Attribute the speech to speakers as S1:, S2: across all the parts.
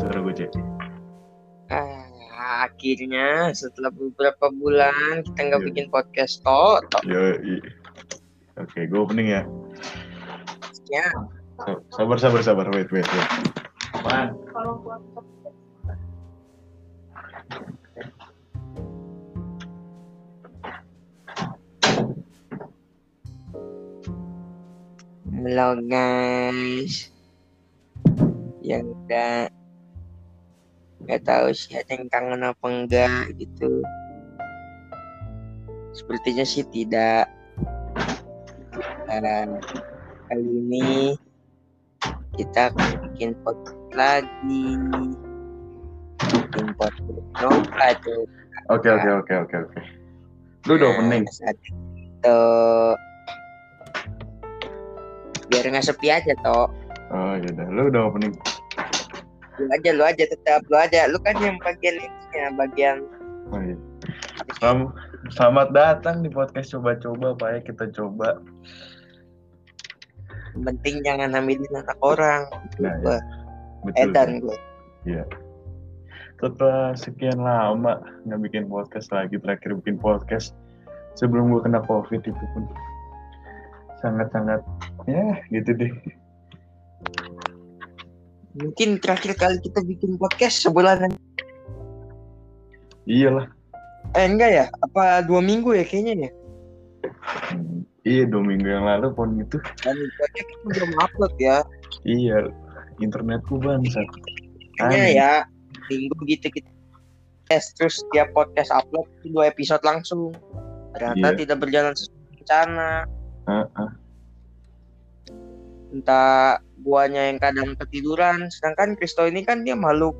S1: suara gue cek
S2: Ah, akhirnya setelah beberapa bulan kita nggak
S1: Iya.
S2: bikin podcast toh,
S1: yo oke gue opening ya.
S2: Ya,
S1: Sa- sabar sabar sabar. Wait wait wait. Apaan?
S2: Halo guys. Yang udah nggak tahu sih ada yang kangen apa enggak gitu. Sepertinya sih tidak. Dan kali ini kita bikin podcast lagi. Bikin podcast coba tuh.
S1: oke oke oke oke oke lu udah opening
S2: saat itu biar nggak sepi aja toh
S1: oh yaudah lu udah opening
S2: lu aja lu aja tetap lu aja. Lu kan yang bagian ininya bagian
S1: oh, iya. Selamat, selamat datang di podcast coba-coba pak. Ya kita coba.
S2: Penting jangan ambilin anak orang.
S1: Nah, betul
S2: edan gue
S1: setelah sekian lama nggak bikin podcast lagi terakhir bikin podcast sebelum gue kena covid itu pun. Sangat-sangat ya gitu deh
S2: mungkin terakhir kali kita bikin podcast sebulanan.
S1: Iyalah.
S2: Eh enggak ya? Apa dua minggu ya kayaknya ya?
S1: Iya dua minggu yang lalu pun gitu
S2: dan kita belum upload ya.
S1: Iya internetku bangsat. Aneh.
S2: ya minggu gitu kita tes terus tiap podcast upload itu dua episode langsung. Ternyata
S1: Iya.
S2: tidak berjalan sesuai rencana.
S1: Heeh.
S2: Entah guanya yang kadang ketiduran sedangkan Kristo ini kan dia makhluk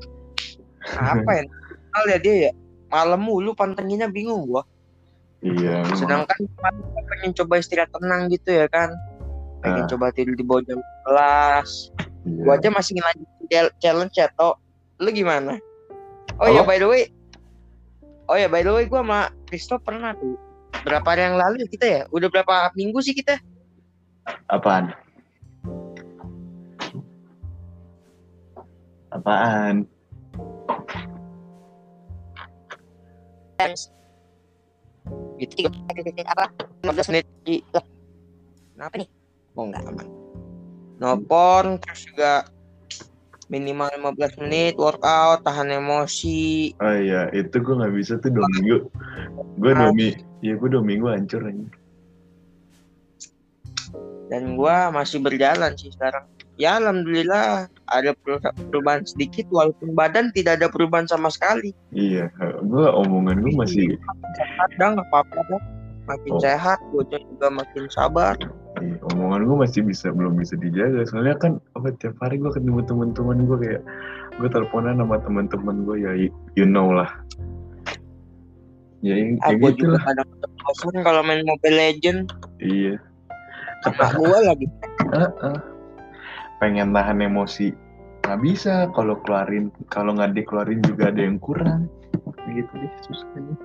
S2: apa ya Hal ya dia ya malam mulu pantenginnya bingung gua.
S1: Iya
S2: sedangkan gua pengen coba istirahat tenang gitu ya kan pengen
S1: Ah.
S2: coba tidur di bawah jam 11
S1: iya.
S2: gua aja masih ngelanjutin chal- challenge ya toh lu gimana? Oh ya
S1: Halo?
S2: by the way oh ya by the way gua sama Kristo pernah tuh berapa hari yang lalu ya kita ya? Udah berapa minggu sih kita?
S1: Apaan apaan?
S2: Gitu tiga apa? 15 menit. Di lah kenapa nih? Oh enggak aman? Nelfon terus juga minimal 15 menit workout tahan emosi.
S1: Oh iya itu gue nggak bisa tuh dua minggu. Gue dua minggu iya gue dua minggu hancur aja
S2: dan gua masih berjalan sih sekarang ya alhamdulillah ada per- perubahan sedikit walaupun badan tidak ada perubahan sama sekali.
S1: Iya gue omongan gue masih
S2: sehat dah nggak apa-apa dah. Makin
S1: Oh.
S2: sehat gua juga makin sabar.
S1: Iya, omongan gue masih bisa belum bisa dijaga. Soalnya kan apa tiap hari gue ketemu teman-teman gue kayak gue teleponan sama teman-teman gue ya you know lah. Ya ya
S2: ah, gua
S1: gitu
S2: juga
S1: lah
S2: kadang bosan kalau main Mobile Legend.
S1: Iya.
S2: Sama gua lagi.
S1: Heeh. Pengen tahan emosi. Nggak bisa kalau keluarin kalau nggak dikeluarin juga ada yang kurang. Gitu deh susahnya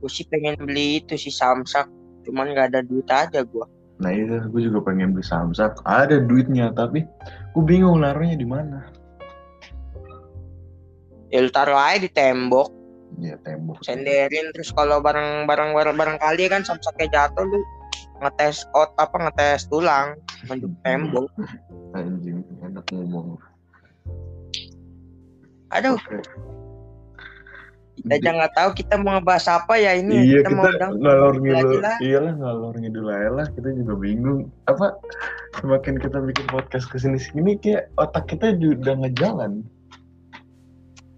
S2: gue sih pengen beli itu si samsak cuman nggak ada duit aja gua.
S1: Nah itu gue juga pengen beli samsak ada duitnya tapi gue bingung naruhnya di mana.
S2: Ya lu taruh aja di tembok.
S1: Ya tembok.
S2: Senderin terus kalau barang barang barang barang kali kan samsaknya jatuh lu ngetes ot apa ngetes tulang menjuk tembok.
S1: Anjing enak ngomong.
S2: Aduh. Kita aja nggak tahu kita mau ngebahas apa ya ini.
S1: Iya
S2: kita, mau
S1: kita
S2: undang
S1: ngalor
S2: lagi
S1: ngidul
S2: lah.
S1: iyalah ngalor ngidul aja lah. Kita juga bingung. Apa? Semakin kita bikin podcast ke sini sini kayak otak kita juga udah ngejalan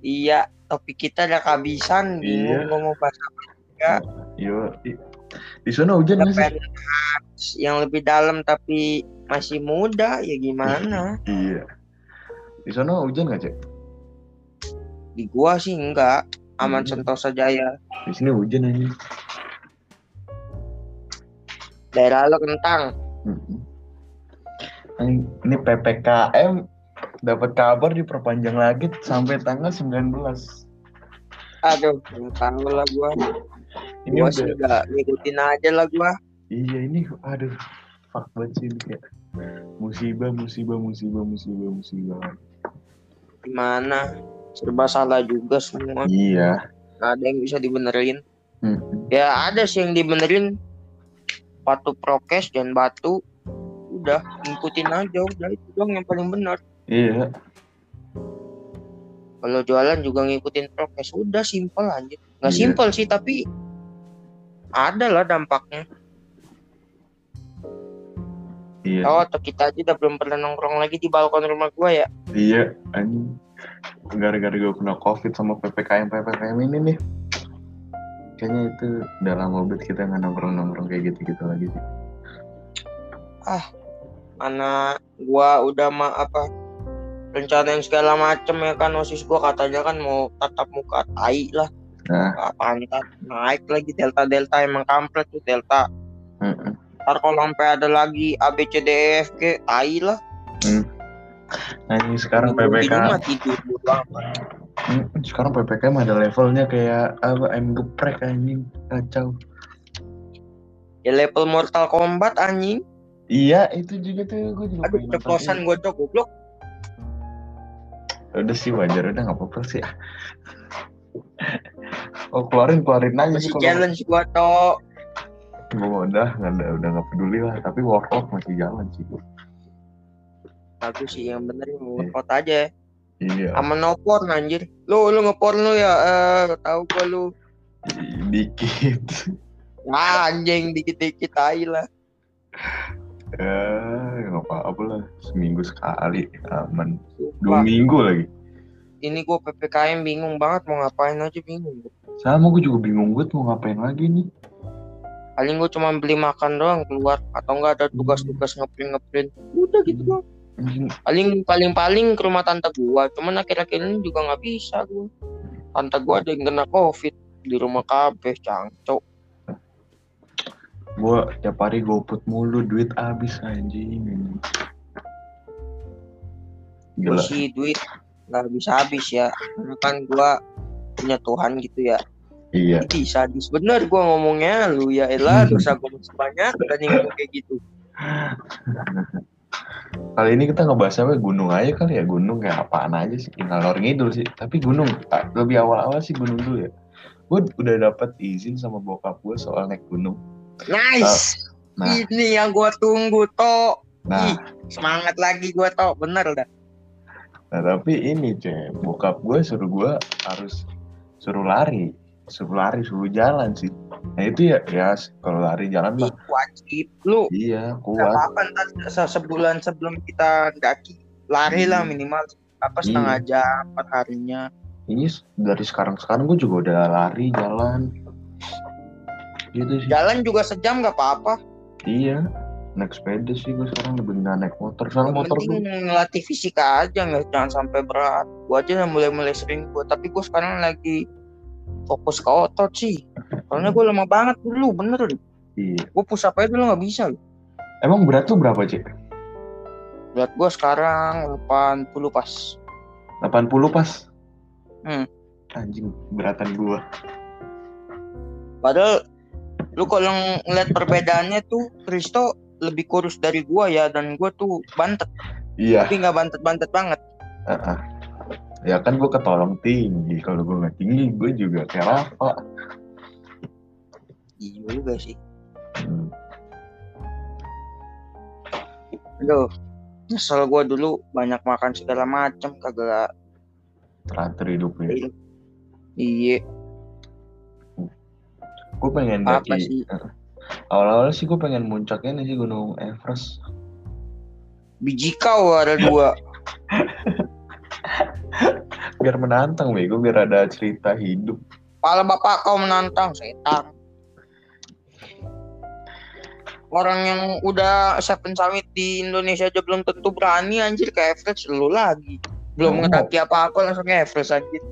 S2: iya topik kita udah kehabisan. Bingung
S1: Iya.
S2: mau bahas apa
S1: iya di, sana hujan nggak sih?
S2: yang lebih dalam tapi masih muda ya gimana?
S1: Iya. Di sana hujan nggak cek?
S2: Di gua sih enggak aman
S1: Hmm.
S2: sentosa jaya.
S1: Di sini hujan aja
S2: daerah lo kentang.
S1: Mm-mm. Ini- ppkm dapat kabar diperpanjang lagi sampai tanggal 19
S2: aduh tahu lah gua
S1: ini
S2: gua
S1: udah
S2: sih ngikutin aja lah gua.
S1: Iya ini aduh fuck banget sih ini kayak musibah musibah musibah musibah musibah.
S2: Gimana? Serba salah juga semua.
S1: Iya.
S2: nggak ada yang bisa dibenerin.
S1: Hmm.
S2: ya ada sih yang dibenerin. Patuh prokes dan batu udah ngikutin aja udah itu doang yang paling benar.
S1: Iya.
S2: kalau jualan juga ngikutin prokes udah simpel aja nggak
S1: Iya.
S2: simpel sih tapi ada lah dampaknya
S1: Iya.
S2: oh atau kita aja udah belum pernah nongkrong lagi di balkon rumah gua ya
S1: Iya, anjing. Gara-gara gue kena covid sama ppkm ppkm ini nih. Kayaknya itu udah lama banget kita nggak nongkrong-nongkrong kayak gitu-gitu lagi sih.
S2: mana gua udah ma apa rencanain segala macem ya kan osis gua katanya kan mau tatap muka tai lah
S1: Nah,
S2: apaan kan naik lagi delta delta emang kampret tuh delta
S1: mm-mm.
S2: ntar kalau sampai ada lagi A B C D E F G tai lah
S1: sekarang
S2: rumah
S1: ppkm.
S2: tidur bodo amat.
S1: Mm, Sekarang ppkm ada levelnya kayak apa? Ayam geprek anjing kacau.
S2: ya level Mortal Kombat anjing
S1: Iya, itu juga tuh gue juga
S2: aduh ceplosan gue cok goblok
S1: Udah sih wajar udah nggak apa-apa sih. Oh keluarin keluarin aja sih
S2: masih
S1: kalau
S2: challenge gua tok
S1: gue udah nggak udah nggak peduli lah tapi workout masih jalan sih
S2: bagus sih yang bener yang workout aja.
S1: Iya.
S2: Sama no porn anjir. Lu lu ngeporn lu ya eh tahu gua lu.
S1: Dikit.
S2: Wah, anjing dikit-dikit tai lah.
S1: Ya nggak apa-apa lah. Seminggu sekali aman. Dua minggu lagi
S2: ini gua PPKM bingung banget mau ngapain aja bingung.
S1: Sama gue juga bingung gue mau ngapain lagi nih.
S2: Paling gua cuma beli makan doang keluar atau enggak ada tugas-tugas ngeprint ngeprint udah gitu doang.
S1: Anjing,
S2: paling paling paling ke rumah tante gua cuman akhir-akhir ini juga nggak bisa gua. Tante gua ada yang kena covid di rumah kabeh cangcok.
S1: Gue tiap hari goput mulu duit habis anjing. Gila
S2: sih duit nggak bisa habis ya. Karena kan gua punya Tuhan gitu ya.
S1: Iya.
S2: Ih, sadis bener gua ngomongnya lu ya elah dosa gua masih banyak dan yang kayak gitu.
S1: Kali ini kita ngebahas apa? Gunung aja kali ya. Gunung kayak apaan aja sih? Ngalor ngidul sih. Tapi gunung ah, lebih awal-awal sih gunung dulu ya. Gue udah dapat izin sama bokap gue soal naik gunung.
S2: Nice.
S1: Nah.
S2: Ini yang gua tunggu toh
S1: nah.
S2: Ih, semangat lagi gua toh bener dah
S1: Nah tapi ini cek, bokap gue suruh gue harus suruh lari, suruh lari, suruh jalan sih. Nah itu ya, ya kalau lari jalan mah
S2: wajib lu
S1: iya
S2: Gak
S1: kuat.
S2: apa-apa ntar se- sebulan sebelum kita daki lari lah minimal apa setengah jam per harinya
S1: Ini s- dari sekarang sekarang gue juga udah lari jalan. Gitu sih.
S2: jalan juga sejam gak apa-apa
S1: Iya. Naik sepeda sih gue sekarang lebih nggak naik motor.
S2: Yang
S1: motor gue.
S2: ngelatih fisika aja nggak jangan sampai berat gua aja yang mulai-mulai sering gua tapi gua sekarang lagi fokus ke otot sih soalnya gua lemah banget dulu bener deh.
S1: Iya.
S2: gua push up aja dulu nggak bisa loh.
S1: Emang berat tuh berapa cek?
S2: berat gua sekarang 80 pas
S1: 80 pas.
S2: Hmm.
S1: Anjing beratan gue.
S2: padahal lu kalau ngeliat perbedaannya tuh Kristo lebih kurus dari gua ya dan gua tuh bantet
S1: Iya.
S2: tapi nggak bantet-bantet banget
S1: ah, ah. Ya kan gue ketolong tinggi. Kalau gue nggak tinggi, gue juga kayak Rafa.
S2: iya juga sih
S1: Hmm.
S2: Aduh, nyesel gua dulu banyak makan segala macem kagak
S1: teratur hidupnya.
S2: iya
S1: Gue pengen
S2: Apa sih?
S1: eh, Awal-awal sih gue pengen muncaknya nih sih Gunung Everest.
S2: biji kau ada dua
S1: Biar menantang, bego. Biar ada cerita hidup.
S2: Pala bapak kau menantang setan. Orang yang udah seven summit di Indonesia aja belum tentu berani anjir ke Everest lu lagi. Belum
S1: Oh.
S2: ngedaki apa-apa langsung ke Everest anjir.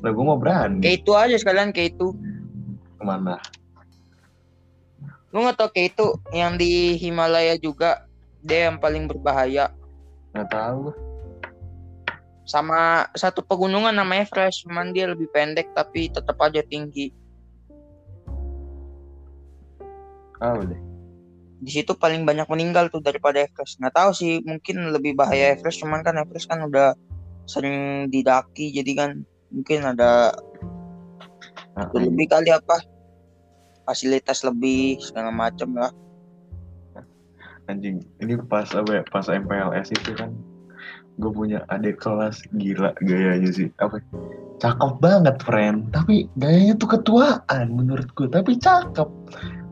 S1: Nah, gue mau berani.
S2: Kayak itu aja sekalian kayak itu.
S1: Ke mana?
S2: Lu nggak tau kayak itu yang di Himalaya juga dia yang paling berbahaya.
S1: Nggak tahu.
S2: Sama satu pegunungan namanya Everest, cuman dia lebih pendek tapi tetap aja tinggi.
S1: Tahu deh.
S2: di situ paling banyak meninggal tuh daripada Everest. Nggak tahu sih, mungkin lebih bahaya Everest, cuman kan Everest kan udah sering didaki jadi kan mungkin ada
S1: Nah,
S2: lebih kali apa fasilitas lebih segala macam lah.
S1: Anjing ini pas apa ya? Pas MPLS itu kan gue punya adik kelas gila gayanya sih. Apa ya, cakep banget friend. Tapi gayanya tuh ketuaan menurut gue tapi cakep.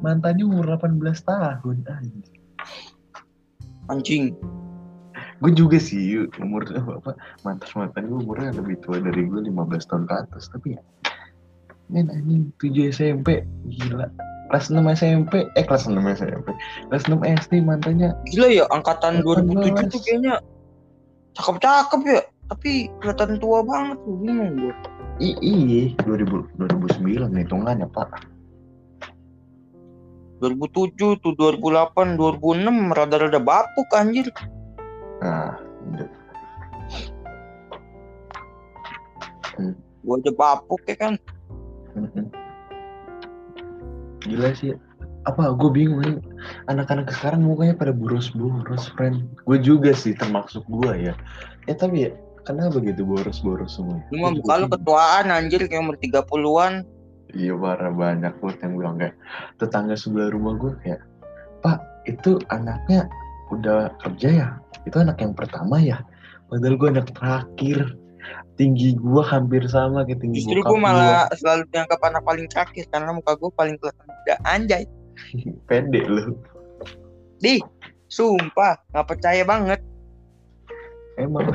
S1: Mantannya umur 18 tahun anjing.
S2: Anjing.
S1: Gue juga sih umur apa mantan mantan gue umurnya lebih tua dari gue 15 tahun ke atas. Tapi ya men anjing 7 SMP gila. Kelas 6 SMP eh kelas 6 SMP kelas 6 SD mantannya.
S2: Gila ya angkatan 2007
S1: 18.
S2: tuh kayaknya cakep-cakep ya. Tapi kelihatan tua banget tuh bingung gue
S1: i iya. 2000 2009 hitungannya pak.
S2: 2007 tuh 2008 2006 rada-rada bapuk anjir.
S1: Nah udah.
S2: gue aja bapuk ya kan.
S1: Gila sih. Apa gue bingung nih. Anak-anak sekarang mukanya pada boros-boros friend. Gue juga sih termasuk gue ya. Ya tapi ya kenapa gitu boros-boros semua?
S2: Lu mah muka lu ketuaan anjir kayak umur 30-an
S1: Iya parah banyak banget yang bilang kayak tetangga sebelah rumah gue kayak Pak itu anaknya udah kerja ya? Itu anak yang pertama ya? Padahal gue anak terakhir tinggi gue hampir sama kayak tinggi
S2: justru gue malah selalu dianggap anak paling terakhir karena muka gue paling kelihatan muda anjay.
S1: Gua. pede lu.
S2: Di sumpah nggak percaya banget.
S1: Emang.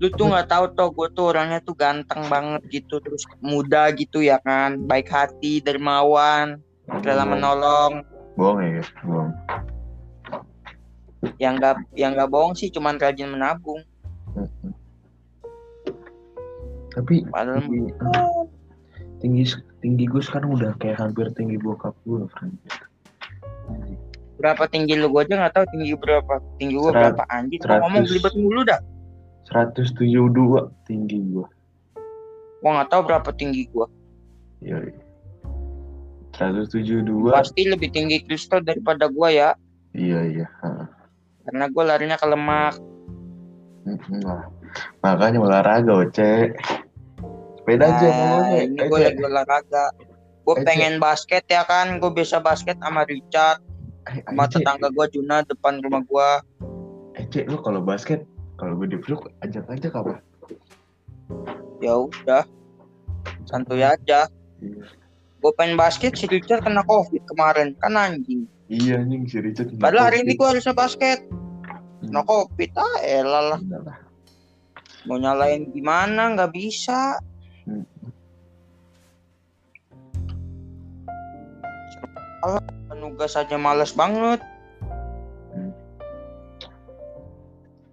S2: Lu tuh nggak tahu toh gue tuh orangnya tuh ganteng banget gitu terus muda gitu ya kan. Baik hati dermawan rela menolong.
S1: Bohong ya bohong.
S2: Yang nggak yang nggak bohong sih cuman rajin menabung
S1: Tapi
S2: padahal
S1: tinggi, tinggi tinggi gue sekarang udah kayak hampir tinggi bokap gue friend
S2: berapa tinggi lu gue aja nggak tahu tinggi berapa tinggi gue berapa anjing Gua ngomong belibet mulu dah
S1: 172 tinggi gue
S2: gua nggak tahu berapa tinggi gue
S1: Iya. 172.
S2: pasti lebih tinggi Kristo daripada gue ya
S1: Iya iya. Ha.
S2: karena gue larinya ke lemak
S1: Lah. Makanya olahraga, Oce. Sepeda aja
S2: Nah,
S1: ngomongnya.
S2: ini gue lagi olahraga gue pengen basket ya kan gue bisa basket sama Richard
S1: Eh,
S2: sama
S1: Ece,
S2: tetangga gue Juna depan rumah gue
S1: Ece, lu kalau basket, kalau gue dipeluk, ajak-ajak apa?
S2: ya udah santuy aja
S1: Iya.
S2: gue pengen basket si Richard kena covid kemarin kan anjing
S1: Iya nih si Richard.
S2: padahal hari ini gue harusnya basket
S1: Hmm.
S2: covid ah elah lah mau nyalain gimana nggak bisa
S1: Hmm.
S2: Alah, nugas aja males banget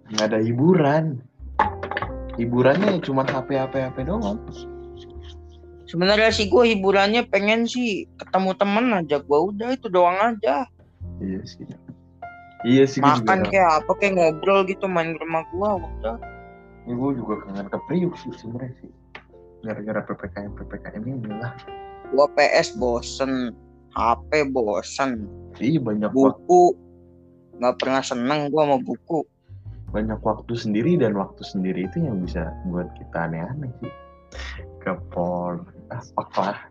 S1: Nggak ada hiburan. Hiburannya cuma HP HP HP doang.
S2: sebenarnya sih gue hiburannya pengen sih ketemu temen aja gue udah itu doang aja
S1: Iya sih. Iya sih. gua
S2: makan
S1: juga,
S2: kayak apa kayak ngobrol gitu main ke rumah gue udah
S1: ya, gue juga kangen ke Priuk sih sebenarnya sih. Gara-gara ppkm ppkm ini lah.
S2: gue PS bosen HP bosen
S1: Iya banyak
S2: buku nggak pernah seneng gue sama buku
S1: banyak waktu sendiri dan waktu sendiri itu yang bisa buat kita aneh-aneh sih. Ke por, apa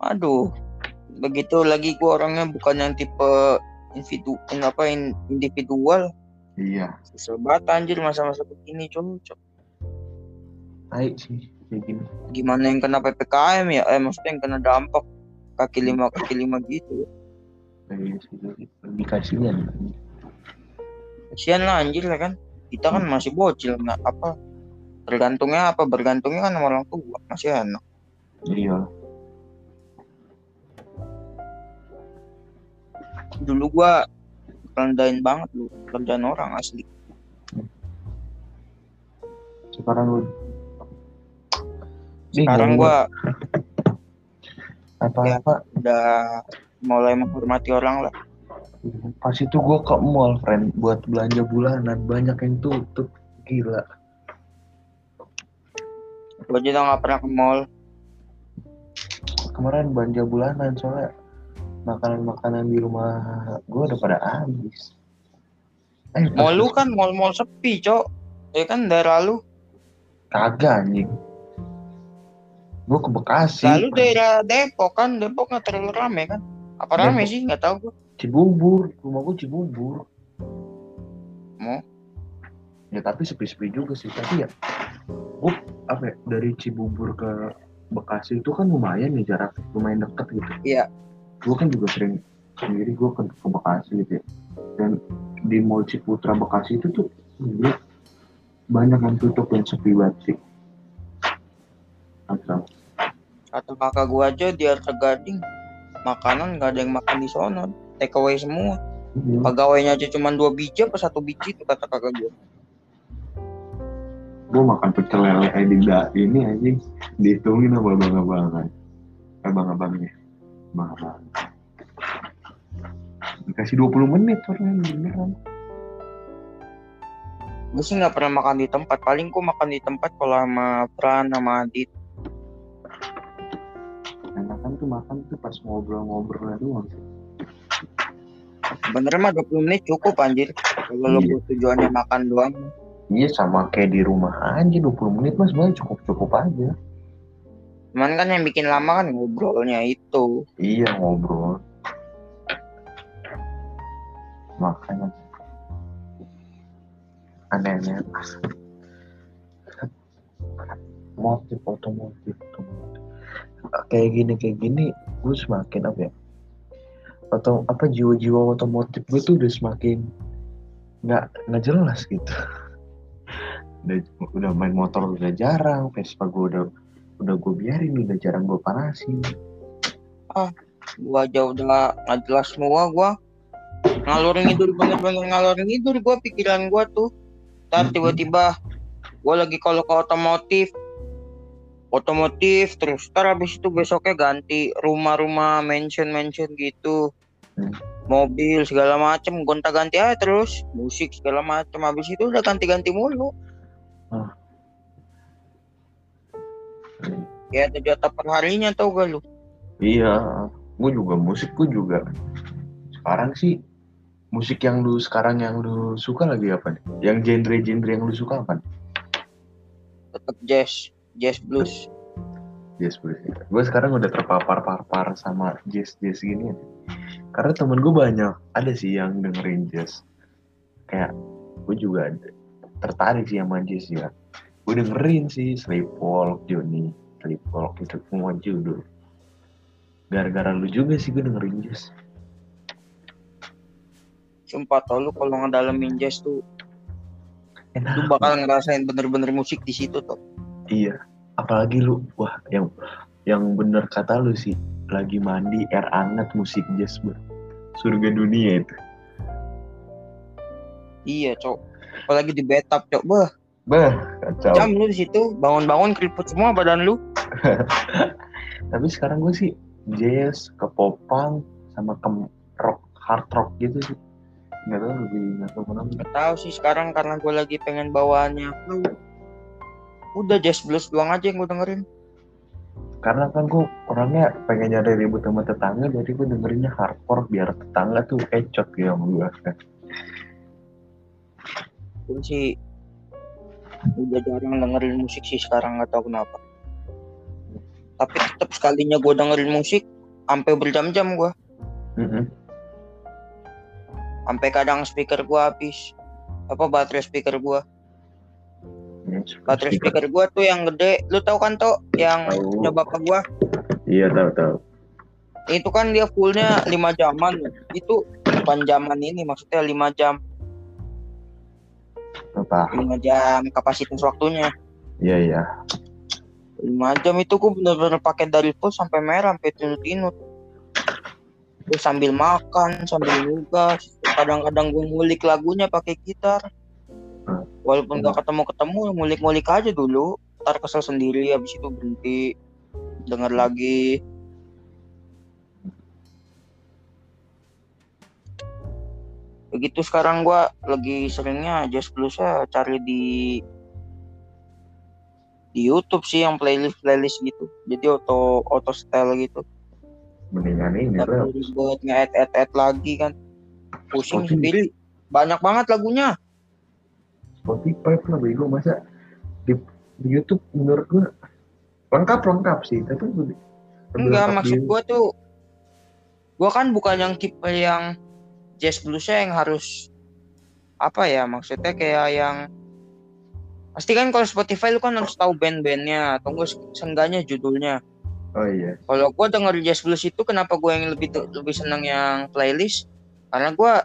S2: aduh begitu lagi gue orangnya bukan yang tipe individu apa in- individual.
S1: Iya,
S2: susah banget anjir masa-masa begini cocok.
S1: Baik sih gini.
S2: gimana yang kena ppkm ya? Eh maksudnya yang kena dampak kaki lima kaki lima gitu
S1: Iya sih, lebih kasihan.
S2: kasian lah anjir ya kan? Kita kan masih bocil nggak apa. Bergantungnya apa? Bergantungnya kan sama orang tua masih enak.
S1: Iya.
S2: Dulu gua rendahin banget lu kerjaan orang asli.
S1: Sekarang lu
S2: sekarang
S1: nggak
S2: gua
S1: apa-apa
S2: udah mulai menghormati orang lah.
S1: Pas itu gue ke mall friend buat belanja bulanan. Banyak yang tutup. Gila.
S2: Gua aja udah nggak pernah ke mall.
S1: Kemarin belanja bulanan soalnya makanan-makanan di rumah gue udah pada habis Eh,
S2: Mall lu kan mall-mall sepi, Cok. Ya kan daerah lu.
S1: kagak anjing. Gue ke Bekasi.
S2: Lalu daerah Depok kan, Depok nggak terlalu rame kan? Apa rame
S1: Depok.
S2: sih? Nggak tahu gue.
S1: Cibubur, rumah gue Cibubur.
S2: Mau?
S1: Ya tapi sepi-sepi juga sih. Tapi ya, gue apa ya, dari Cibubur ke Bekasi itu kan lumayan nih jarak lumayan deket gitu.
S2: Iya.
S1: Gue kan juga sering sendiri gue ke, ke Bekasi gitu ya. Dan di Mall Ciputra Bekasi itu tuh gila, banyak yang tutup yang sepi banget sih. Asal.
S2: Kata kakak gua aja di Arta Gading, makanan nggak ada yang makan di sono. Take away semua.
S1: Iya.
S2: Pegawainya aja cuma dua biji apa satu biji tuh kata kakak gua.
S1: gue makan pecel lele eh, di ini anjing dihitungin sama abang-abangan abang-abangnya abang-abang dikasih 20 menit orang beneran
S2: Gue sih nggak pernah makan di tempat. Paling gua makan di tempat kalau sama Fran sama Adit.
S1: enakan tuh makan tuh pas ngobrol-ngobrol doang sih
S2: Bener mah 20 menit cukup anjir. Kalau lo
S1: Iya.
S2: tujuannya makan doang.
S1: iya sama kayak di rumah aja 20 menit mas sebenarnya cukup-cukup aja
S2: Cuman kan yang bikin lama kan ngobrolnya itu.
S1: iya ngobrol. Makanya. Aneh-aneh motif otomotif otomotif. Kayak gini kayak gini gue semakin apa ya? Atau apa jiwa-jiwa otomotif gue tuh udah semakin nggak nggak jelas gitu. Udah udah main motor udah jarang Vespa gue udah udah gue biarin udah jarang gue panasin
S2: Gua aja udah nggak jelas semua gua. Ngalur ngidur bener-bener ngalur ngidur gua pikiran gua tuh. Ntar
S1: Mhm.
S2: tiba-tiba gua lagi kalau ke otomotif otomotif terus ntar habis itu besoknya ganti rumah-rumah mansion-mansion gitu
S1: Hmm.
S2: mobil segala macem gonta ganti aja terus musik segala macem habis itu udah ganti-ganti mulu
S1: Ah.
S2: Ya ada jatah perharinya tau gak lu
S1: Iya, gue juga musik gue juga. Sekarang sih musik yang lu sekarang yang lu suka lagi apa nih? Yang genre-genre yang lu suka apa? nih?
S2: tetap jazz jazz blues
S1: Jazz blues. ya. Gue sekarang udah terpapar-papar sama jazz-jazz gini. Karena temen gue banyak ada sih yang dengerin jazz. Kayak gue juga ada, tertarik sih sama jazz ya. Gue dengerin sih Sleepwalk, Johnny, Sleepwalk itu semua judul. Gara-gara lu juga sih gue dengerin jazz.
S2: sumpah tau lu kalau ngedalamin jazz tuh lu
S1: Enak.
S2: bakal ngerasain bener-bener musik di situ tuh
S1: Iya, apalagi lu, wah yang yang bener kata lu sih, lagi mandi air hangat musik jazz bro. Surga dunia itu.
S2: iya cok apalagi di bathtub cok bah
S1: Bah, kacau.
S2: jam lu di situ bangun-bangun keriput semua badan lu
S1: Tapi sekarang gue sih jazz, ke popang, sama ke rock, hard rock gitu sih. Nggak tahu lebih nggak tahu kenapa.
S2: Gak tahu sih sekarang karena gue lagi pengen bawaannya. Udah jazz blues doang aja yang gue dengerin.
S1: Karena kan gue orangnya pengen nyari ribut sama tetangga, jadi gue dengerinnya hardcore biar tetangga tuh ecot gitu sama gue.
S2: Gue sih udah jarang dengerin musik sih sekarang nggak tahu kenapa. Tapi tetap sekalinya gue dengerin musik sampai berjam-jam gue.
S1: Mm-mm.
S2: Sampai kadang speaker gue habis. Apa baterai speaker gue? Baterai speaker gue tuh yang gede. Lu tahu kan tuh yang punya bapak gue?
S1: Iya tahu tahu.
S2: Itu kan dia fullnya 5 jaman. Itu bukan jaman ini maksudnya 5 jam.
S1: Apa?
S2: 5 jam kapasitas waktunya.
S1: Iya iya.
S2: 5 jam itu gue bener-bener pakai dari full sampai merah sampai tinut-tinut. Gue sambil makan, sambil nugas. Kadang-kadang gue ngulik lagunya pakai gitar.
S1: Hmm.
S2: Walaupun gak ketemu-ketemu, ngulik-ngulik aja dulu. Ntar kesel sendiri, habis itu berhenti. Denger lagi. Begitu sekarang gue lagi seringnya jazz bluesnya cari di di YouTube sih yang playlist playlist gitu. Jadi auto auto style gitu.
S1: Mendingan ini
S2: perlu ribet nge-add add add lagi kan. Pusing
S1: Pusing.
S2: sendiri banyak banget lagunya.
S1: Spotify lah bego masa di, di YouTube menurut gua lengkap lengkap sih. Tapi
S2: enggak maksud gua tuh gua kan bukan yang tipe yang jazz bluesnya yang harus apa ya maksudnya kayak yang pasti kan kalau Spotify lu kan harus tahu band-bandnya atau enggak seenggaknya judulnya.
S1: Oh iya.
S2: Kalau gua denger jazz blues itu kenapa gua yang lebih lebih senang yang playlist? Karena gua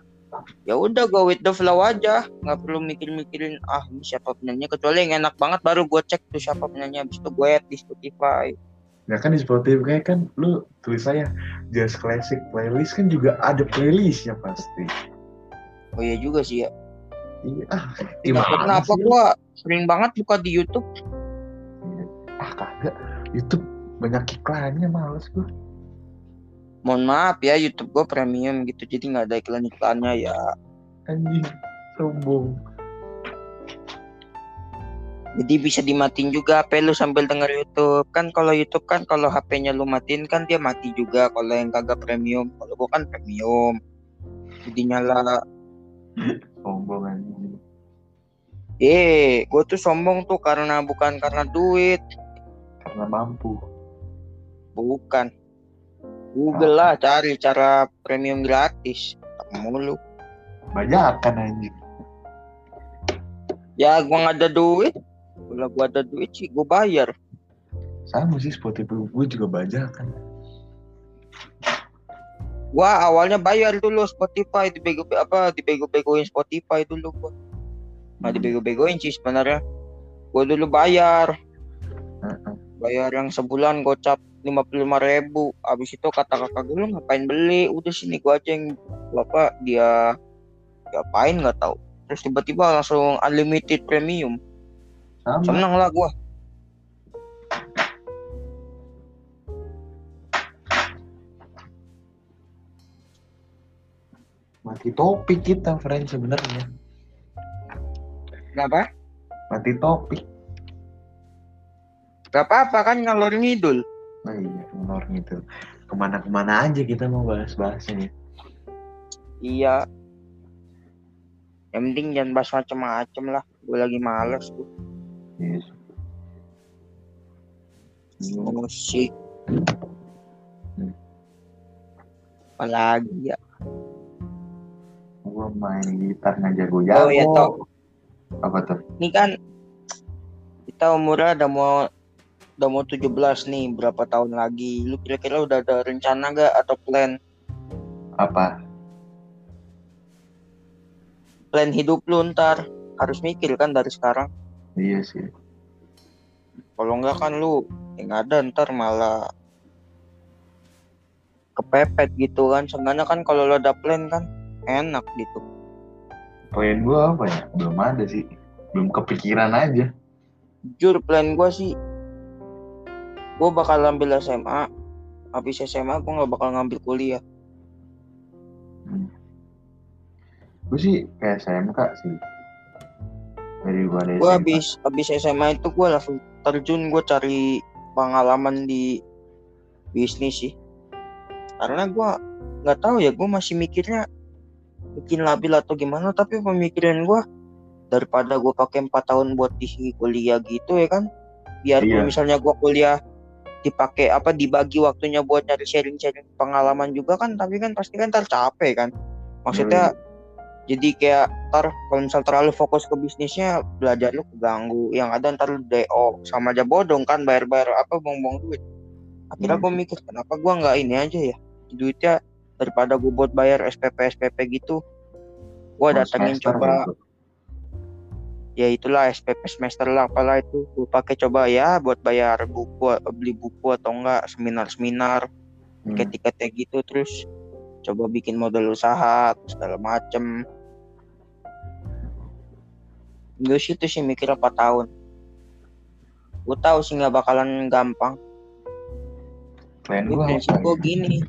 S2: ya udah gua with the flow aja. Nggak perlu mikir-mikirin ah ini siapa penyanyinya? Kecuali yang enak banget baru gua cek tuh siapa penyanyinya. Habis itu gue add di Spotify
S1: Nah kan di Spotify kan lu tulis saya jazz classic playlist kan juga ada playlistnya pasti.
S2: oh iya juga sih ya
S1: Iya, ah,
S2: kenapa
S1: sih?
S2: gua sering banget buka di YouTube
S1: Ah kagak, YouTube banyak iklannya males gua.
S2: mohon maaf ya YouTube gua premium gitu jadi nggak ada iklan iklannya ya
S1: Anjing, sombong.
S2: Jadi bisa dimatiin juga HP lu sambil denger YouTube. Kan kalau YouTube kan kalau HP-nya lu matiin kan dia mati juga kalau yang kagak premium. Kalau gua kan premium. Jadi nyala.
S1: Sombong
S2: eh gua tuh sombong tuh karena bukan karena duit.
S1: Karena mampu.
S2: bukan. Google lah cari cara premium gratis. Ketemu lu
S1: Bajakan anjing.
S2: ya gua nggak ada duit kalau gua ada duit sih gua bayar.
S1: Sama sih Spotify gue juga bajakan.
S2: gua awalnya bayar dulu Spotify dibego apa dibego-begoin Spotify dulu gua. Nggak
S1: Hmm.
S2: dibego-begoin sih sebenarnya. Gua dulu bayar.
S1: Heeh.
S2: bayar yang sebulan gocap lima puluh lima ribu. Abis itu kata kakak gue lu ngapain beli? Udah sini gua aja yang bapak dia diapain nggak tahu. Terus tiba-tiba langsung unlimited premium
S1: Sama.
S2: seneng lah gua
S1: Mati topik kita, friend sebenarnya.
S2: kenapa
S1: Mati topik.
S2: gak apa-apa kan ngalor ngidul
S1: Oh iya, menor gitu. Ke mana-kemana aja kita mau bahas-bahasnya.
S2: iya yang penting jangan bahas macem-macem lah gue lagi males tuh
S1: Yes.
S2: musik
S1: Hmm.
S2: apalagi ya
S1: Gue main gitar nggak jago-jago.
S2: Oh, iya, Tok.
S1: Apa tuh?
S2: ini kan kita umurnya udah mau udah mau 17 nih berapa tahun lagi lu kira-kira udah ada rencana gak atau plan
S1: Apa?
S2: plan hidup lu ntar harus mikir kan dari sekarang
S1: Iya sih.
S2: kalau enggak kan lu yang ada ntar malah kepepet gitu kan sebenarnya kan kalau lo ada plan kan enak gitu
S1: Plan gue apa ya? Belum ada sih. Belum kepikiran aja.
S2: jujur plan gua sih gua bakal ambil SMA habis SMA gua nggak bakal ngambil kuliah
S1: Gue sih kayak SMK sih. Dari gue
S2: habis habis SMA itu gua langsung terjun gua cari pengalaman di bisnis sih. Karena gua nggak tahu ya gua masih mikirnya bikin labil atau gimana tapi pemikiran gua daripada gua pakai empat tahun buat di kuliah gitu ya kan biar
S1: Iya.
S2: misalnya gua kuliah dipakai apa dibagi waktunya buat nyari sharing-sharing pengalaman juga kan tapi kan pasti kan tercapek kan. Maksudnya jadi kayak ntar kalau misal terlalu fokus ke bisnisnya belajar lu keganggu. Yang ada ntar lu DO sama aja bodong kan bayar-bayar apa buang-buang duit. Akhirnya
S1: Iya
S2: gue mikir kenapa gua nggak ini aja ya? Duitnya daripada gue buat bayar SPP SPP gitu gua
S1: Mau
S2: datengin coba
S1: gitu.
S2: ya itulah SPP semester lah apalah itu. Gue pakai coba ya buat bayar buku beli buku atau enggak seminar-seminar
S1: Hmm.
S2: tiket-tiketnya gitu terus coba bikin modal usaha terus segala macem gue sih itu sih mikir 4 tahun gue tahu sih nggak bakalan gampang
S1: Plan
S2: gue prinsip gue gini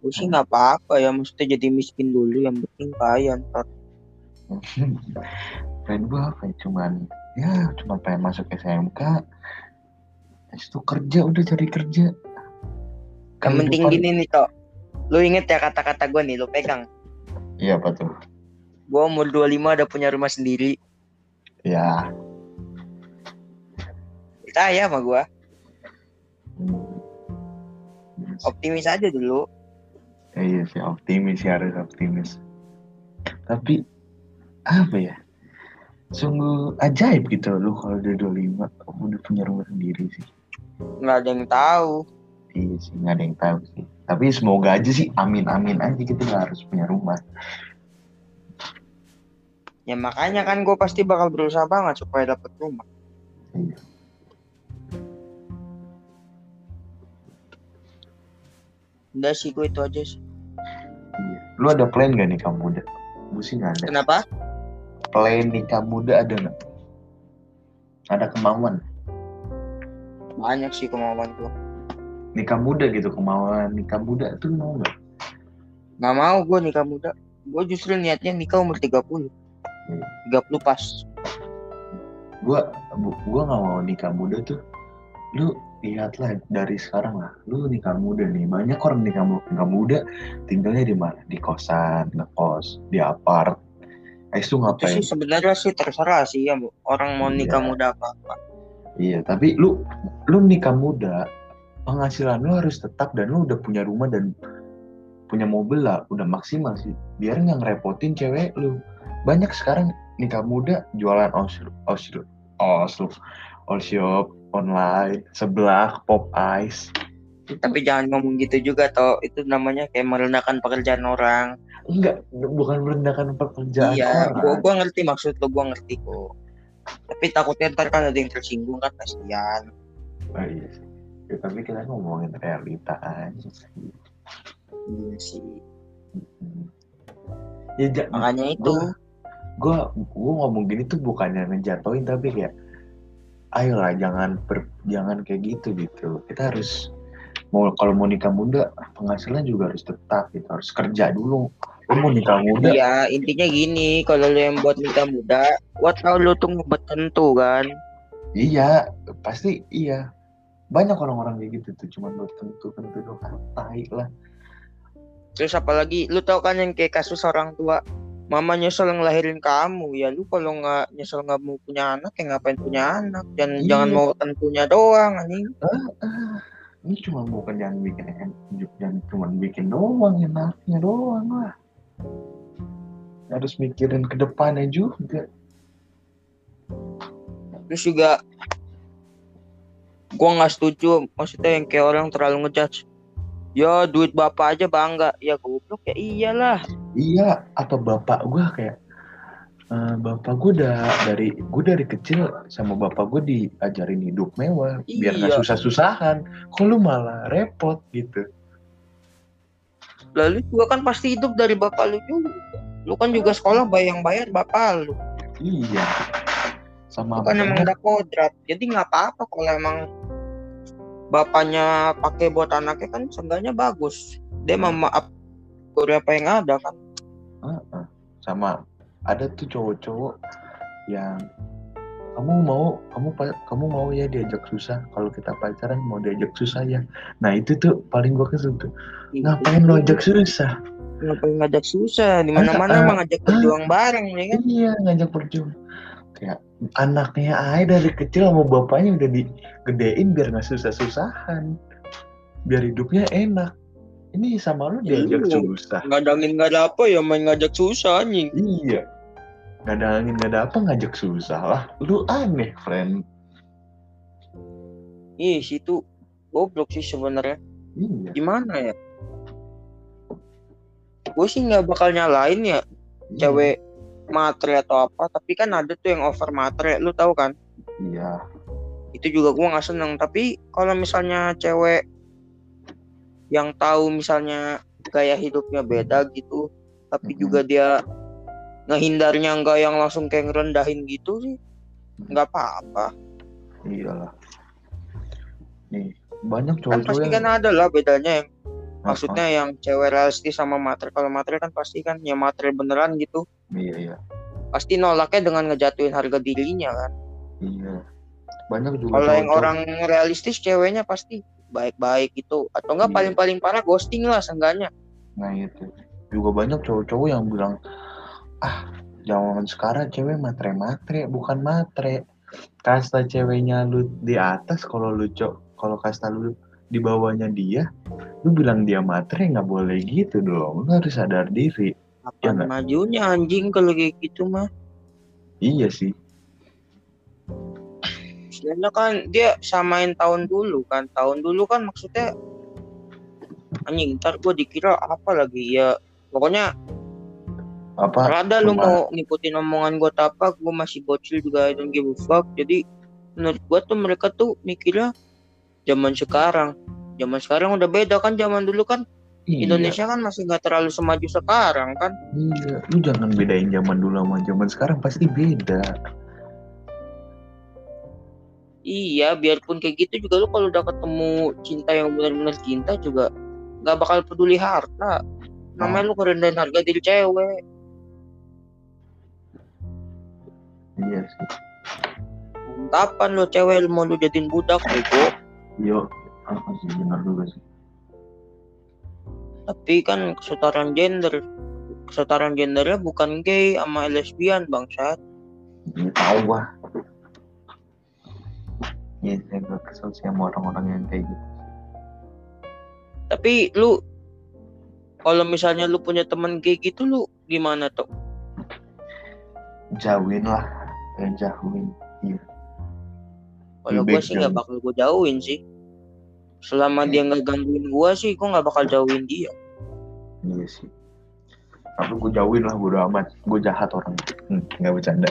S2: gue sih nggak apa-apa ya maksudnya jadi miskin dulu yang penting kaya ntar
S1: Plan gue apa ya? Cuman ya cuma pengen masuk SMK. Itu kerja udah cari kerja.
S2: yang penting gini nih tok lu inget ya kata-kata gue nih lu pegang
S1: Iya apa tuh?
S2: Gue umur 25 udah punya rumah sendiri.
S1: Ya.
S2: Percaya sama gue.
S1: Hmm.
S2: Optimis aja dulu.
S1: Ya, iya sih optimis sih harus optimis. Tapi apa ya? Sungguh ajaib gitu lu kalau udah 25 udah punya rumah sendiri sih.
S2: Nggak ada yang tahu.
S1: Iya sih nggak ada yang tahu sih. Tapi semoga aja sih amin amin aja kita nggak harus punya rumah.
S2: Ya makanya kan gue pasti bakal berusaha banget supaya dapet rumah. Udah sih gue itu aja sih.
S1: Iya. Lu ada plan gak nikah muda? Gue sih nggak ada.
S2: Kenapa?
S1: Plan nikah muda ada nggak? Ada kemauan?
S2: Banyak sih kemauan gue.
S1: Nikah muda gitu kemauan nikah muda tuh mau nggak?
S2: Nggak mau gue nikah muda. Gue justru niatnya nikah umur 30.
S1: Hmm.
S2: 30 pas.
S1: Gue gua nggak mau nikah muda tuh. Lu lihatlah dari sekarang lah. Lu nikah muda nih. Banyak orang nikah, mu- nikah muda tinggalnya di mana? Di kosan, ngekos, di apart. Eh
S2: Itu
S1: itu ngapain?
S2: sih sebenarnya sih terserah sih ya orang mau nikah
S1: Iya.
S2: muda apa apa.
S1: Iya, tapi lu lu nikah muda, penghasilan lu harus tetap dan lu udah punya rumah dan punya mobil lah, udah maksimal sih. Biar nggak ngerepotin cewek lu. Banyak sekarang nikah muda jualan oslo, oslo, oslo, shop online, sebelah pop ice.
S2: Tapi jangan ngomong gitu juga toh. Itu namanya kayak merendahkan pekerjaan orang.
S1: Enggak, bukan merendahkan pekerjaan
S2: iya,
S1: orang.
S2: gua gua ngerti maksud lo, gua ngerti kok. Tapi takutnya ntar kan ada yang tersinggung kan kasihan.
S1: Oh, iya sih. Ya, tapi kita ngomongin realita aja sih.
S2: Iya sih.
S1: Hmm. Ya,
S2: Makanya itu.
S1: Gue gue ngomong gini tuh bukannya ngejatoin tapi kayak ayolah jangan ber, jangan kayak gitu gitu. Kita harus mau kalau mau nikah muda penghasilan juga harus tetap gitu harus kerja dulu. Lu mau nikah muda.
S2: Iya, intinya gini, kalau lu yang buat nikah muda, gua tau lu tuh ngebet tentu kan.
S1: iya pasti iya. Banyak orang-orang kayak gitu tuh cuma buat tentu tentu doang. Tai lah.
S2: Terus apalagi lu tau kan yang kayak kasus orang tua Mama nyesel ngelahirin kamu. Ya lu kalau nggak nyesel nggak mau punya anak ya ngapain punya anak? Dan
S1: Iya.
S2: jangan mau tentunya doang anjing.
S1: Ah, ini cuma bukan jangan bikin en- jangan cuma bikin doang enaknya doang lah. Harus mikirin ke depannya juga.
S2: Terus juga gua nggak setuju maksudnya yang kayak orang terlalu ngejudge ya duit bapak aja bangga ya goblok ya iyalah
S1: Iya, atau bapak gue kayak eh, bapak gue udah dari gue dari kecil sama bapak gue diajarin hidup mewah biar nggak
S2: Iya.
S1: susah-susahan. Kok lu malah repot gitu?
S2: lalu juga kan pasti hidup dari bapak lu juga lu kan juga sekolah bayang bayar bapak lu
S1: Iya. Sama
S2: Lu kan emang ada kodrat jadi nggak apa-apa kalau emang bapaknya pakai buat anaknya kan seenggaknya bagus. Dia
S1: Hmm.
S2: memaaf beberapa yang ada kan.
S1: Heeh. sama. Ada tuh cowok-cowok yang kamu mau kamu kamu mau ya diajak susah. Kalau kita pacaran mau diajak susah ya. Nah itu tuh paling gue kesel tuh. Ngapain lo ajak susah?
S2: Ngapain ngajak susah? Di mana mana
S1: Ah,
S2: emang ngajak berjuang bareng ya kan?
S1: Iya ngajak berjuang. Kayak anaknya aja dari kecil sama bapaknya udah digedein biar nggak susah-susahan. Biar hidupnya enak. Ini sama lu diajak
S2: Iya.
S1: susah.
S2: nggak ada angin nggak ada apa ya main ngajak susah anjing
S1: Iya. Gak ada angin gak ada apa ngajak susah lah. Lu aneh friend.
S2: ih situ goblok sih sebenarnya
S1: Iya.
S2: gimana ya gue sih nggak bakal nyalain ya
S1: iya.
S2: cewek matre atau apa tapi kan ada tuh yang over matre lu tahu kan
S1: Iya.
S2: itu juga gua nggak seneng tapi kalau misalnya cewek yang tahu misalnya gaya hidupnya beda gitu tapi
S1: Mhm.
S2: juga dia ngehindarnya nggak yang langsung kayak ngerendahin gitu sih nggak apa-apa
S1: Iyalah. Nih banyak
S2: kan
S1: cowok-cowok
S2: pasti
S1: yang
S2: kan ada lah bedanya yang maksudnya yang cewek realistis sama matre kalau matre kan pasti kan ya matre beneran gitu
S1: iya iya
S2: pasti nolaknya dengan ngejatuhin harga dirinya kan
S1: iya. Banyak juga
S2: kalau yang orang realistis ceweknya pasti baik-baik gitu atau enggak
S1: Iya.
S2: paling-paling parah ghosting lah seenggaknya
S1: Nah itu juga banyak cowok-cowok yang bilang ah Jangan sekarang cewek matre-matre, bukan matre. Kasta ceweknya lu di atas, kalau lu cok, kalau kasta lu di bawahnya dia, lu bilang dia matre nggak boleh gitu dong. Lu harus sadar diri. Ya
S2: Apaan
S1: nggak?
S2: majunya anjing kalau kayak gitu mah.
S1: Iya sih.
S2: Soalnya kan dia samain tahun dulu kan. Tahun dulu kan maksudnya anjing ntar gue dikira apa lagi ya pokoknya
S1: Apa?
S2: rada lu mau ngikutin omongan gue apa gue masih bocil juga I don't give a fuck jadi menurut gue tuh mereka tuh mikirnya zaman sekarang zaman sekarang udah beda kan zaman dulu kan
S1: Iya,
S2: Indonesia kan masih nggak terlalu semaju sekarang kan
S1: Iya, lu jangan bedain zaman dulu sama zaman sekarang pasti beda.
S2: iya biarpun kayak gitu juga lu kalau udah ketemu cinta yang benar-benar cinta juga nggak bakal peduli harta namanya lu kerendahin harga diri cewek
S1: Iya sih.
S2: kapan lu cewek lu mau lu jadiin budak bego
S1: Yo, apa sih benar juga sih.
S2: Tapi kan kesetaraan gender kesetaraan gendernya bukan gay sama lesbian bangsat
S1: Ini tahu gua. Iya, saya gak kesel sih sama orang-orang yang kayak gitu.
S2: tapi lu kalau misalnya lu punya temen gay gitu lu gimana tuh
S1: Jauhin lah, jauhin. Iya.
S2: kalau gua sih nggak bakal gua jauhin sih selama dia nggak gangguin gua sih gua nggak bakal jauhin dia
S1: Iya sih. Tapi gue jauhin lah, bodo amat. Gue jahat orang. Hmm, nggak bercanda.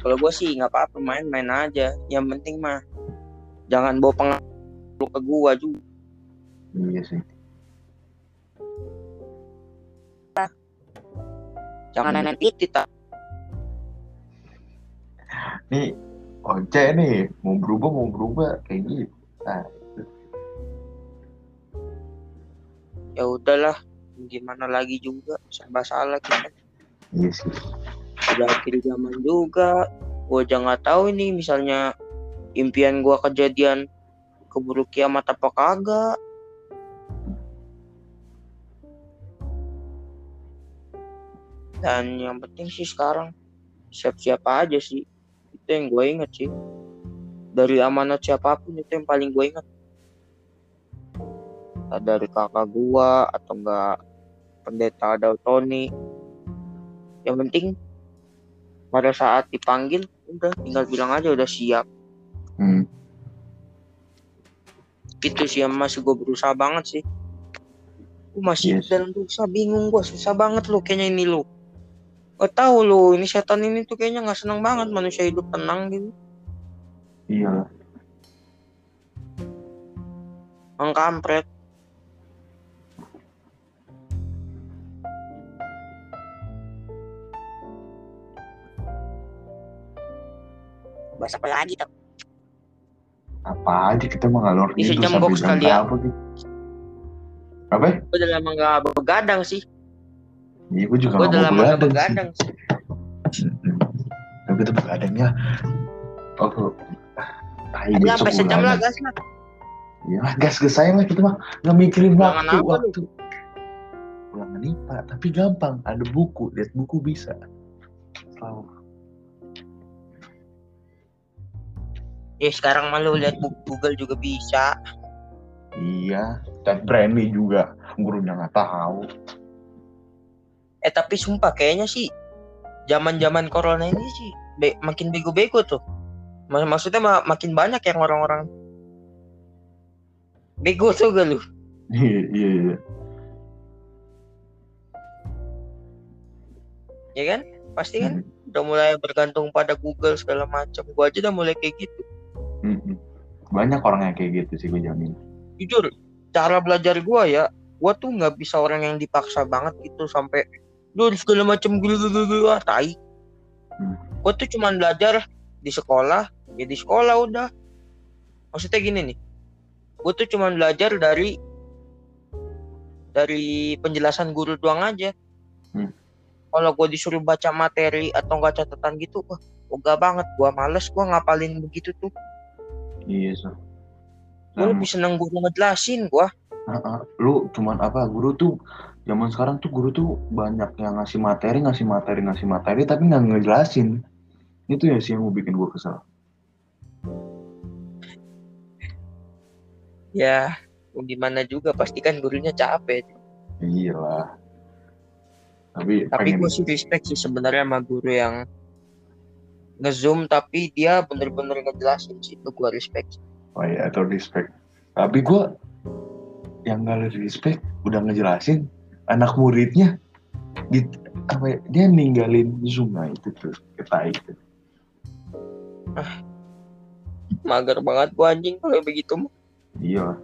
S2: kalau gua sih nggak apa-apa main-main aja yang penting mah jangan bawa pengaruh ke gua juga
S1: Iya sih.
S2: jangan
S1: Hmm.
S2: nenek titit tak
S1: Nih, Oce nih, mau berubah, mau berubah. Kayak gitu. Nah,
S2: ya udahlah gimana lagi juga serba salah kita
S1: iya sih.
S2: udah akhir zaman juga gue aja nggak tahu ini misalnya impian gua kejadian keburu kiamat apa kagak dan yang penting sih sekarang siap-siap aja sih itu yang gue inget sih dari amanat siapa pun itu yang paling gue inget Entah dari kakak gua atau enggak pendeta Tony. Yang penting pada saat dipanggil udah tinggal bilang aja udah siap.
S1: Hmm.
S2: gitu sih yang masih gue berusaha banget sih. Gue masih
S1: Yes.
S2: dalam berusaha bingung gue susah banget lu kayaknya ini lu Gak tahu lu ini setan ini tuh kayaknya nggak senang banget manusia hidup tenang gitu
S1: Iya lah.
S2: Ang kampret bahas apa lagi tuh
S1: Apa aja kita mah ngalor
S2: Isi
S1: gitu
S2: jam
S1: sampai jam
S2: kali ya.
S1: berapa gitu. Apa?
S2: udah lama gak begadang sih
S1: Iya, gue juga
S2: gue udah
S1: mau
S2: lama
S1: begadang. Tapi kita begadangnya. Oh, tai besok
S2: sampai sejam lah gas lah
S1: Iya lah, gas gas sayang lah kita mah nggak mikirin waktu waktu. Ulangan IPA, tapi gampang. Ada buku, lihat buku bisa. Selalu.
S2: ya sekarang malu lihat Google juga bisa
S1: Iya, dan Brandy juga gurunya nggak tahu.
S2: Eh tapi sumpah kayaknya sih zaman zaman corona ini sih be- makin bego-bego tuh. Mak- maksudnya ma- makin banyak yang orang-orang bego tuh gak lu.
S1: Iya, iya, iya.
S2: ya kan? Pasti kan?
S1: Mm,
S2: udah mulai bergantung pada Google segala macam. Gua aja udah mulai kayak gitu.
S1: Mm, mm. Banyak orang yang kayak gitu sih gue jamin.
S2: jujur cara belajar gua ya gua tuh nggak bisa orang yang dipaksa banget gitu sampai lu segala macam gitu gitu ah tai
S1: Hmm.
S2: gua tuh cuman belajar di sekolah ya di sekolah udah maksudnya gini nih gua tuh cuman belajar dari dari penjelasan guru doang aja
S1: Hmm.
S2: kalau gua disuruh baca materi atau enggak catatan gitu wah ogah banget gua males gua ngapalin begitu tuh
S1: Iya, so.
S2: gua
S1: Sama.
S2: lebih seneng guru ngejelasin gua
S1: Ah, ah. lu cuman apa guru tuh zaman sekarang tuh guru tuh banyak yang ngasih materi ngasih materi ngasih materi tapi nggak ngejelasin. Itu ya sih yang mau bikin gue kesel.
S2: Ya gimana juga pasti kan gurunya capek.
S1: Iya lah tapi
S2: tapi
S1: pengen
S2: gue sih respect sih sebenarnya sama guru yang ngezoom tapi dia bener-bener ngejelasin sih itu gue respect.
S1: Oh ya atau respect. Tapi gue yang gak respect udah ngejelasin anak muridnya di apa ya, dia ninggalin nah itu tuh kita itu.
S2: Mager banget gua anjing kalau begitu mah.
S1: iya.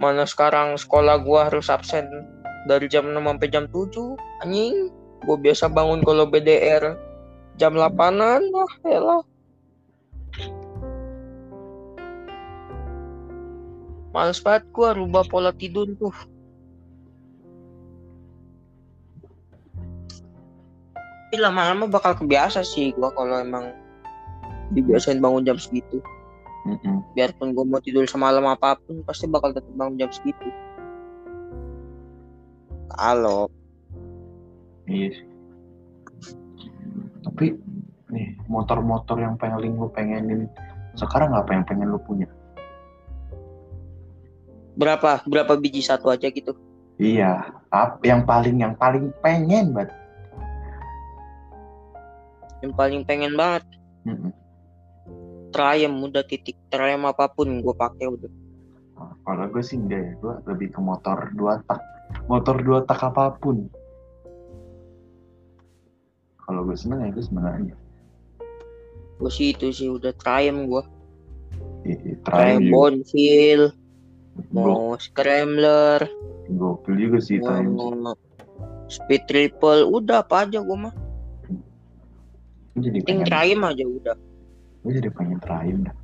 S2: Mana sekarang sekolah gua harus absen dari jam 6 sampai jam 7 anjing. Gua biasa bangun kalau BDR jam 8an lah elah males banget gua rubah pola tidur tuh. Tapi lama-lama bakal kebiasa sih gua kalau emang dibiasain bangun jam segitu.
S1: Mm-mm.
S2: biarpun gue mau tidur semalam apa pun pasti bakal tetap bangun jam segitu. Kalau
S1: iya sih. Tapi nih motor-motor yang paling lu pengenin sekarang apa yang pengen lu punya
S2: berapa berapa biji satu aja gitu.
S1: Iya apa yang paling yang paling pengen banget
S2: yang paling pengen banget.
S1: Mm-mm.
S2: Triumph udah titik Triumph apa pun gue pakai udah.
S1: Nah, kalau gue sih enggak ya gue lebih ke motor dua tak motor dua tak apa pun. Kalau gue seneng ya gue seneng aja.
S2: Gue sih itu sih udah Triumph gue Triumph. Bonfil mau Scrambler.
S1: Gokil juga sih sih.
S2: mau Speed Triple udah apa aja gue mah.
S1: Jadi pengen
S2: aja udah.
S1: gue jadi pengen Triumph dah.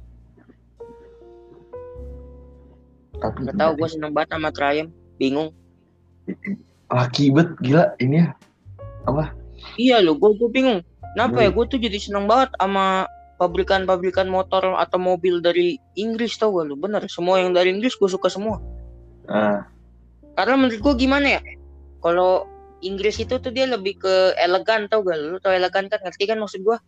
S1: Tapi
S2: Gak tau gue seneng banget sama Triumph bingung.
S1: Laki bet gila ini ya. Apa?
S2: Iya lo, gue gue bingung. Kenapa
S1: Hmm.
S2: ya? Gue tuh jadi seneng banget sama pabrikan-pabrikan motor atau mobil dari Inggris tau gak lu? Bener, semua yang dari Inggris gue suka semua.
S1: ah
S2: Karena menurut gue gimana ya? Kalau Inggris itu tuh dia lebih ke elegan tau gak lu? Lu tau elegan kan? Ngerti kan maksud gue?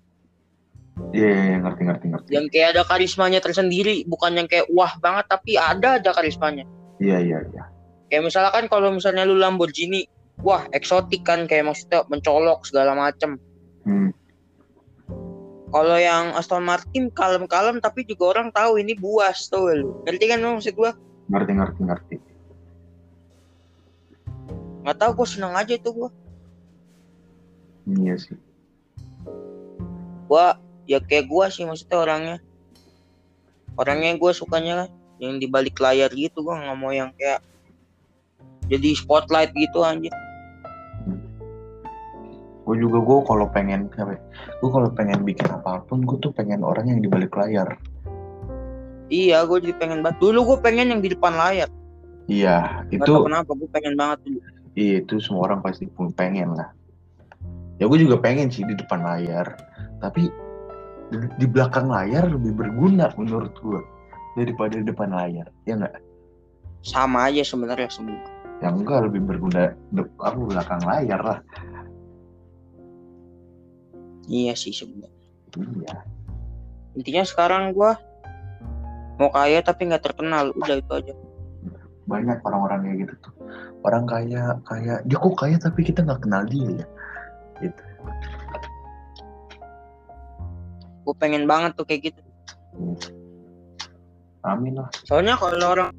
S1: iya iya, iya, ngerti ngerti ngerti
S2: Yang kayak ada karismanya tersendiri, bukan yang kayak wah banget tapi ada aja karismanya.
S1: iya iya iya
S2: Kayak misalkan kalau misalnya lu Lamborghini, wah eksotik kan kayak maksudnya mencolok segala macem.
S1: hmm.
S2: Kalau yang Aston Martin kalem-kalem tapi juga orang tahu ini buas tuh lu. Ngerti kan lu maksud gua?
S1: ngerti ngerti ngerti
S2: Nggak tahu gua seneng aja tuh gua.
S1: iya sih
S2: Gua ya kayak gua sih maksudnya orangnya. Orangnya gua sukanya kan yang di balik layar gitu gua nggak mau yang kayak jadi spotlight gitu anjir.
S1: Gue juga gue kalau pengen apa gue kalau pengen bikin apa pun gue tuh pengen orang yang di balik layar
S2: Iya, gua jadi pengen banget. Dulu gua pengen yang di depan layar.
S1: iya
S2: Gak
S1: itu
S2: tau kenapa gua pengen banget dulu.
S1: iya, itu semua orang pasti pun pengen lah ya gue juga pengen sih di depan layar tapi di, di belakang layar lebih berguna menurut gue daripada di depan layar ya enggak
S2: Sama aja sebenarnya semua.
S1: yang enggak lebih berguna de, apa belakang layar lah
S2: Iya sih sebenarnya.
S1: iya
S2: Intinya sekarang gua mau kaya tapi nggak terkenal. Udah itu aja.
S1: banyak orang-orang kayak gitu tuh orang kaya kaya dia kok kaya tapi kita nggak kenal dia ya gitu
S2: Gue pengen banget tuh kayak gitu.
S1: amin lah
S2: Soalnya kalau orang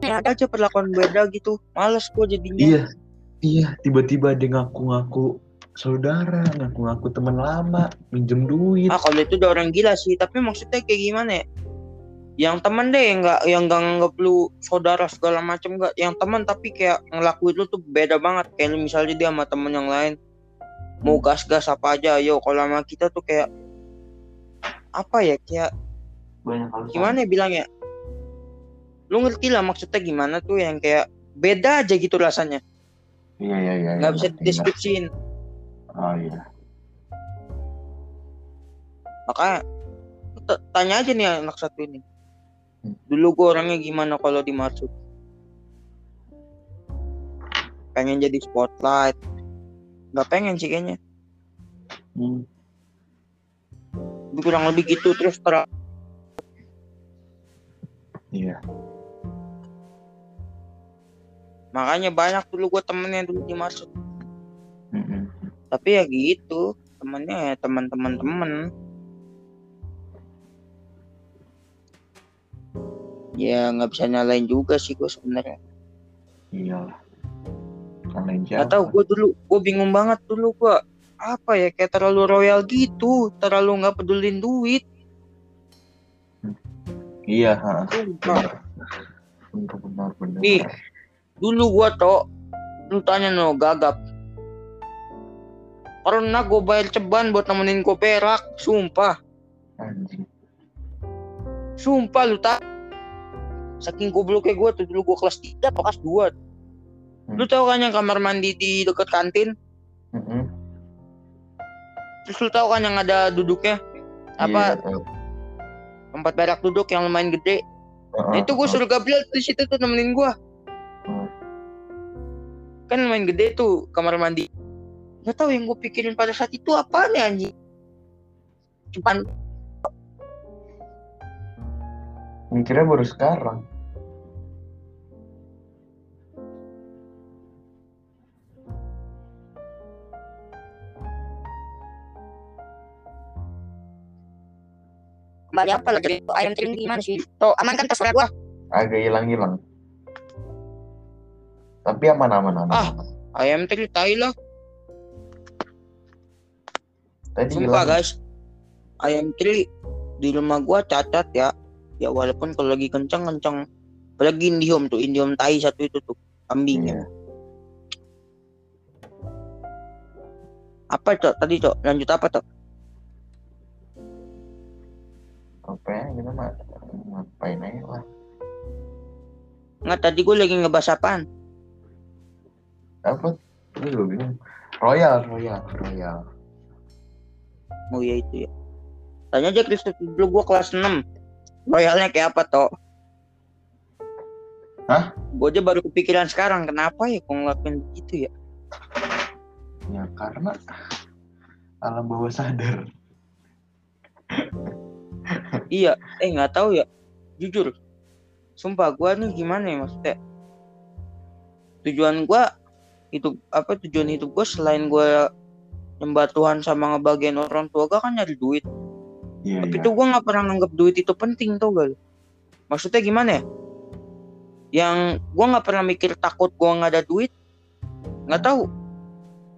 S2: ya ada aja perlakuan beda gitu. Males gue jadinya.
S1: iya iya tiba-tiba dia ngaku-ngaku saudara ngaku-ngaku teman lama minjem duit
S2: Ah kalau itu udah orang gila sih. Tapi maksudnya kayak gimana ya? Yang temen deh yang nggak yang nggak nganggap lu saudara segala macem nggak. Yang teman tapi kayak ngelakuin lu tuh beda banget. Kayak lu misalnya dia sama temen yang lain mau gas-gas apa aja. Yo kalau sama kita tuh kayak apa ya kayak
S1: banyak
S2: gimana ya bilangnya? Lu ngerti lah maksudnya gimana tuh yang kayak beda aja gitu rasanya.
S1: iya iya iya
S2: nggak
S1: iya,
S2: bisa dideskripsiin.
S1: Oh iya
S2: Makanya tanya aja nih anak satu ini.
S1: Hmm.
S2: Dulu gue orangnya gimana kalau dimaksud? Pengen jadi spotlight. Gak pengen sih kayaknya.
S1: Hmm.
S2: Kurang lebih gitu terus terang.
S1: Iya.
S2: Makanya banyak dulu gue temennya dulu dimaksud.
S1: Mm-mm.
S2: Tapi ya gitu. Temennya ya teman-teman temen. Ya nggak bisa nyalain juga sih gue sebenarnya.
S1: Iyalah.
S2: Gak
S1: siapa?
S2: tau gue dulu, gue bingung banget dulu gue apa ya kayak terlalu royal gitu, terlalu nggak pedulin duit.
S1: Iya, ha. Benar, benar, benar.
S2: Nih. Dulu gue toh, lu tanya no gagap. Karena gue bayar ceban buat nemenin gue perak, sumpah,
S1: Anjing.
S2: sumpah lu tak. Saking gobloknya gue tuh dulu gue kelas 3 apa kelas 2 Lu tau kan yang kamar mandi di dekat kantin?
S1: Mm-mm.
S2: Terus lu tau kan yang ada duduknya? Apa
S1: Iya, tahu.
S2: tempat berak duduk yang lumayan gede? Nah,
S1: Heeh,
S2: itu gue suruh Gabriel di situ tuh nemenin gue.
S1: Hmm.
S2: Kan lumayan gede tuh kamar mandi. Gak tau yang gue pikirin pada saat itu apa nih anjing? Cuman
S1: Mikirnya baru sekarang.
S2: kembali apa lagi? Ayam teri gimana sih? Tuh aman kan tas gua?
S1: Agak hilang-hilang. Tapi aman-aman. aman.
S2: Ah. Ayam teri tai lah.
S1: Tadi
S2: Sumpah
S1: hilang.
S2: guys. Ayam teri di rumah gua cacat ya. Ya walaupun kalau lagi kencang-kencang. Apalagi Indihome tuh, Indihome tai satu itu tuh. Kambing
S1: Iya.
S2: Apa cok? Tadi cok, lanjut apa cok?
S1: Apa ya? Kita mah ngapain aja lah.
S2: Nggak tadi gue lagi ngebahas apaan?
S1: Apa? Gue bingung. Royal, Royal, Royal.
S2: Oh iya itu ya. Tanya aja Kristus dulu gua kelas 6. Royalnya kayak apa toh?
S1: Hah?
S2: Gue aja baru kepikiran sekarang kenapa ya kok ngelakuin begitu ya?
S1: Ya karena alam bawah sadar.
S2: Iya, eh nggak tahu ya. Jujur, sumpah gua nih gimana ya maksudnya? Tujuan gua itu apa tujuan hidup gua selain gua nyembah Tuhan sama ngebagian orang tua gua kan nyari duit.
S1: Iya,
S2: Tapi
S1: iya.
S2: tuh gue nggak pernah nganggap duit itu penting tau gak lu? Maksudnya gimana ya? Yang gue nggak pernah mikir takut gue nggak ada duit, nggak tahu.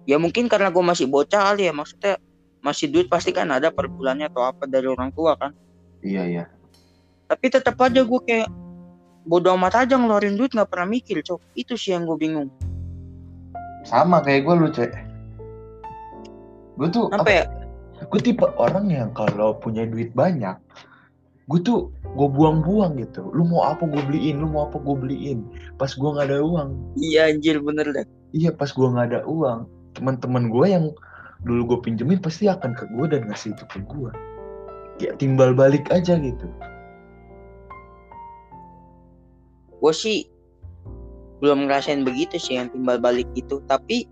S2: Ya mungkin karena gue masih bocah kali ya, maksudnya masih duit pasti kan ada per bulannya atau apa dari orang tua kan.
S1: Iya, iya.
S2: Tapi tetap aja gue kayak bodoh amat aja ngeluarin duit nggak pernah mikir cok. Itu sih yang gue bingung.
S1: Sama kayak gue lu, Cek. Gue tuh
S2: Apa ya?
S1: gue tipe orang yang kalau punya duit banyak gue tuh gue buang-buang gitu. Lu mau apa gue beliin lu mau apa gue beliin. Pas gue nggak ada uang.
S2: Iya anjir bener deh.
S1: iya pas gue nggak ada uang teman-teman gue yang dulu gue pinjemin pasti akan ke gue dan ngasih itu ke gue kayak timbal balik aja gitu.
S2: Gue sih belum ngerasain begitu sih yang timbal balik itu. Tapi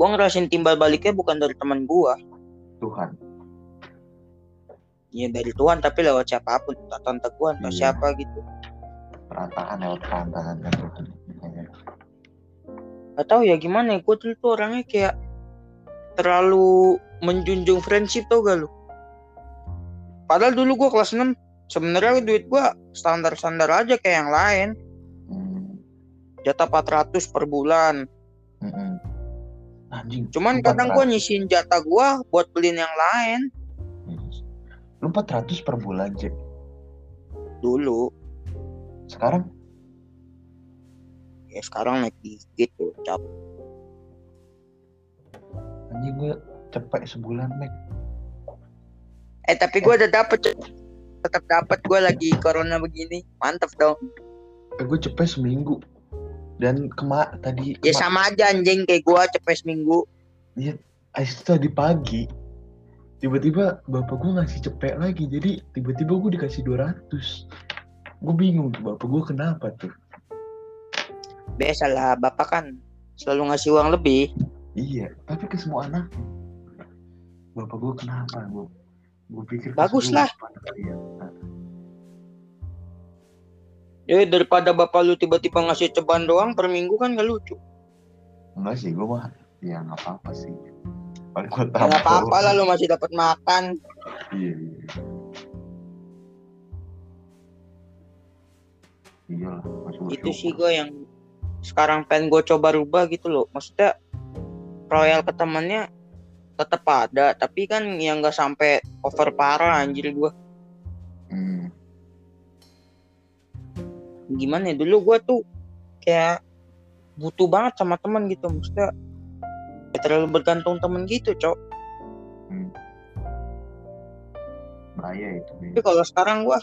S2: gue ngerasain timbal baliknya bukan dari teman gue
S1: Tuhan.
S2: Ya dari Tuhan tapi lewat siapa pun. Entah tante gue entah
S1: Iya.
S2: siapa gitu.
S1: Perataan lewat perataan Tuhan. Makanya,
S2: gak tahu ya gimana ya gue dulu tuh orangnya kayak terlalu menjunjung friendship tau gak lu? Padahal dulu gue kelas 6 sebenarnya duit gue standar-standar aja kayak yang lain.
S1: Hmm,
S2: jatah 400 per bulan.
S1: Mm-mm. Anjing
S2: cuman kadang
S1: 400.
S2: gue nyisihin jatah gue buat beliin yang lain.
S1: Lu 400 per bulan Cek
S2: dulu.
S1: Sekarang?
S2: Ya sekarang naik dikit tuh cap.
S1: Anjing gue cepet sebulan Mek
S2: eh tapi gue udah dapet tetap dapat gue lagi corona begini. Mantep dong.
S1: Eh, gue cepet seminggu dan kema tadi
S2: ya
S1: kema-
S2: sama aja anjing kayak gue cepet seminggu
S1: Ah, itu tadi pagi tiba-tiba bapak gue ngasih cepet lagi jadi tiba-tiba gue dikasih 200 gue bingung bapak gue kenapa tuh
S2: Biasalah bapak kan selalu ngasih uang lebih.
S1: iya tapi ke semua anak bapak gue kenapa gue gue pikir
S2: Bagus lah.
S1: ya. Nah,
S2: Ya daripada bapak lu tiba-tiba ngasih ceban doang per minggu kan gak lucu.
S1: enggak sih gue mah ya nggak apa-apa sih paling gue
S2: Ya nggak apa-apa lah lu masih dapat makan.
S1: iya iya iya lah masih
S2: Itu sih gue yang sekarang pengen gue coba rubah gitu loh. Maksudnya royal ke temannya tetap ada, tapi kan yang nggak sampai over parah anjir gue. Gimana ya dulu gue tuh kayak butuh banget sama teman gitu, maksudnya kayak terlalu bergantung temen gitu, cok.
S1: hmm. bahaya itu
S2: Tapi kalau sekarang gua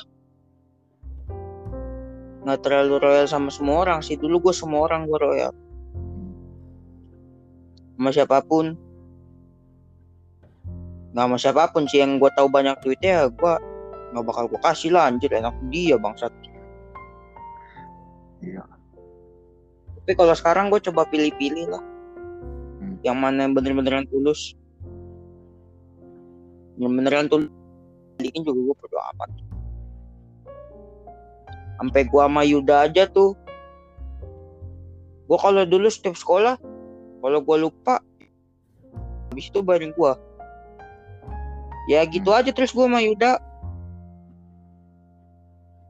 S2: nggak terlalu royal sama semua orang sih. Dulu gue semua orang gue royal. Sama siapa pun. Nggak sama siapa pun sih yang gue tahu banyak duitnya ya gue nggak bakal gue kasih lah anjir enak dia bangsat.
S1: Iya
S2: Tapi kalau sekarang gue coba pilih-pilih lah.
S1: Hmm.
S2: Yang mana yang bener-beneran tulus. Yang beneran tulus. Pilihin juga gue berdoa amat. Sampai gua sama Yuda aja tuh. Gua kalau dulu setiap sekolah, kalau gua lupa, habis itu baring gua. Ya gitu aja terus gua sama Yuda.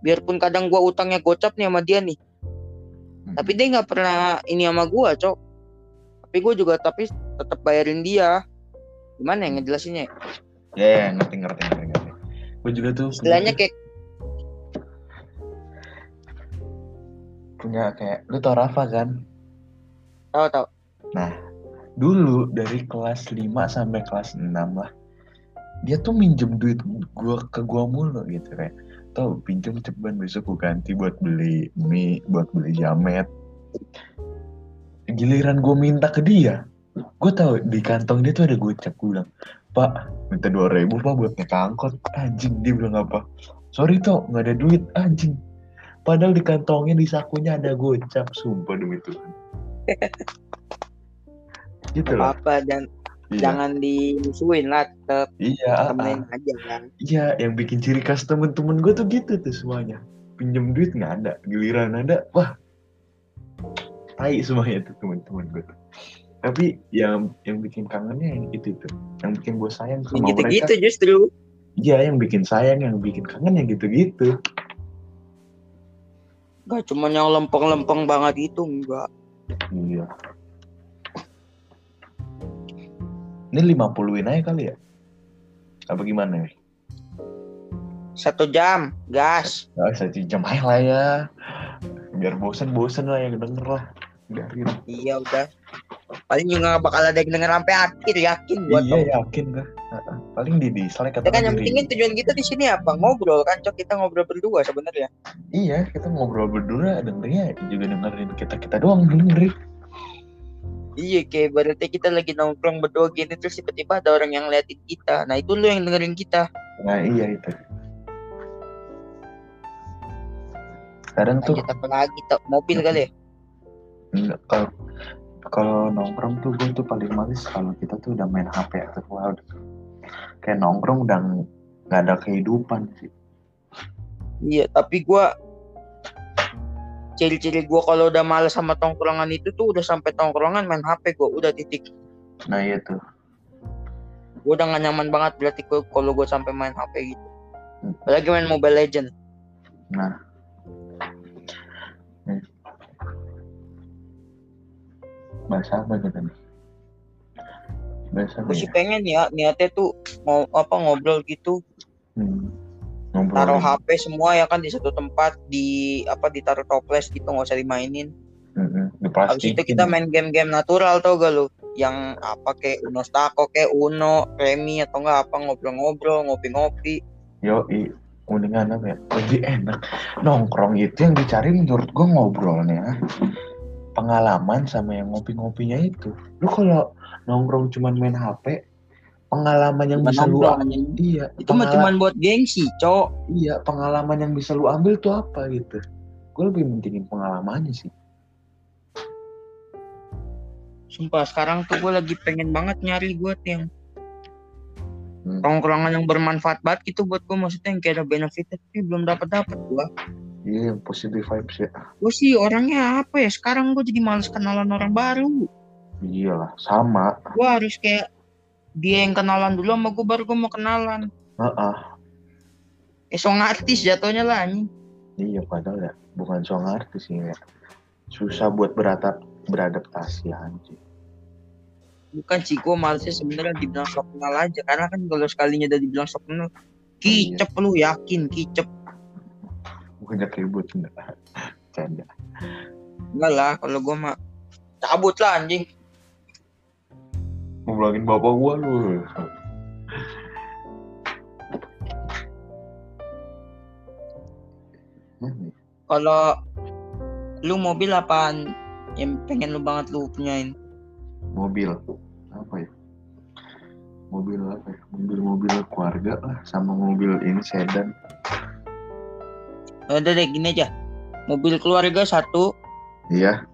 S2: Biarpun kadang gua utangnya gocap nih sama dia nih. Tapi dia nggak pernah ini sama gua, cok. Tapi gua juga tapi tetap bayarin dia. Gimana ya ngejelasinnya? ya?
S1: ya ya, ngerti ngerti ngerti ngerti gue juga tuh
S2: Istilahnya kayak
S1: punya kayak lu tau Rafa kan
S2: tahu tahu.
S1: dulu dari kelas 5 sampai kelas 6 lah dia tuh minjem duit gua ke gua mulu gitu kayak tau pinjem ceban besok gua ganti buat beli mie buat beli jamet. Giliran gua minta ke dia. Gue tahu di kantong dia tuh ada gocap. Gue bilang pak minta dua ribu pak buat naik angkot. Anjing dia bilang apa? Sorry toh nggak ada duit. Anjing. Padahal di kantongnya di sakunya ada gocap sumpah demi Tuhan. Gitu loh.
S2: Apa dan
S1: iya.
S2: jangan dimusuhin lah, tetap
S1: iya ah,
S2: temenin aja kan.
S1: Iya, yang bikin ciri khas temen-temen gue tuh gitu tuh semuanya. Pinjem duit nggak ada, giliran ada, wah, tai semuanya tuh temen-temen gue tuh. Tapi yang yang bikin kangennya yang itu tuh, yang bikin gue sayang
S2: Yang
S1: sama
S2: gitu-gitu
S1: mereka.
S2: justru.
S1: Iya, yang bikin sayang, yang bikin kangen yang gitu-gitu.
S2: Gak cuma yang lempeng-lempeng banget itu enggak.
S1: Iya. Ini 50-in aja kali ya? Apa gimana ya?
S2: Satu jam, gas.
S1: Nah, satu jam aja lah ya. Biar bosen-bosen lah yang denger lah. Biarin.
S2: Iya udah. Paling juga gak bakal ada yang denger sampai akhir yakin gua
S1: iya
S2: tau.
S1: yakin gue paling di dislike
S2: Ya
S1: atau
S2: kan yang pentingnya tujuan kita di sini apa? Ngobrol kan, cok kita ngobrol berdua sebenarnya.
S1: iya kita ngobrol berdua dengernya juga dengerin kita kita doang dengerin
S2: Iya kayak berarti kita lagi nongkrong berdua gini terus tiba-tiba ada orang yang liatin kita. Nah itu lu yang dengerin kita.
S1: nah iya itu sekarang tuh
S2: Lanjut apa lagi? Mobil kali ya?
S1: kalau kalau nongkrong tuh gue tuh paling males kalau kita tuh udah main HP atau udah kayak nongkrong udah ng- nggak ada kehidupan sih
S2: Iya, tapi gua ciri-ciri gua kalau udah males sama tongkrongan itu tuh udah sampai tongkrongan main HP gua udah titik.
S1: nah iya tuh
S2: Gua udah gak nyaman banget berarti gua kalau gua sampai main HP gitu.
S1: Hmm.
S2: Apalagi main Mobile Legend.
S1: nah Hmm. bahasa apa kita nih bahasa apa
S2: Gua sih
S1: ya?
S2: pengen ya niatnya tuh mau apa ngobrol gitu,
S1: Hmm.
S2: Taruh HP semua ya kan di satu tempat di apa ditaruh toples gitu nggak usah dimainin.
S1: Mm-mm,
S2: Habis itu kita main game-game natural tau gak lu? Yang apa kayak Uno Stako kayak Uno, Remi atau enggak apa ngobrol-ngobrol, ngopi-ngopi.
S1: Yo, mendingan apa ya? Lebih enak. Nongkrong itu yang dicari menurut gua ngobrolnya. Pengalaman sama yang ngopi-ngopinya itu. Lu kalau nongkrong cuman main HP, pengalaman yang
S2: Bukan
S1: bisa lu
S2: anjing.
S1: iya
S2: Itu mah cuman buat gengsi, cok.
S1: iya pengalaman yang bisa lu ambil tuh apa gitu gue lebih mentingin pengalamannya sih
S2: Sumpah sekarang tuh gue lagi pengen banget nyari gue tuh yang
S1: Hmm.
S2: tongkrongan yang bermanfaat banget gitu buat gue maksudnya yang kayak ada benefit tapi belum dapat dapat gue.
S1: iya yang positive vibes ya
S2: Gue sih orangnya apa ya sekarang gue jadi males kenalan orang baru.
S1: iyalah sama
S2: Gue harus kayak dia yang kenalan dulu sama gue baru gue mau kenalan.
S1: Heeh.
S2: Eh song artis jatuhnya lah anjing.
S1: iya padahal ya bukan song artis ya. Susah buat beratap beradaptasi anjing.
S2: Bukan sih gue malesnya sebenarnya dibilang sok kenal aja karena kan kalau sekalinya udah dibilang sok kenal kicep lu yakin kicep.
S1: Banyak ribut enggak. Canda.
S2: Enggak lah kalau gue mah cabut lah anjing
S1: ngulangin bapak gua lu.
S2: Kalau lu mobil apaan? Yang pengen lu banget lu punyain.
S1: Mobil. Apa ya? Mobil apa ya? Mobil mobil keluarga lah sama mobil ini sedan.
S2: Udah deh gini aja. Mobil keluarga satu.
S1: Iya.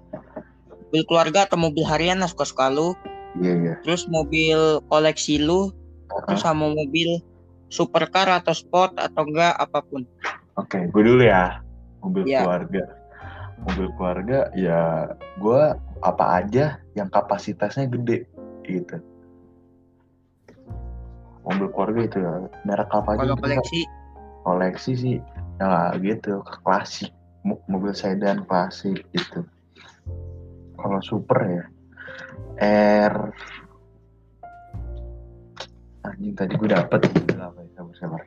S2: Mobil keluarga atau mobil harian lah suka suka lu
S1: iya iya.
S2: Terus mobil koleksi lu
S1: Ah,
S2: terus sama mobil supercar atau sport atau enggak apa pun.
S1: Oke gue dulu ya. Mobil
S2: Iya.
S1: keluarga. Mobil keluarga ya gua apa aja yang kapasitasnya gede gitu. Mobil keluarga itu ya merek apa aja
S2: kalau koleksi?
S1: Koleksi sih ya gitu klasik. Mo- mobil sedan klasik gitu. Kalau super ya R. Anjing tadi gue dapet apa ya sabar sabar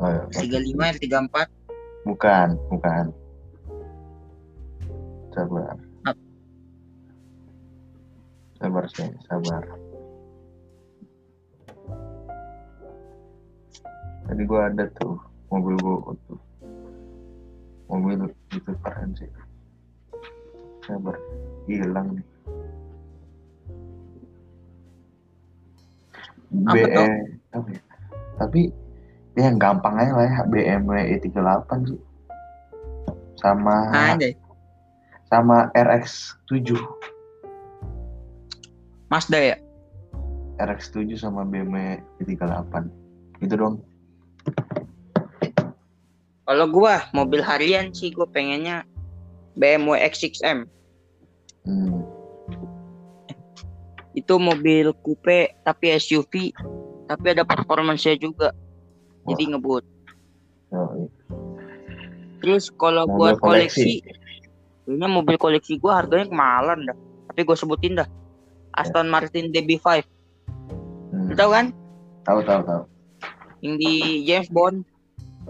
S1: oh, ya,
S2: tiga lima tiga empat?
S1: Bukan bukan. Sabar. Sabar sih sabar. Tadi gua ada tuh mobil gua tuh mobil itu keren sih sabar hilang nih
S2: Tuh?
S1: apa ya? tapi ya yang gampang aja lah ya BMW E38 sih sama
S2: ada
S1: sama RX7
S2: Mazda ya?
S1: RX7 sama BMW E38 gitu dong.
S2: Kalau gua mobil harian sih gua pengennya BMW X6M
S1: hmm.
S2: Itu mobil coupe tapi SUV tapi ada performance-nya juga. Jadi ngebut.
S1: Yoi.
S2: terus kalau
S1: Mobil
S2: buat
S1: koleksi.
S2: koleksi kayaknya mobil koleksi gua harganya kemahalan dah. Tapi gue sebutin dah. Aston Martin DB5
S1: Hmm.
S2: Tahu kan?
S1: Tahu tahu tahu.
S2: Yang di James Bond.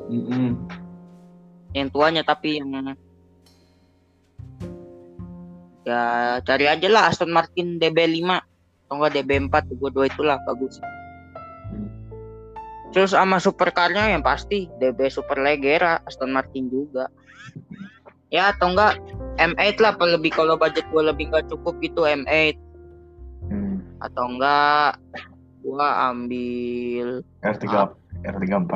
S1: Mm-mm.
S2: yang tuanya tapi yang ya cari aja lah Aston Martin DB5 atau enggak DB4 gue dua itulah bagus
S1: Hmm.
S2: terus sama supercarnya yang pasti DB Super Leggera Aston Martin juga ya atau enggak M8 lah lebih kalau budget gue lebih nggak cukup gitu M8
S1: Hmm.
S2: atau enggak gua ambil
S1: R3 R34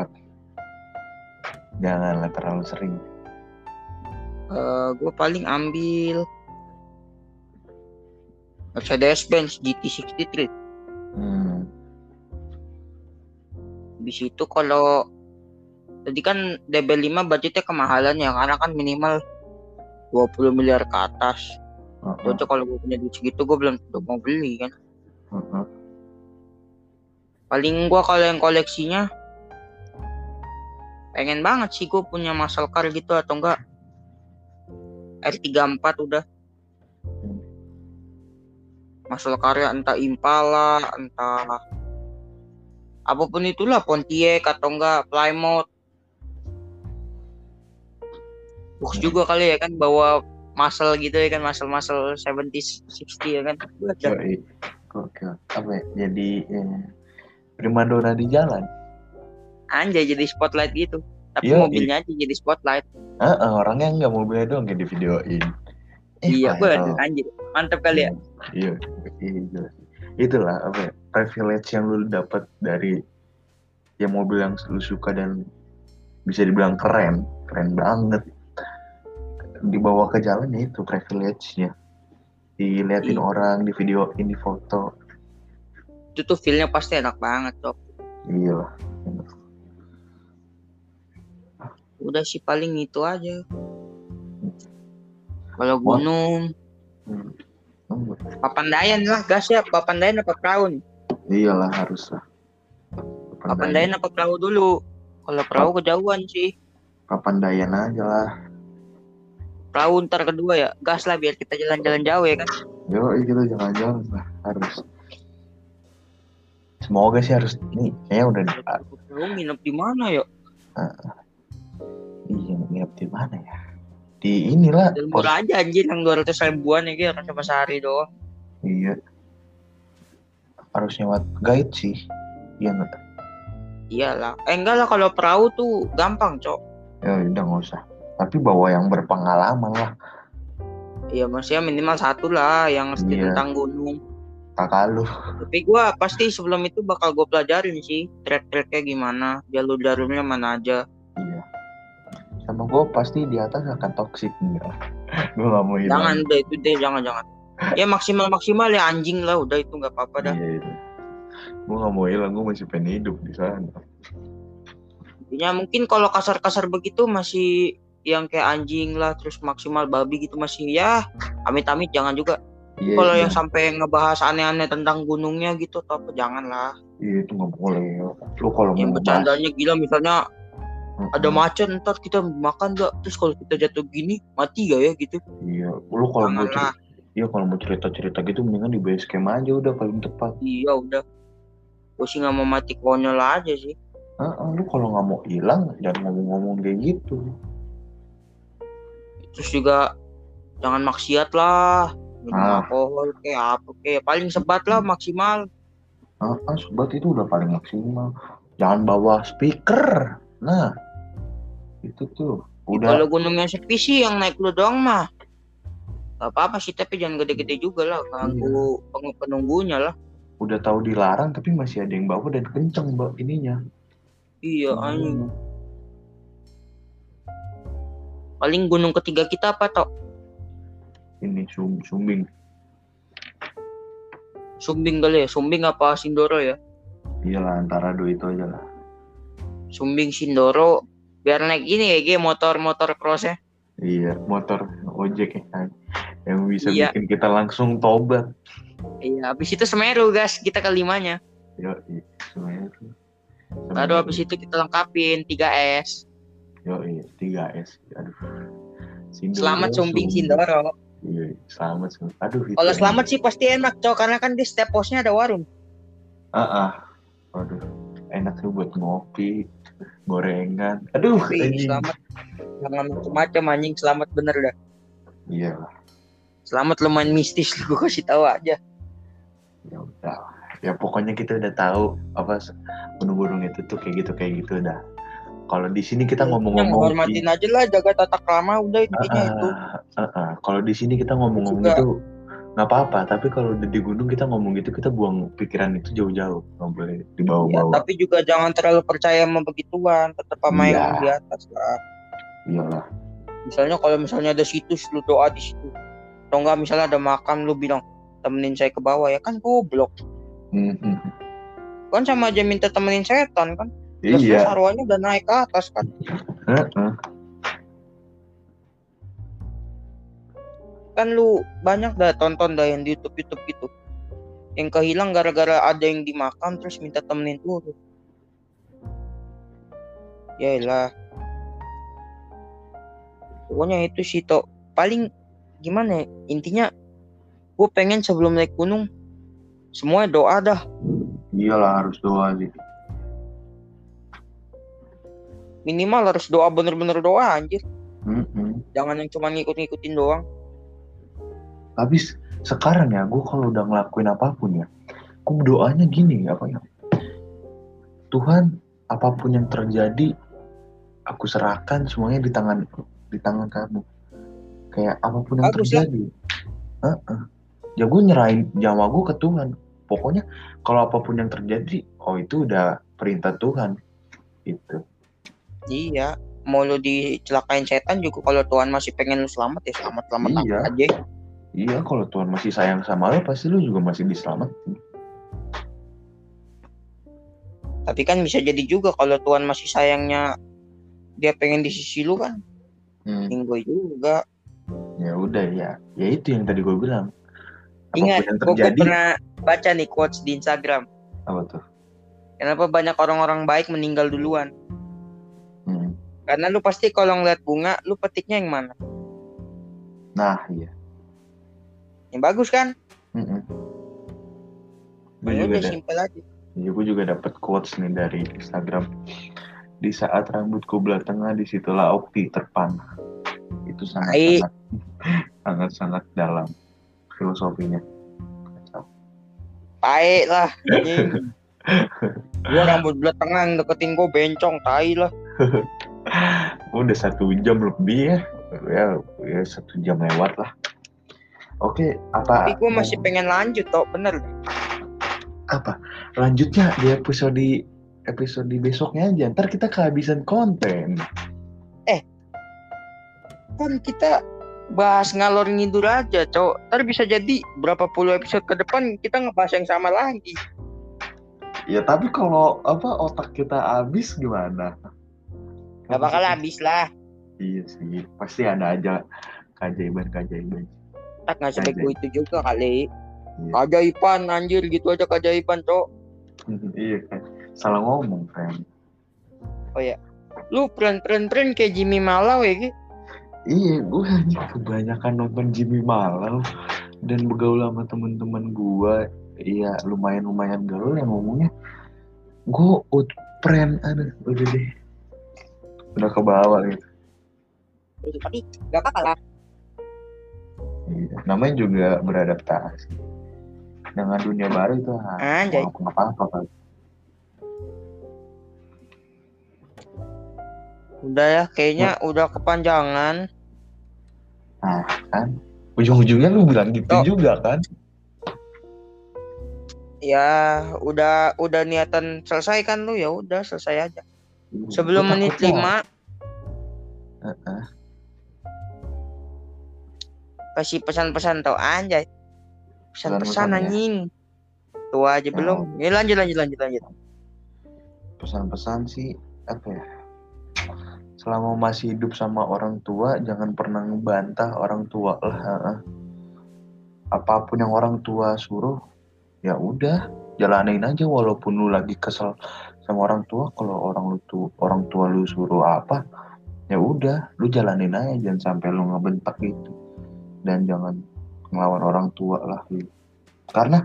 S1: janganlah terlalu sering
S2: eh gua paling ambil Mercedes-Benz GT63
S1: hmm.
S2: di situ kalau tadi kan DB5 budgetnya kemahalan ya karena kan minimal 20 miliar ke atas.
S1: Uh-uh.
S2: Cocok kalau gue punya duit segitu gue belum tentu mau beli kan.
S1: Uh-uh.
S2: Paling gua kalau yang koleksinya pengen banget sih gue punya muscle car gitu atau enggak R34 udah.
S1: Hmm.
S2: Muscle car ya entah Impala, entah apa pun itulah Pontiac atau enggak Plymouth. Box
S1: Hmm.
S2: juga kali ya kan bawa muscle gitu ya kan muscle-muscle 70 60 ya kan.
S1: Yoi. Gokil. Apa ya? Jadi eh, primadona di jalan.
S2: Anjay jadi spotlight gitu. Tapi
S1: Iya,
S2: mobilnya aja jadi spotlight.
S1: Heeh, orangnya enggak mobilnya doang kayak di videoin.
S2: Iya,
S1: viral.
S2: gue anjir. Mantap kali ya.
S1: Iya, iya jelas. itulah apa ya, privilege yang lu dapat dari ya mobil yang lu suka dan bisa dibilang keren keren banget dibawa ke jalan ya itu privilege-nya diliatin
S2: Iya.
S1: orang di video ini foto
S2: Itu tuh feel-nya pasti enak banget, Cok.
S1: iya lah
S2: Udah sih paling itu aja. Kalau gunung,
S1: Hmm.
S2: Papandayan lah, gas ya. Papandayan apa perahu nih?
S1: iyalah harus lah
S2: Papandayan apa perahu dulu? Kalau perahu kejauhan sih.
S1: Papandayan aja lah
S2: Perahu ntar kedua ya. Gas lah biar kita jalan-jalan jauh ya kan.
S1: Yo, kita jangan-jangan lah harus. Semoga sih harus nih, kayaknya udah
S2: Perahu nginep di mana ya?
S1: iya nginep di mana ya? Di inilah.
S2: Dan
S1: pos-
S2: murah aja anjir yang 200 ribuan ya gitu. Cuma sehari doang.
S1: Iya. Harus nyewa guide sih. Iya nggak?
S2: Iyalah. Eh enggak lah kalau perahu tuh gampang, Cok.
S1: Ya udah nggak usah. Tapi bawa yang berpengalaman lah.
S2: Iya maksudnya minimal satu lah yang ngerti
S1: Iya.
S2: tentang gunung.
S1: Kakak lu.
S2: Tapi gua pasti sebelum itu bakal gue pelajarin sih trek-treknya gimana, jalur-jalurnya mana aja.
S1: Iya. Sama gue pasti di atas akan toxic enggak. gue gak mau hilang.
S2: Jangan deh itu deh, jangan jangan. Ya maksimal maksimal ya anjing lah, udah itu nggak apa-apa dah.
S1: Iya, iya. Gue gak mau hilang, gue masih pengen hidup di sana.
S2: Ya mungkin kalau kasar-kasar begitu masih yang kayak anjing lah, terus maksimal babi gitu masih ya amit-amit jangan juga.
S1: Iya,
S2: kalau
S1: iya.
S2: yang sampai ngebahas aneh-aneh tentang gunungnya gitu, atau apa jangan lah.
S1: Iya, itu gak boleh. Lu kalau
S2: Yang bercandanya gila misalnya ada macan ntar kita makan gak terus kalau kita jatuh gini mati gak ya gitu
S1: Iya, lu kalau mau cerita, iya kalau mau cerita-cerita gitu mendingan di base camp aja udah paling tepat.
S2: iya udah gue sih nggak mau mati konyol aja sih
S1: Heeh, lu kalau nggak mau hilang jangan ngomong-ngomong kayak gitu.
S2: terus juga jangan maksiat lah minum
S1: Ah.
S2: alkohol kayak apa kayak paling sebat lah maksimal
S1: Heeh, sobat itu udah paling maksimal. Jangan bawa speaker. Nah, itu tuh. Udah.
S2: kalau gunungnya sepi sih yang naik lu doang mah. Gak apa-apa sih tapi jangan gede-gede juga lah ganggu peng- penunggunya lah.
S1: Udah tahu dilarang tapi masih ada yang bawa dan kenceng mbak ininya.
S2: iya
S1: Hmm.
S2: anjing. Paling gunung ketiga kita apa tok?
S1: Ini sum sumbing.
S2: Sumbing kali ya? Sumbing apa Sindoro ya?
S1: Iyalah antara dua itu aja lah.
S2: Sumbing Sindoro biar naik ini ya Ge, motor-motor cross ya
S1: Iya, motor ojek ya kan. Yang bisa
S2: Iya.
S1: bikin kita langsung tobat.
S2: iya habis itu Semeru guys kita kelimanya
S1: Yo, iya, semuanya itu.
S2: baru habis itu kita lengkapin 3S
S1: Yo, iya, 3S. Aduh. Sindoro,
S2: selamat Sumbing Sindoro
S1: Iya, selamat. Aduh,
S2: kalau
S1: yang-
S2: selamat sih pasti enak cowok karena kan di setiap posnya ada warung
S1: Ah, ah. Aduh, enak tuh buat ngopi, gorengan. Aduh,
S2: Wih,
S1: anjing.
S2: selamat jangan macam-macam anjing selamat bener dah
S1: Iya lah,
S2: selamat lumayan mistis lu gua kasih tahu aja
S1: ya udah. Ya pokoknya kita udah tahu apa s- gunung-gunung itu tuh kayak gitu kayak gitu dah. Kalau di sini kita
S2: Yang
S1: ngomong-ngomong
S2: hormatin aja lah jaga tata krama udah intinya itu
S1: Ah, ah, ah. Kalau di sini kita ngomong-ngomong itu nggak apa-apa, tapi kalau di di gunung kita ngomong gitu kita buang pikiran itu jauh-jauh, nggak boleh
S2: ya,
S1: dibawa-bawa.
S2: tapi juga jangan terlalu percaya sama begituan tetap sama
S1: Iya.
S2: yang di atas lah
S1: Iyalah.
S2: misalnya kalau misalnya ada situs lu doa di situ atau enggak misalnya ada makam lu bilang temenin saya ke bawah ya kan goblok
S1: Mhm.
S2: kan sama aja minta temenin setan kan Terus
S1: Iya.
S2: arwahnya udah naik ke atas kan kan lu banyak dah tonton dah yang di YouTube YouTube gitu. Yang kehilang gara-gara ada yang di makam terus minta temenin turun ya lah pokoknya itu sih tok. Paling gimana ya intinya gue pengen sebelum naik gunung semua doa dah.
S1: Iyalah harus doa sih.
S2: minimal harus doa bener-bener doa anjir.
S1: Mhm.
S2: jangan yang cuma ngikut-ngikutin doang
S1: Tapi sekarang ya, gue kalau udah ngelakuin apa pun ya, gue doanya gini apa ya? Tuhan, apa pun yang terjadi, aku serahkan semuanya di tangan di tangan kamu. Kayak apa pun yang
S2: Bagus ya.
S1: terjadi, Heeh. ya gue nyerahin nyawa gue ke Tuhan. pokoknya kalau apa pun yang terjadi oh itu udah perintah Tuhan itu
S2: Iya, mau lu dicelakain setan juga kalau Tuhan masih pengen lu selamat ya selamat selamat
S1: Iya.
S2: aja.
S1: Iya kalau Tuhan masih sayang sama lo pasti lu juga masih diselamatin
S2: Tapi kan bisa jadi juga kalau Tuhan masih sayangnya dia pengen di sisi lu kan,
S1: Hmm,
S2: tinggal juga.
S1: ya udah ya ya itu yang tadi gue bilang apa pun
S2: Ingat,
S1: yang
S2: gue pernah baca nih quotes di Instagram.
S1: apa tuh
S2: Kenapa banyak orang-orang baik meninggal duluan?
S1: Hmm,
S2: Karena lu pasti kalau ngeliat bunga, lu petiknya yang mana?
S1: nah iya
S2: Yang bagus kan?
S1: Mm-mm. gue
S2: Ya
S1: juga
S2: udah simpel aja.
S1: ya, gue juga dapat quotes nih dari Instagram di saat rambutku belah tengah di situlah opti terpana itu sangat sangat sangat sangat dalam filosofinya
S2: Baik lah. gua rambut belah tengah deketin gua bencong, tai lah.
S1: udah satu jam lebih ya ya, ya satu jam lewat lah oke apa
S2: Tapi gua masih pengen lanjut toh, bener.
S1: apa lanjutnya di episode episode besoknya aja ntar kita kehabisan konten
S2: Kan kita bahas ngalor ngidur aja, cowok. Ntar bisa jadi berapa puluh episode ke depan kita ngebahas yang sama lagi.
S1: ya tapi kalau apa otak kita habis gimana
S2: Gak bakal habis lah.
S1: iya sih pasti ada aja keajaiban keajaiban
S2: Tak nggak sebego itu juga kali.
S1: Iya.
S2: Keajaiban anjir gitu aja keajaiban, cowok.
S1: iya salah ngomong kan
S2: Lu peren-peren-peren kayak Jimmy Malau ya, Ki.
S1: iya gue aja kebanyakan nonton Jimmy Malau dan bergaul sama temen-temen gue iya lumayan lumayan gaul yang ngomongnya gue outpren aduh udah deh udah ke bawah gitu
S2: Tapi gak apa-apa lah.
S1: Iya. namanya juga beradaptasi dengan dunia baru itu ah,
S2: Anjay.
S1: mau apa-apa kan
S2: Udah ya, kayaknya udah kepanjangan.
S1: kan ujung-ujungnya lu bilang gitu
S2: Oh.
S1: juga kan
S2: Ya, udah udah niatan selesai kan lu ya udah selesai aja. Sebelum
S1: Gua
S2: menit
S1: takutnya-
S2: 5
S1: Heeh.
S2: Kasih pesan-pesan tau anjay. Pesan-pesan
S1: ya?
S2: anjing. Tuh aja
S1: Oh.
S2: belum. Ini lanjut lanjut lanjut lanjut.
S1: pesan-pesan sih apa ya selama masih hidup sama orang tua jangan pernah ngebantah orang tua lah apa pun yang orang tua suruh ya udah jalanin aja walaupun lu lagi kesel sama orang tua kalau orang lu tuh orang tua lu suruh apa ya udah lu jalanin aja jangan sampai lu ngebentak gitu dan jangan ngelawan orang tua lah gitu. karena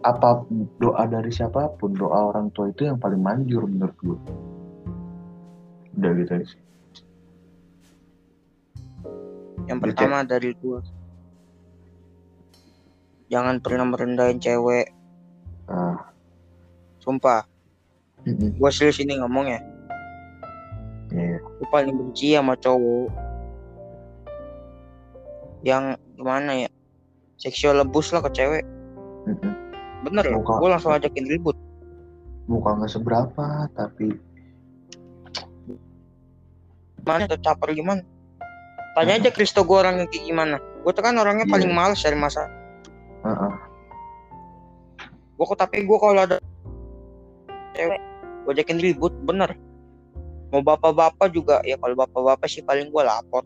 S1: apa doa dari siapa pun doa orang tua itu yang paling manjur menurut gue udah gitu aja sih
S2: Yang pertama dari gua. Jangan pernah merendahin cewek.
S1: ah
S2: Sumpah,
S1: mm-mm,
S2: gua serius ini ngomongnya.
S1: iya
S2: Gua paling benci sama cowok yang gimana ya seksual lebus lah ke cewek. Bener loh gue langsung ajakin ribut.
S1: Bukan nggak seberapa tapi
S2: mana tuh caper gimana? Tanya aja Kristo gue orangnya kayak gimana. Gue tuh kan orangnya
S1: Iya.
S2: paling males cari masalah
S1: Heeh.
S2: gue kok tapi gue kalau ada cewek gue ajakin ribut bener. Mau bapak-bapak juga ya kalau bapak-bapak sih paling gue lapor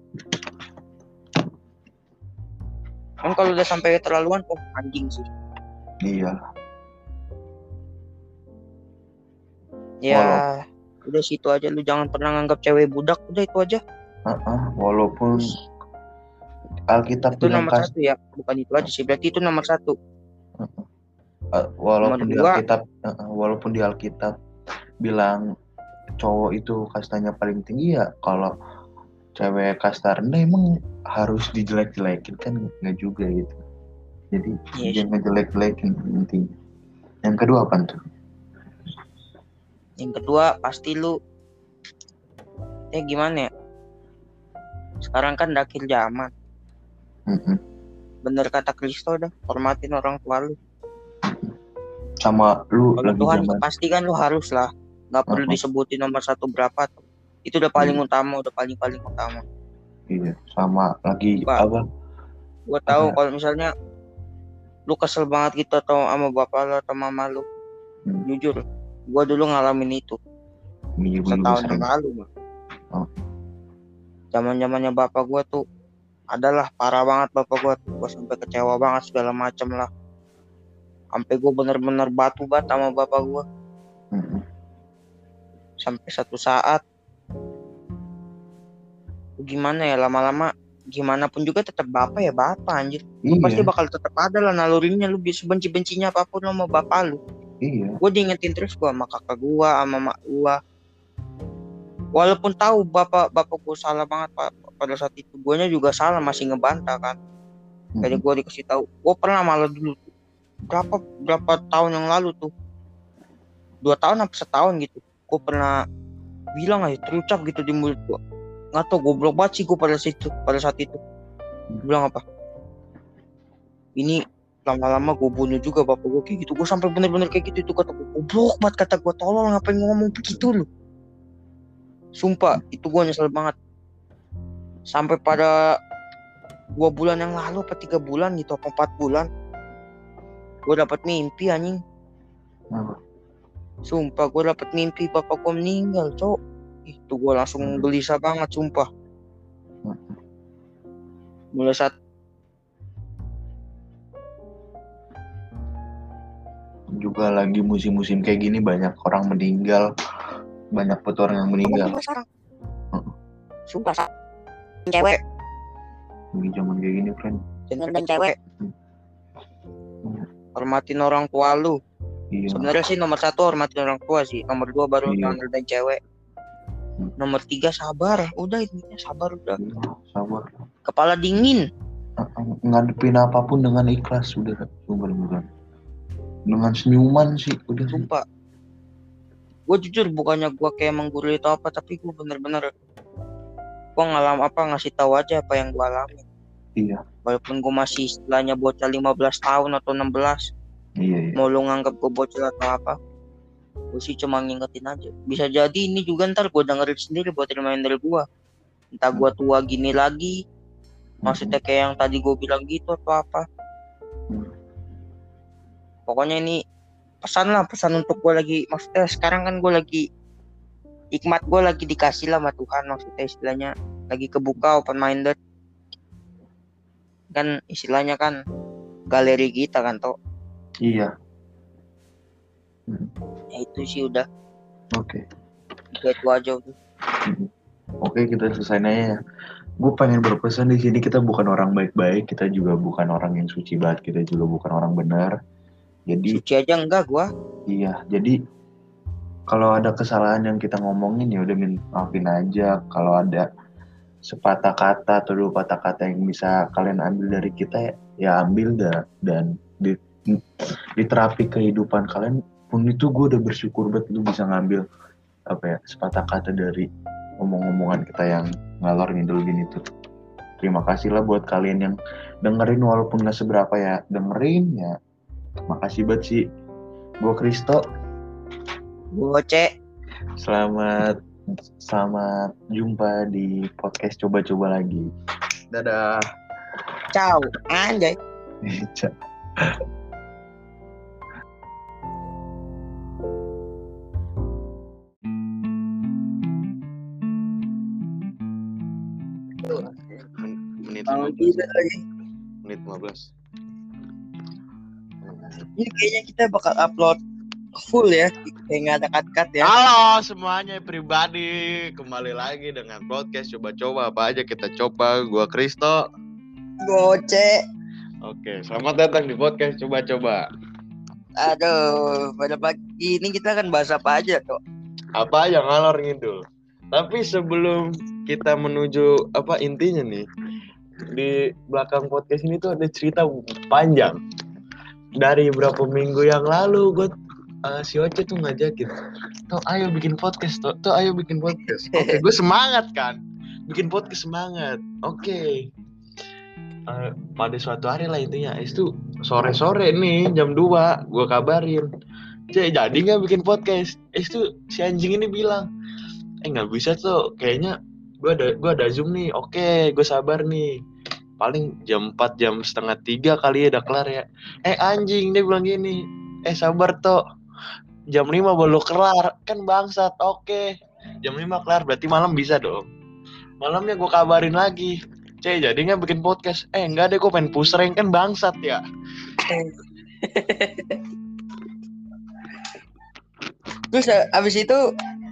S2: kan kalau udah sampai keterlaluan oh anjing sih.
S1: Iya.
S2: Ya udah situ aja. Lu jangan pernah nganggap cewek budak. Udah itu aja.
S1: Heeh, walaupun Alkitab
S2: itu nomor
S1: kas
S2: satu ya. Bukan itu aja sih. Berarti itu nomor satu.
S1: Eh, walaupun
S2: Nomor
S1: di
S2: dua.
S1: Alkitab heeh, walaupun di Alkitab bilang cowok itu kastanya paling tinggi ya kalau cewek kasta rendah emang harus dijelek-jelekin kan nggak juga gitu jadi
S2: Iya sih.
S1: jangan ngejelek-jelekin intinya yang kedua apa tuh
S2: yang kedua pasti lu ya gimana ya sekarang kan akhir zaman
S1: Mm-mm.
S2: bener kata Kristo dah hormatin orang tua lu
S1: sama lu
S2: Kalau
S1: lagi
S2: Tuhan
S1: zaman
S2: pasti kan lu harus lah. Nggak perlu disebutin nomor satu berapa tuh. Itu udah paling
S1: Hmm.
S2: utama, udah paling paling utama.
S1: iya sama lagi
S2: Pak.
S1: apa
S2: Gua tahu kalau misalnya lu kesel banget gitu atau sama bapak lu atau mama lu.
S1: Hmm.
S2: Jujur, gua dulu ngalamin itu
S1: minggu
S2: setahun yang lalu, Bang.
S1: Oh.
S2: Zaman-zamannya bapak gua tuh adalah parah banget bapak gua tuh. Gua sampai kecewa banget segala macem lah. Sampai gua bener-bener batu banget sama bapak gua.
S1: Mm-mm.
S2: sampai satu saat gimana ya lama-lama gimana pun juga tetap bapak ya bapak anjir. Lu
S1: iya.
S2: pasti bakal tetap ada lah nalurinya lu bisa benci bencinya apa pun sama bapak lu.
S1: Iya.
S2: Gue diingetin terus gua sama kakak gua sama mak gua. Walaupun tahu bapak bapak gua salah banget pak. Pada saat itu guanya juga salah masih ngebantah kan. Jadi
S1: Mm-mm.
S2: gua dikasih tahu gua pernah malah dulu berapa berapa tahun yang lalu tuh? Dua tahun apa setahun gitu. Gua pernah bilang aja terucap gitu di mulut gua nggak tau goblok banget sih gua pada situ pada saat itu. Gua bilang apa? Ini lama-lama gue bunuh juga bapak gue kayak gitu. Gue sampai bener-bener kayak gitu itu kata gue goblok banget kata gue tolol ngapain ngomong begitu lu? Sumpah itu gue nyesel banget. Sampai pada dua bulan yang lalu apa tiga bulan gitu apa empat bulan gue dapat mimpi anjing. Sumpah gue dapat mimpi bapak gue meninggal cok itu gue langsung
S1: Hmm.
S2: gelisah banget sumpah
S1: Hmm.
S2: mulai saat
S1: juga lagi musim-musim kayak gini banyak orang meninggal banyak petualang yang meninggal Hmm.
S2: sumpah sa- cewek
S1: di zaman kayak gini friend
S2: dan dan cewek
S1: Hmm.
S2: hormatin orang tua lu
S1: iya
S2: sebenarnya sih nomor satu hormatin orang tua sih nomor dua baru
S1: Iya.
S2: jangan dan cewek
S1: Hmm.
S2: Nomor tiga sabar. Udah intinya sabar udah.
S1: Iya, sabar.
S2: Kepala dingin.
S1: Ngadepin apa pun dengan ikhlas udah. Sumpah bukan dengan senyuman sih udah.
S2: Sumpah. Gue jujur bukannya gue kayak menggurui atau apa tapi gue bener-bener gue ngalam apa ngasih tahu aja apa yang gue alami.
S1: Iya.
S2: Walaupun gue masih istilahnya bocah 15 tahun atau 16
S1: iya iya.
S2: Mau lu nganggap gue bocah atau apa gue sih cuma ngingetin aja. Bisa jadi ini juga ntar gue dengerin sendiri buat reminder gue entah gue tua gini lagi maksudnya kayak yang tadi gue bilang gitu atau apa.
S1: Hmm.
S2: pokoknya ini pesan lah pesan untuk gue lagi maksudnya sekarang kan gue lagi hikmat gue lagi dikasih lah sama Tuhan maksudnya istilahnya. Lagi kebuka open minded. Kan istilahnya kan galeri kita kan toh
S1: iya
S2: ya itu sih udah.
S1: Oke.
S2: Itu, itu aja udah
S1: oke kita selesai aja ya. Gue pengen berpesan di sini kita bukan orang baik-baik kita juga bukan orang yang suci banget kita juga bukan orang benar. Jadi
S2: suci aja enggak gue
S1: Iya, jadi kalau ada kesalahan yang kita ngomongin ya udah maafin aja. Kalau ada sepatah kata atau dua patah kata yang bisa kalian ambil dari kita ya, ya ambil dah dan di, diterapi kehidupan kalian pun itu gue udah bersyukur banget lu bisa ngambil apa ya sepatah kata dari omong-omongan kita yang ngalor ngidul gini tuh. Terima kasih lah buat kalian yang dengerin walaupun nggak seberapa ya dengerin ya. Makasih banget sih. Gue Kristo.
S2: Gue cek
S1: selamat selamat jumpa di podcast coba-coba lagi. Dadah.
S2: Ciao anjay.
S1: Menit
S2: Kalau tidak lagi.
S1: Menit 15
S2: ini kayaknya kita bakal upload full ya kayak nggak ada cut cut ya.
S3: Halo semuanya pribadi. Kembali lagi dengan podcast coba-coba. Apa aja kita coba? Gua Kristo.
S2: Goce
S3: oke selamat datang di podcast coba-coba.
S2: Aduh pada pagi ini kita akan bahas apa aja tuh
S3: apa aja ngalor ngidul. Tapi sebelum kita menuju apa intinya nih di belakang podcast ini tuh ada cerita panjang. Dari berapa minggu yang lalu gue uh, si Oce tuh ngajakin tuh ayo bikin podcast tuh, tuh ayo bikin podcast. Oke gue semangat kan? Bikin podcast semangat. Oke. Eh, pada suatu hari lah intinya itu sore-sore nih jam 2 gue kabarin
S1: Cek jadi nggak bikin podcast? Eh itu si anjing ini bilang eh nggak bisa tuh kayaknya gue ada gue ada zoom nih. Oke gue sabar nih. Paling jam 4 jam setengah tiga kali ya udah kelar ya. Eh anjing dia bilang gini. Eh sabar tuh jam 5 baru kelar. Kan bangsat. Oke. Jam 5 kelar berarti malam bisa dong. Malamnya gue kabarin lagi. Cek jadi nggak bikin podcast. Eh enggak deh gue pengen pusreng. Kan bangsat ya.
S2: Terus eh, abis itu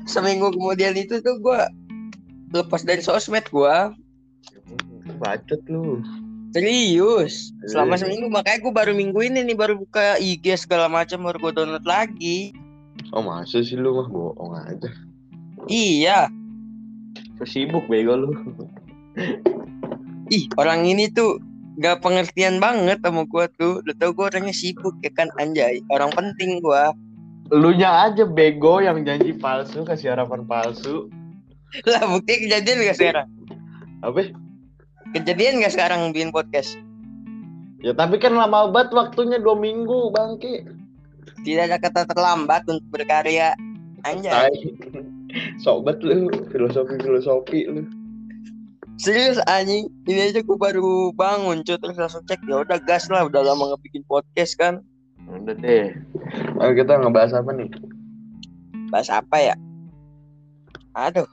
S2: seminggu kemudian itu tuh gue lepas dari sosmed gue
S1: bacot lu.
S2: Serius. Selama seminggu makanya gue baru minggu ini nih baru buka IG segala macam baru gue download lagi.
S1: Oh masa sih lu mah bohong aja?
S2: Iya.
S1: Sibuk bego lu.
S2: Ih orang ini tuh gak pengertian banget sama gue tuh. Udah tau gue orangnya sibuk ya kan? Anjay orang penting gue
S1: lu nya aja bego yang janji palsu kasih harapan palsu
S2: lah bukti kejadian gak sekarang?
S1: Apa?
S2: Kejadian gak sekarang bikin podcast?
S1: Ya tapi kan lama banget waktunya dua minggu bangke.
S2: Tidak ada kata terlambat untuk berkarya. Anjay.
S1: Sobat lu filosofi filosofi lu.
S2: Serius anjing. Ini aja gue baru bangun cuy. Terus langsung cek ya udah gas lah. Udah lama nggak bikin podcast kan?
S1: Udah deh. Ayo kita ngebahas apa nih?
S2: Bahas apa ya? Aduh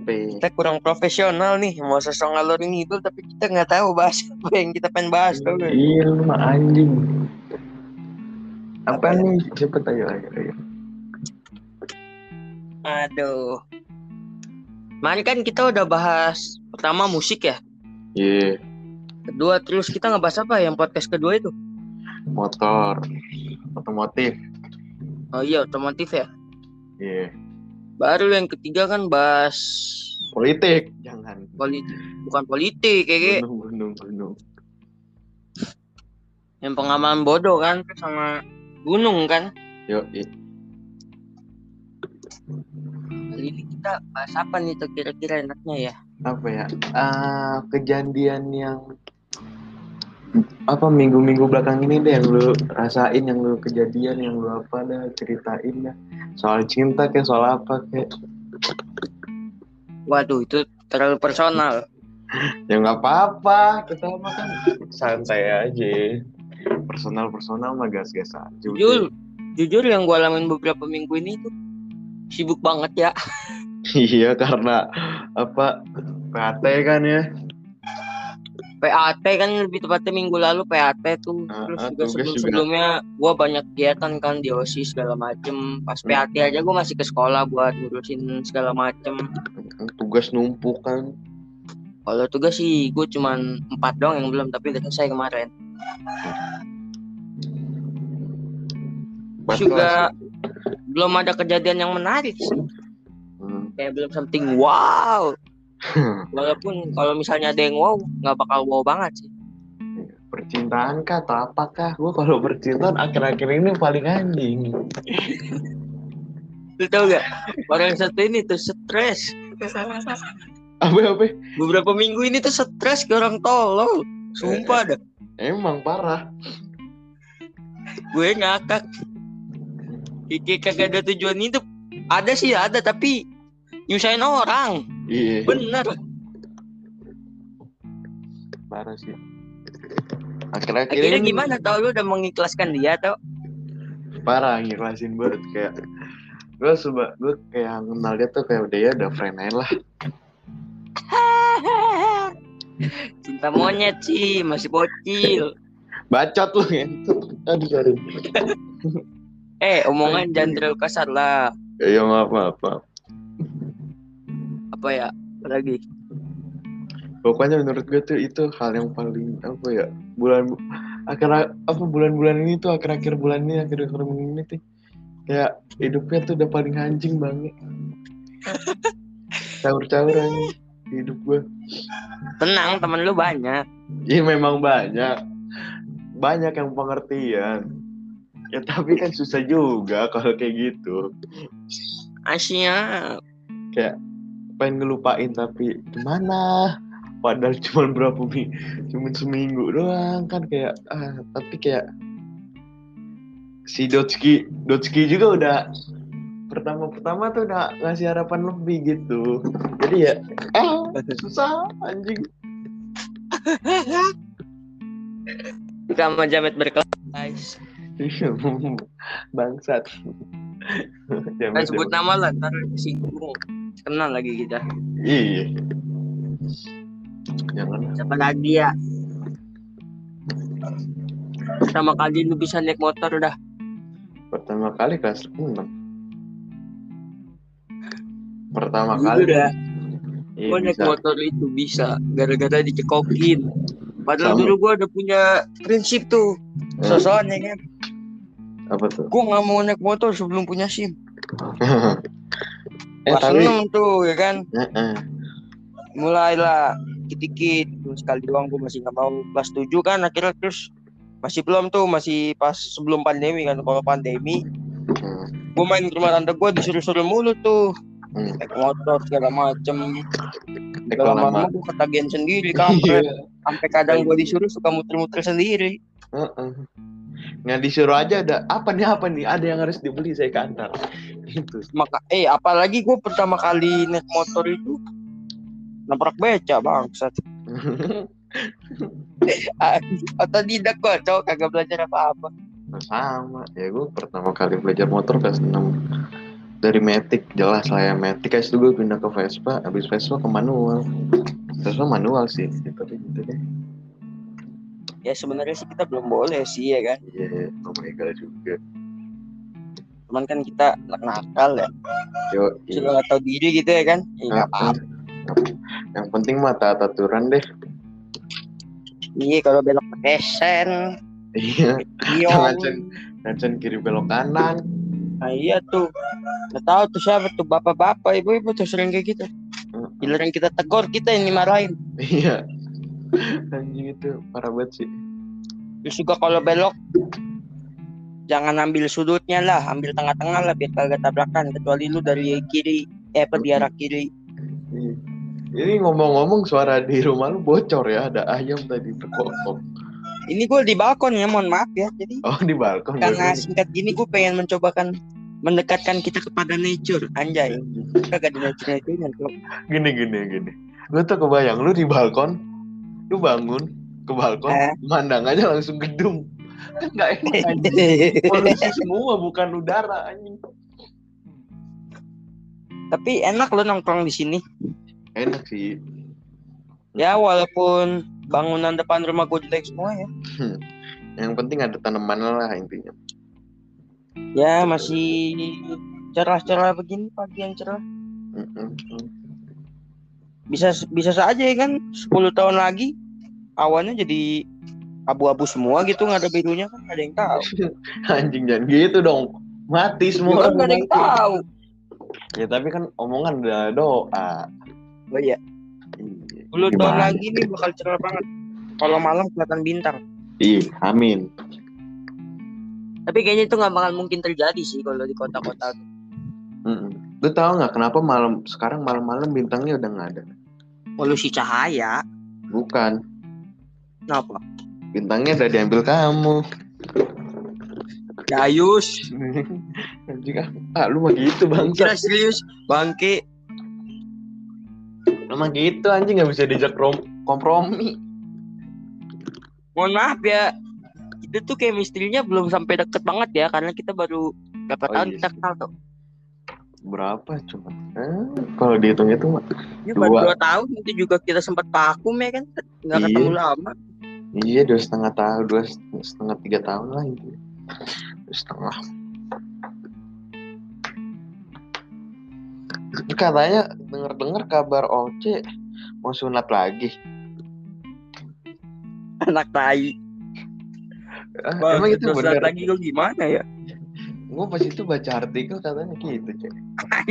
S1: apa
S2: kita kurang profesional nih mau sosok ngalor itu tapi kita nggak tahu bahas apa yang kita pengen bahas tuh
S1: iya lu mah anjing. Apa nih? Cepet ayo ayo ayo.
S2: Aduh. Kemarin kan kita udah bahas pertama musik ya?
S1: Iya.
S2: Kedua terus kita ngebahas apa? Yang podcast kedua itu?
S1: Motor. Otomotif.
S2: Oh iya otomotif ya?
S1: Iya
S2: baru yang ketiga kan bahas
S1: politik jangan.
S2: Politik bukan politik kayak
S1: gunung gunung
S2: yang pengalaman bodoh kan sama gunung kan.
S1: Yuk
S2: kali ini kita bahas apa nih tuh kira-kira enaknya ya?
S1: Apa ya? Ah kejadian yang apa minggu-minggu belakang ini deh yang lu rasain yang lu kejadian yang lu apa dah ceritain dah soal cinta kayak soal apa kayak?
S2: Waduh itu terlalu personal.
S1: Ya nggak apa-apa. Kita mah kan santai aja. Personal personal mah gas-gas aja udah.
S2: jujur jujur yang gue alamin beberapa minggu ini tuh sibuk banget ya.
S1: Iya karena apa? PAT kan ya
S2: PAT kan lebih tepatnya minggu lalu PAT tuh.
S1: Ah,
S2: terus
S1: ah,
S2: juga sebelum sebelumnya gue banyak kegiatan kan di osis segala macem. Pas PAT aja gue masih ke sekolah buat ngurusin segala macem.
S1: Tugas numpuk kan?
S2: Kalau tugas sih gue cuman empat doang yang belum tapi udah selesai kemarin.
S1: Empat
S2: juga
S1: kelas.
S2: belum ada kejadian yang menarik sih.
S1: Hmm.
S2: kayak belum something wow walaupun kalau misalnya ada yang wow nggak bakal wow banget sih.
S1: Percintaan kah atau apakah gue kalau percintaan akhir-akhir ini paling anjing.
S2: Lu tau gak orang yang satu ini tuh stres.
S1: Apa apa?
S2: Beberapa minggu ini tuh stres ke orang tolol sumpah dah.
S1: emang parah.
S2: Gue ngakak. Kiki kagak ada tujuan hidup. Ada sih ada tapi nyusahin orang
S1: iya.
S2: Bener.
S1: Parah sih. Akhir-akhir
S2: akhirnya
S1: ini
S2: gimana tau? Lu udah mengikhlaskan dia tau?
S1: Parah ngikhlasin banget kayak gue coba gue kayak kenal dia tuh kayak udah ya udah friend aja lah.
S2: Cinta monyet sih masih bocil.
S1: Bacot lu ngentut aduh sorry.
S2: Eh omongan jangan terlalu kasar lah.
S1: Ya maaf maaf maaf
S2: apa ya lagi?
S1: Pokoknya menurut gue tuh itu hal yang paling apa ya bulan akhir apa bulan-bulan ini tuh akhir-akhir bulan ini akhir-akhir bulan ini tuh kayak hidupnya tuh udah paling anjing banget. Caur-caur aja hidup gue
S2: tenang temen lu banyak.
S1: Iya memang banyak. Banyak yang pengertian. Ya tapi kan susah juga kalau kayak gitu.
S2: Asia
S1: kayak pengen ngelupain tapi gimana padahal cuma berapa minggu cuma seminggu doang kan kayak ah tapi kayak si Dotski Dotski juga udah pertama-pertama tuh udah ngasih harapan lebih gitu. Jadi ya eh susah anjing.
S2: Kamu jamet berkelas guys.
S1: Bangsat.
S2: Kan sebut nama lah, ntar singgung. Kenal lagi kita.
S1: Iya. Jangan.
S2: Siapa lagi ya? Pertama kali lu bisa naik motor udah.
S1: Pertama kali kelas 6. Pertama
S2: Dulu
S1: kali.
S2: udah.
S1: Iya,
S2: naik motor itu bisa gara-gara dicekokin. Padahal
S1: Sama.
S2: dulu gua ada punya prinsip tuh.
S1: Eh,
S2: Sosokan ya kan.
S1: apa tuh?
S2: Gua nggak mau naik motor sebelum punya SIM.
S1: eh
S2: Pas
S1: tapi
S2: seneng tuh ya kan.
S1: Heeh.
S2: Mulailah dikit-dikit. Sekali doang gua masih nggak mau. Kelas 7 kan akhirnya terus masih belum tuh masih pas sebelum pandemi kan kalau pandemi
S1: Hmm,
S2: gue main ke rumah tante gue disuruh-suruh mulu tuh
S1: hmm.
S2: naik motor segala macem Kalau
S1: kalau
S2: lama gue ketagihan sendiri kampret sampai kadang gue disuruh suka muter-muter sendiri
S1: Heeh. Nggak disuruh aja ada apa nih apa nih? Ada yang harus dibeli saya ke antar itu
S2: maka eh apalagi gue pertama kali naik motor itu nabrak beca bangsat. Atau tidak kok cowok kagak belajar apa-apa.
S1: Sama. Ya gue pertama kali belajar motor kelas 6 dari Matic jelas lah ya Matic guys gue pindah ke Vespa habis Vespa ke manual. Vespa manual sih gitu deh gitu deh
S2: ya sebenarnya sih kita belum boleh sih ya kan?
S1: Iya oh my god juga.
S2: Cuman kan kita nakal ya.
S1: Yo
S2: sudah nggak tahu diri gitu ya kan? Ya, nggak apa-apa.
S1: yang penting mah taat aturan deh.
S2: Iya kalau belok pakai sen
S1: iya. ngancen ngancen kiri belok kanan.
S2: Nah iya tuh. Nggak tahu tuh siapa tuh bapak-bapak, ibu-ibu tuh sering kayak gitu. Giliran kita tegur kita yang dimarahin.
S1: iya anjing itu parah banget sih
S2: Terus juga kalau belok jangan ambil sudutnya lah, ambil tengah-tengah lah biar kagak tabrakan kecuali lu dari kiri eh apa di arah kiri.
S1: Ini ngomong-ngomong suara di rumah lu bocor ya, ada ayam tadi terkotok.
S2: Ini gue di balkon ya, mohon maaf ya. Jadi
S1: Oh di balkon.
S2: karena
S1: berarti.
S2: singkat gini gue pengen mencobakan mendekatkan kita kepada nature, anjay. Kagak di nature nature
S1: Gini gini gini. Gue tuh kebayang lu di balkon, lu bangun ke balkon,
S2: Eh.
S1: mandang aja langsung gedung. Kan nggak enak anjing. Polusi semua bukan udara anjing.
S2: Tapi enak lo nongkrong di sini.
S1: Enak sih.
S2: Ya walaupun bangunan depan rumah gue jelek semua ya.
S1: Yang penting ada tanaman lah intinya.
S2: Ya masih cerah-cerah begini pagi yang cerah.
S1: Mm-mm.
S2: Bisa bisa saja ya kan 10 tahun lagi awannya jadi abu-abu semua gitu nggak ada birunya kan nggak ada yang tahu.
S1: Anjing jangan gitu dong. Mati semua
S2: Kan nggak ada yang tahu.
S1: Ya tapi kan omongan udah doa.
S2: Oh iya,
S1: Iya.
S2: 10 tahun lagi nih bakal cerah banget. Kalau malam kelihatan bintang.
S1: Iya, amin.
S2: Tapi kayaknya itu nggak bakal mungkin terjadi sih kalau di kota-kota.
S1: Mm-mm. Lu tahu nggak kenapa malam sekarang malam-malam bintangnya udah nggak ada?
S2: Polusi cahaya.
S1: Bukan,
S2: Kenapa?
S1: bintangnya udah diambil kamu.
S2: Dayus.
S1: Ah, lu mah gitu bang.
S2: Kira serius bangke.
S1: Lu mah gitu anjing nggak bisa diajak rom- kompromi.
S2: Mohon maaf ya. Itu tuh kayak misterinya belum sampai deket banget ya karena kita baru berapa
S1: Oh,
S2: tahun
S1: iya.
S2: kita kenal tuh.
S1: Berapa cuma? Eh, kalau dihitung itu mah.
S2: Ya,
S1: Dua.
S2: dua tahun itu juga kita sempat vakum ya kan nggak
S1: Iya.
S2: ketemu lama.
S1: Iya dua setengah tahun, dua setengah tiga tahun lah itu. Dua setengah. Katanya denger-dengar kabar Oce mau sunat lagi.
S2: Anak tai.
S1: Ah,
S2: Wah,
S1: emang itu bener?
S2: lagi kok gimana ya?
S1: Gue pas itu baca artikel katanya gitu, Cek.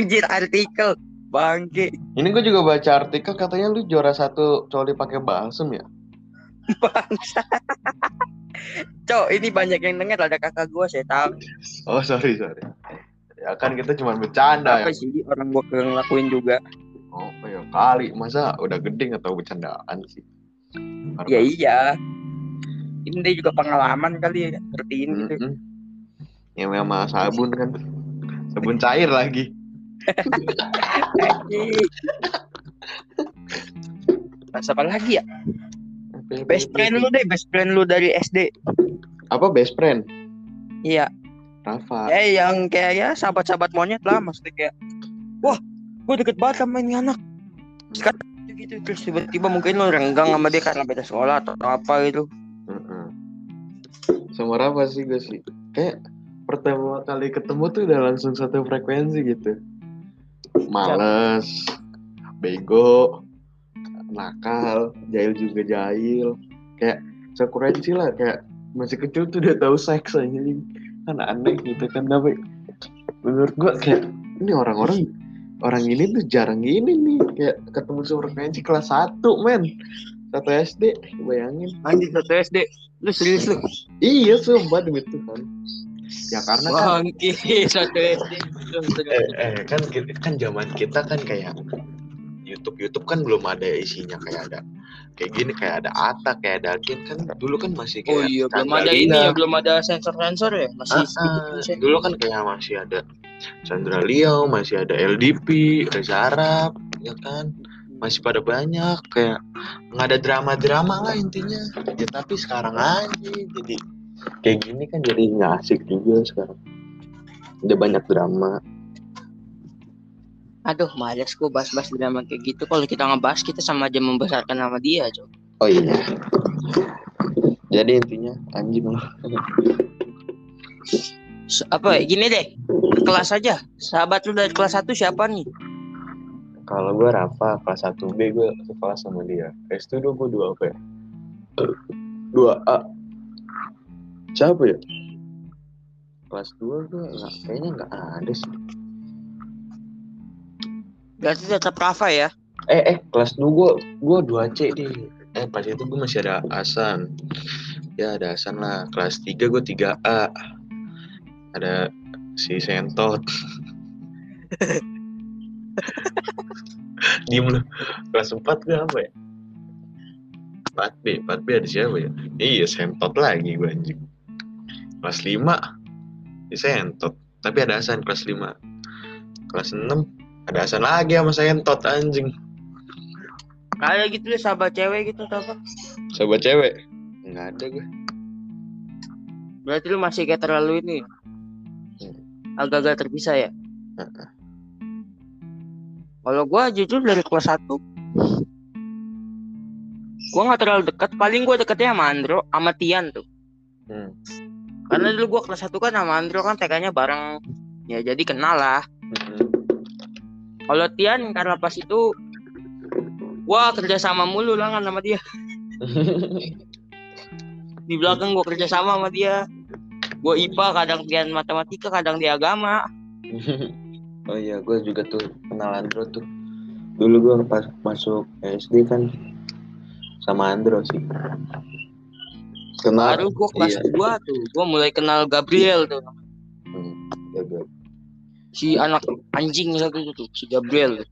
S2: Anjir artikel bangke
S1: Ini gue juga baca artikel katanya lu juara satu coli pakai balsem ya.
S2: bangsa. Cok, ini banyak yang denger ada kakak gua saya tahu.
S1: Oh sorry sorry. Ya kan kita cuma bercanda
S2: Apa
S1: ya.
S2: sih orang gua kagak ngelakuin juga.
S1: Oh ya kali masa udah gede atau bercandaan sih.
S2: Ya iya. Ini dia juga pengalaman kali ya ngertiin gitu.
S1: Yang sama sabun kan. Sabun cair lagi.
S2: Pas apa lagi ya? Best friend lu deh, best friend lu dari SD.
S1: apa best friend?
S2: Iya.
S1: Rafa.
S2: Eh yang kayak ya sahabat-sahabat monyet lah maksudnya kayak wah gue deket banget sama ini anak. Sekarang gitu terus tiba-tiba mungkin lo renggang sama dia karena beda sekolah atau apa gitu.
S1: Heeh. sama Rafa sih gue sih. Kayak pertama kali ketemu tuh udah langsung satu frekuensi gitu. Males bego nakal jahil juga jahil. Kayak sekurensi lah kayak masih kecil tuh udah tahu seks aja kan aneh gitu kan tapi menurut gua kayak ini orang-orang orang ini tuh jarang gini nih. Kayak ketemu sefrekuensi kelas 1 men. Satu SD bayangin.
S2: Anjing satu SD lu serius lu?
S1: Iya sumpah demi Tuhan ya karena kan
S2: bangki
S1: eh, eh, kan kita- kan zaman kita kan kayak YouTube YouTube kan belum ada isinya kayak ada kayak gini kayak ada Ata kayak ada Akin kan dulu kan masih
S2: oh
S1: kayak
S2: iya belum ada ini
S1: Lia.
S2: ya belum ada sensor sensor ya masih
S1: Ah, ah.
S2: sensor.
S1: dulu kan kayak masih ada Chandra Leo masih ada LDP Reza Arab ya kan masih pada banyak kayak nggak ada drama-drama lah intinya ya tapi sekarang aja jadi kayak gini kan jadi nggak asik juga sekarang udah banyak drama
S2: aduh males gue bahas-bahas drama kayak gitu kalau kita ngebahas kita sama aja membesarkan nama dia coy
S1: Oh iya. Jadi intinya anjing lah.
S2: Apa ya gini deh ke kelas aja sahabat lu dari kelas 1 siapa nih
S1: Kalau gue Rafa kelas 1 B gue sekelas sama dia. S2 gue dua apa ya? Dua A. Siapa ya? Kelas 2 gue nggak kayaknya nggak ada sih.
S2: berarti tetap Rafa ya
S1: Eh eh kelas 2 gue gue 2 C di. Eh pas itu gue masih ada Hasan. Ya ada Hasan lah. Kelas 3 gue 3 A. Ada si Sentot. Diem lu. Kelas 4 gue apa ya? 4B, 4B ada siapa ya? Iya, Sentot lagi gue anjing. Kelas 5 di Sentot. Tapi ada Hasan kelas 5. Kelas 6 ada Hasan lagi sama Sentot anjing.
S2: kayak gitu deh sahabat cewek gitu atau apa
S1: Sahabat cewek? Enggak ada gue.
S2: berarti lu masih kayak terlalu ini agak-agak terpisah ya
S1: Heeh.
S2: kalau gua jujur dari kelas 1 gua nggak terlalu dekat paling gua deketnya sama Andro sama Tian tuh
S1: Hmm.
S2: Karena dulu gua kelas 1 kan sama Andro kan TK-nya bareng ya jadi kenal lah
S1: Mm-mm.
S2: kalau Tian karena pas itu gua kerja sama mulu lah kan sama dia di belakang gua kerja sama sama dia gua IPA kadang Tian matematika kadang dia agama
S1: oh iya, gue juga tuh kenal Andro tuh. Dulu gue pas masuk SD kan sama Andro sih. Kenal.
S2: baru gua kelas
S1: Iya.
S2: 2 tuh gua mulai kenal Gabriel tuh
S1: Hmm, ya, gue.
S2: si anak anjing satu itu tuh si Gabriel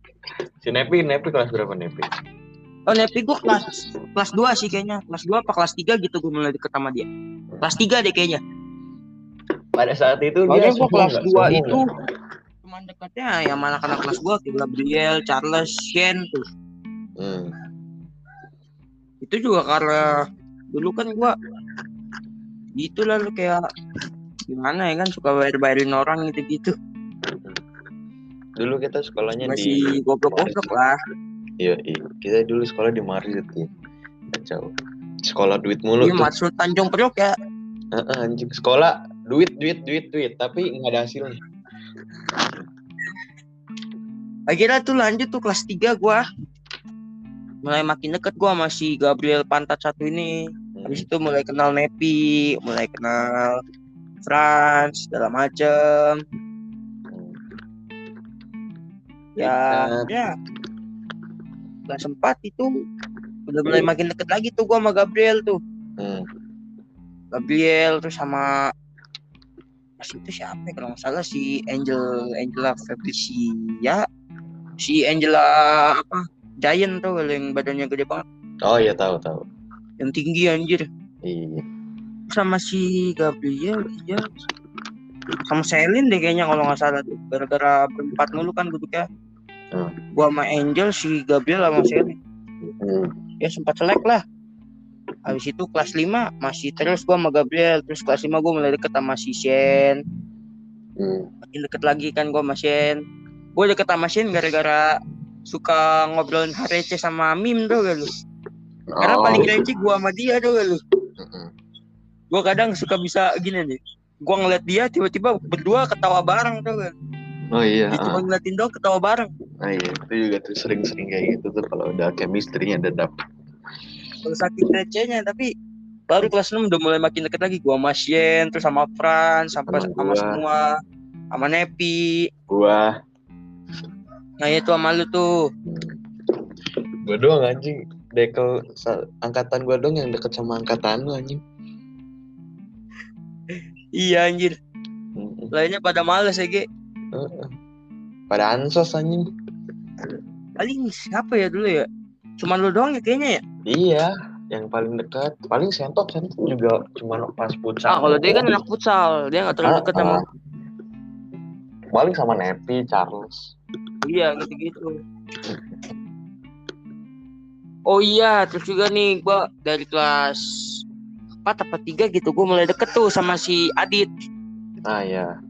S1: Si Nepi, Nepi kelas berapa Nepi?
S2: oh Nepi gua kelas kelas 2 sih kayaknya kelas 2 apa kelas 3 gitu gua mulai deket sama dia kelas 3 deh kayaknya
S1: Pada saat itu
S2: Soalnya
S1: dia
S2: gua
S1: sombong
S2: kelas
S1: nggak?
S2: 2
S1: Sombong
S2: itu
S1: nggak?
S2: cuman dekatnya ya mana anak kelas gua kayak Gabriel, Charles, Shen tuh
S1: Hmm.
S2: itu juga karena dulu kan gua gitu lah lu kayak gimana ya kan suka bayar-bayarin orang gitu-gitu
S1: Dulu kita sekolahnya di
S2: masih goblok-goblok lah
S1: Iya, iya. Kita dulu sekolah di Marzit ya. Kacau. Sekolah duit mulu tuh.
S2: maksud Tanjung Priok ya
S1: anjing. Sekolah duit, duit, duit, duit. Tapi nggak ada hasilnya.
S2: akhirnya tuh lanjut tuh kelas 3 gua mulai makin deket gua sama si Gabriel Pantat satu ini.
S1: Hmm.
S2: habis itu mulai kenal Nepi mulai kenal Franz segala macem.
S1: Hmm.
S2: ya ya. Kelas 4 itu. Udah mulai makin deket lagi tuh gua sama Gabriel tuh.
S1: Hmm.
S2: Gabriel terus sama pas itu siapa ya, kalau nggak salah si Angel Angela Fabricia si Angela apa Giant tuh kalau yang badannya gede banget
S1: Oh iya tahu tahu.
S2: yang tinggi anjir
S1: Iya.
S2: sama si Gabriel iya sama Selin deh kayaknya kalau nggak salah tuh gara-gara berempat mulu kan duduknya
S1: Hmm.
S2: gua sama Angel si Gabriel sama Selin
S1: Hmm.
S2: ya sempat selek lah habis itu kelas 5 masih terus gua sama Gabriel terus kelas 5 gua mulai deket sama si Shen
S1: Hmm.
S2: makin deket lagi kan gua sama Shen gua deket sama Shen gara-gara suka ngobrolin receh sama Mim tuh gak lu karena
S1: Oh.
S2: paling receh gua sama dia tuh gak lu
S1: Mm-mm.
S2: gua kadang suka bisa gini nih gua ngeliat dia tiba-tiba berdua ketawa bareng tuh kan
S1: Oh iya.
S2: dia cuma ngeliatin doang ketawa bareng
S1: Ah, iya. Itu juga tuh sering-sering kayak gitu tuh kalau udah chemistry-nya udah dapet.
S2: kalau saking recehnya tapi baru kelas 6 udah mulai makin deket lagi gua sama Shen terus sama Fran sampai
S1: Sama
S2: sama semua sama Nepi
S1: Gua.
S2: Nah itu sama lu tuh
S1: Gua doang anjing. Dekel angkatan gua dong yang deket sama angkatan lu anjing.
S2: iya anjir
S1: Mm-mm.
S2: lainnya pada males ya Ge.
S1: Pada ansos anjing.
S2: paling siapa ya dulu ya cuma lu doang ya kayaknya ya
S1: Iya, yang paling dekat. Paling sentok sentok juga cuma pas futsal.
S2: ah kalau dia kan anak futsal dia nggak terlalu deket sama
S1: Ah, ah. Paling sama Nepi, Charles.
S2: Iya gitu-gitu. Oh iya, terus juga nih gua dari kelas 4 apa 3 gitu gua mulai deket tuh sama si Adit.
S1: Ah ya.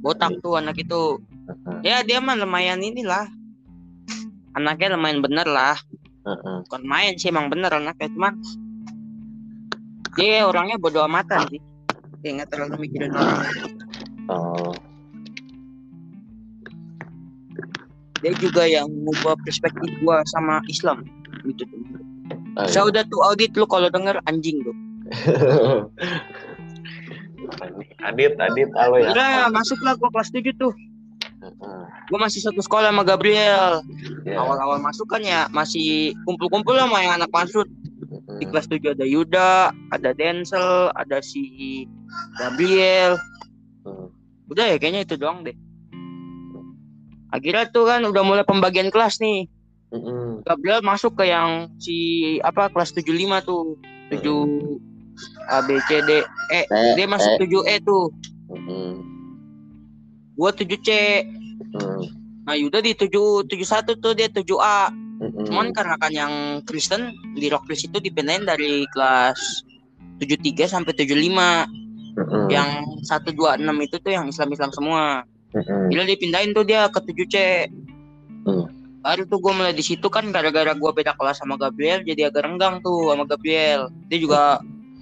S2: Botak tuh anak itu. Ya dia mah lumayan inilah. Anaknya lumayan bener lah.
S1: Heeh.
S2: Bukan main sih emang bener anaknya cuman dia orangnya bodo amatan sih. Dia nggak terlalu mikirin orang.
S1: Oh.
S2: Dia juga yang ngubah perspektif gua sama Islam gitu tuh. Saya udah tuh audit lu kalau denger anjing tuh.
S1: Adit, Adit, halo ya.
S2: Udah masuklah gua kelas 7 tuh. Gue masih satu sekolah sama Gabriel.
S1: Ya.
S2: Awal-awal masuk kan ya masih kumpul-kumpul sama yang anak pasut. Di kelas 7 ada Yuda, ada Denzel, ada si Gabriel. Udah ya kayaknya itu doang deh. Akhirnya tuh kan udah mulai pembagian kelas nih.
S1: Heeh.
S2: Gabriel masuk ke yang si apa kelas 75 tuh. 7 A B C D E.
S1: Eh,
S2: Dia masuk 7 E tuh.
S1: Heeh.
S2: Gua 7 C.
S1: Heeh.
S2: Nah Yuda di 7 71 tuh dia 7 A.
S1: Heeh.
S2: Cuman karena kan yang Kristen di Rocklis itu dipindahin dari kelas 73 sampai 75.
S1: Heeh.
S2: Yang 126 itu tuh yang Islam-Islam semua.
S1: Heeh.
S2: Bila dipindahin tuh dia ke 7C.
S1: Hmm.
S2: Baru tuh gue mulai di situ kan gara-gara gue beda kelas sama Gabriel jadi agak renggang tuh sama Gabriel. Dia juga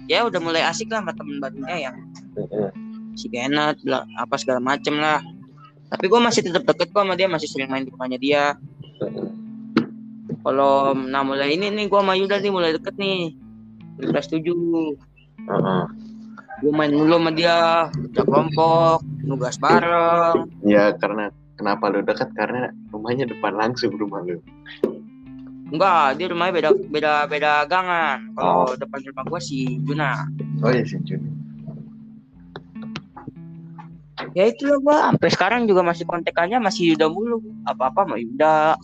S2: ya udah mulai asik lah sama temen barunya yang
S1: Heeh.
S2: si Kenneth bla- apa segala macem lah. Tapi gue masih tetap deket kok sama dia masih sering main di rumahnya dia.
S1: Heeh.
S2: Kalau nah mulai ini nih gue sama Yuda nih mulai deket nih kelas 7
S1: Heeh.
S2: Gue main dulu sama dia kerja kelompok nugas bareng.
S1: Ya karena kenapa lu dekat karena rumahnya depan langsung rumah lu.
S2: enggak dia rumahnya beda beda beda gangan kalau
S1: Oh.
S2: depan rumah gue si Juna.
S1: Oh iya sih Jun.
S2: ya itu loh gue sampai sekarang juga masih kontekannya masih Yuda mulu. Apa apa sama Yuda.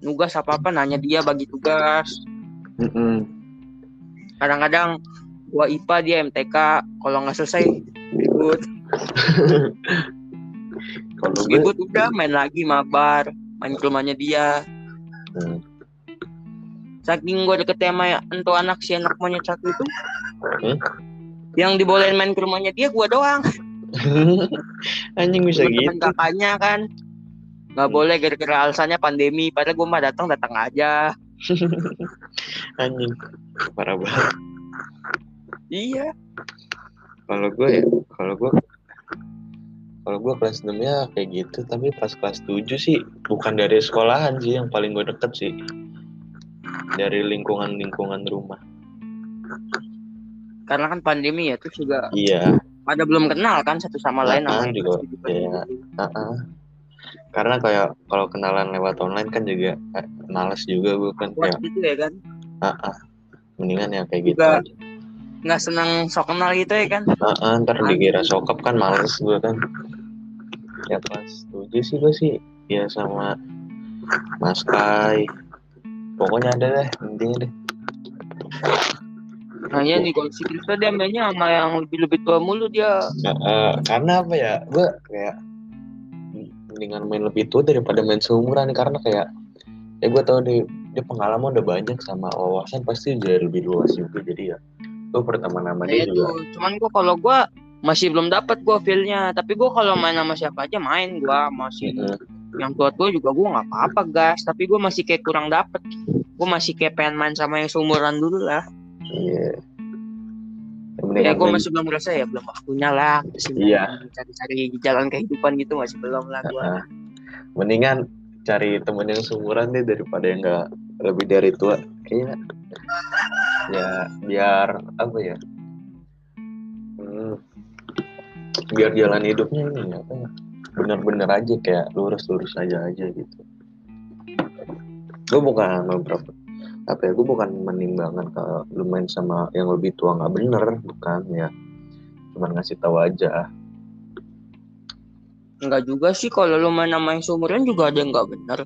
S2: Nugas apa apa nanya dia bagi tugas. Kadang-kadang gua IPA dia MTK kalau nggak selesai ribut
S1: Kalau gue
S2: ribut udah main lagi mabar main ke rumahnya dia
S1: Hmm.
S2: saking gue deket sama entu anak si anak monyet satu itu
S1: Hmm?
S2: yang dibolehin main ke rumahnya dia gue doang
S1: anjing bisa
S2: temen
S1: gitu.
S2: kakaknya kan nggak
S1: Hmm.
S2: boleh gara-gara alasannya pandemi padahal gue mah datang datang aja
S1: Anjing. Parah banget.
S2: Iya
S1: Kalau gue ya, kalau gue kalau gue kelas 6 ya kayak gitu, tapi pas kelas 7 sih bukan dari sekolahan sih yang paling gue deket sih. Dari lingkungan-lingkungan rumah.
S2: karena kan pandemi ya terus juga
S1: Iya,
S2: pada belum kenal kan satu sama lain
S1: Ah,
S2: namanya
S1: juga, iya.
S2: tujuh.
S1: Heeh. Karena kayak kalau kenalan lewat online kan juga eh, males juga gue kan
S2: Buat
S1: kayak
S2: gitu ya kan
S1: heeh. Mendingan yang kayak gitu
S2: Juga-
S1: aja.
S2: Nggak seneng sok kenal gitu ya kan
S1: Heeh, ntar dikira sokap kan males gue kan. Ya kelas 7 sih gue sih ya sama Mas Kai. Pokoknya ada deh intinya deh.
S2: Makanya nih kalau si Krista dia mainnya sama yang lebih-lebih tua mulu dia.
S1: Nah, eh, karena apa ya gue kayak mendingan main lebih tua daripada main seumuran karena kayak ya gue tau deh dia pengalaman udah banyak sama wawasan pasti jadi lebih luas juga jadi ya gue pertama nama
S2: Ya
S1: dia
S2: itu.
S1: juga
S2: Cuman gua kalau gua masih belum dapat gua feel-nya. Tapi gua kalau main sama siapa aja main gua masih
S1: Mm-mm.
S2: yang tua tua juga gua nggak apa-apa gas. Tapi gua masih kayak kurang dapet. Gua masih kayak pengen main sama yang seumuran dulu lah.
S1: iya
S2: Ya
S1: Ya,
S2: gue masih belum merasa ya belum waktunya lah.
S1: Iya.
S2: cari-cari jalan kehidupan gitu masih belum lah gue.
S1: Nah, mendingan cari temen yang seumuran deh daripada yang enggak lebih dari tua kayaknya ya biar apa ya? Hmm, biar jalan hidupnya ini apa ya? Bener-bener aja kayak lurus-lurus aja aja gitu. Gue bukan memper apa ya gue bukan menimbangkan kalau lu main sama yang lebih tua nggak bener bukan ya. Cuman ngasih tahu aja.
S2: Enggak juga sih kalau lu main sama yang seumuran juga ada yang nggak bener.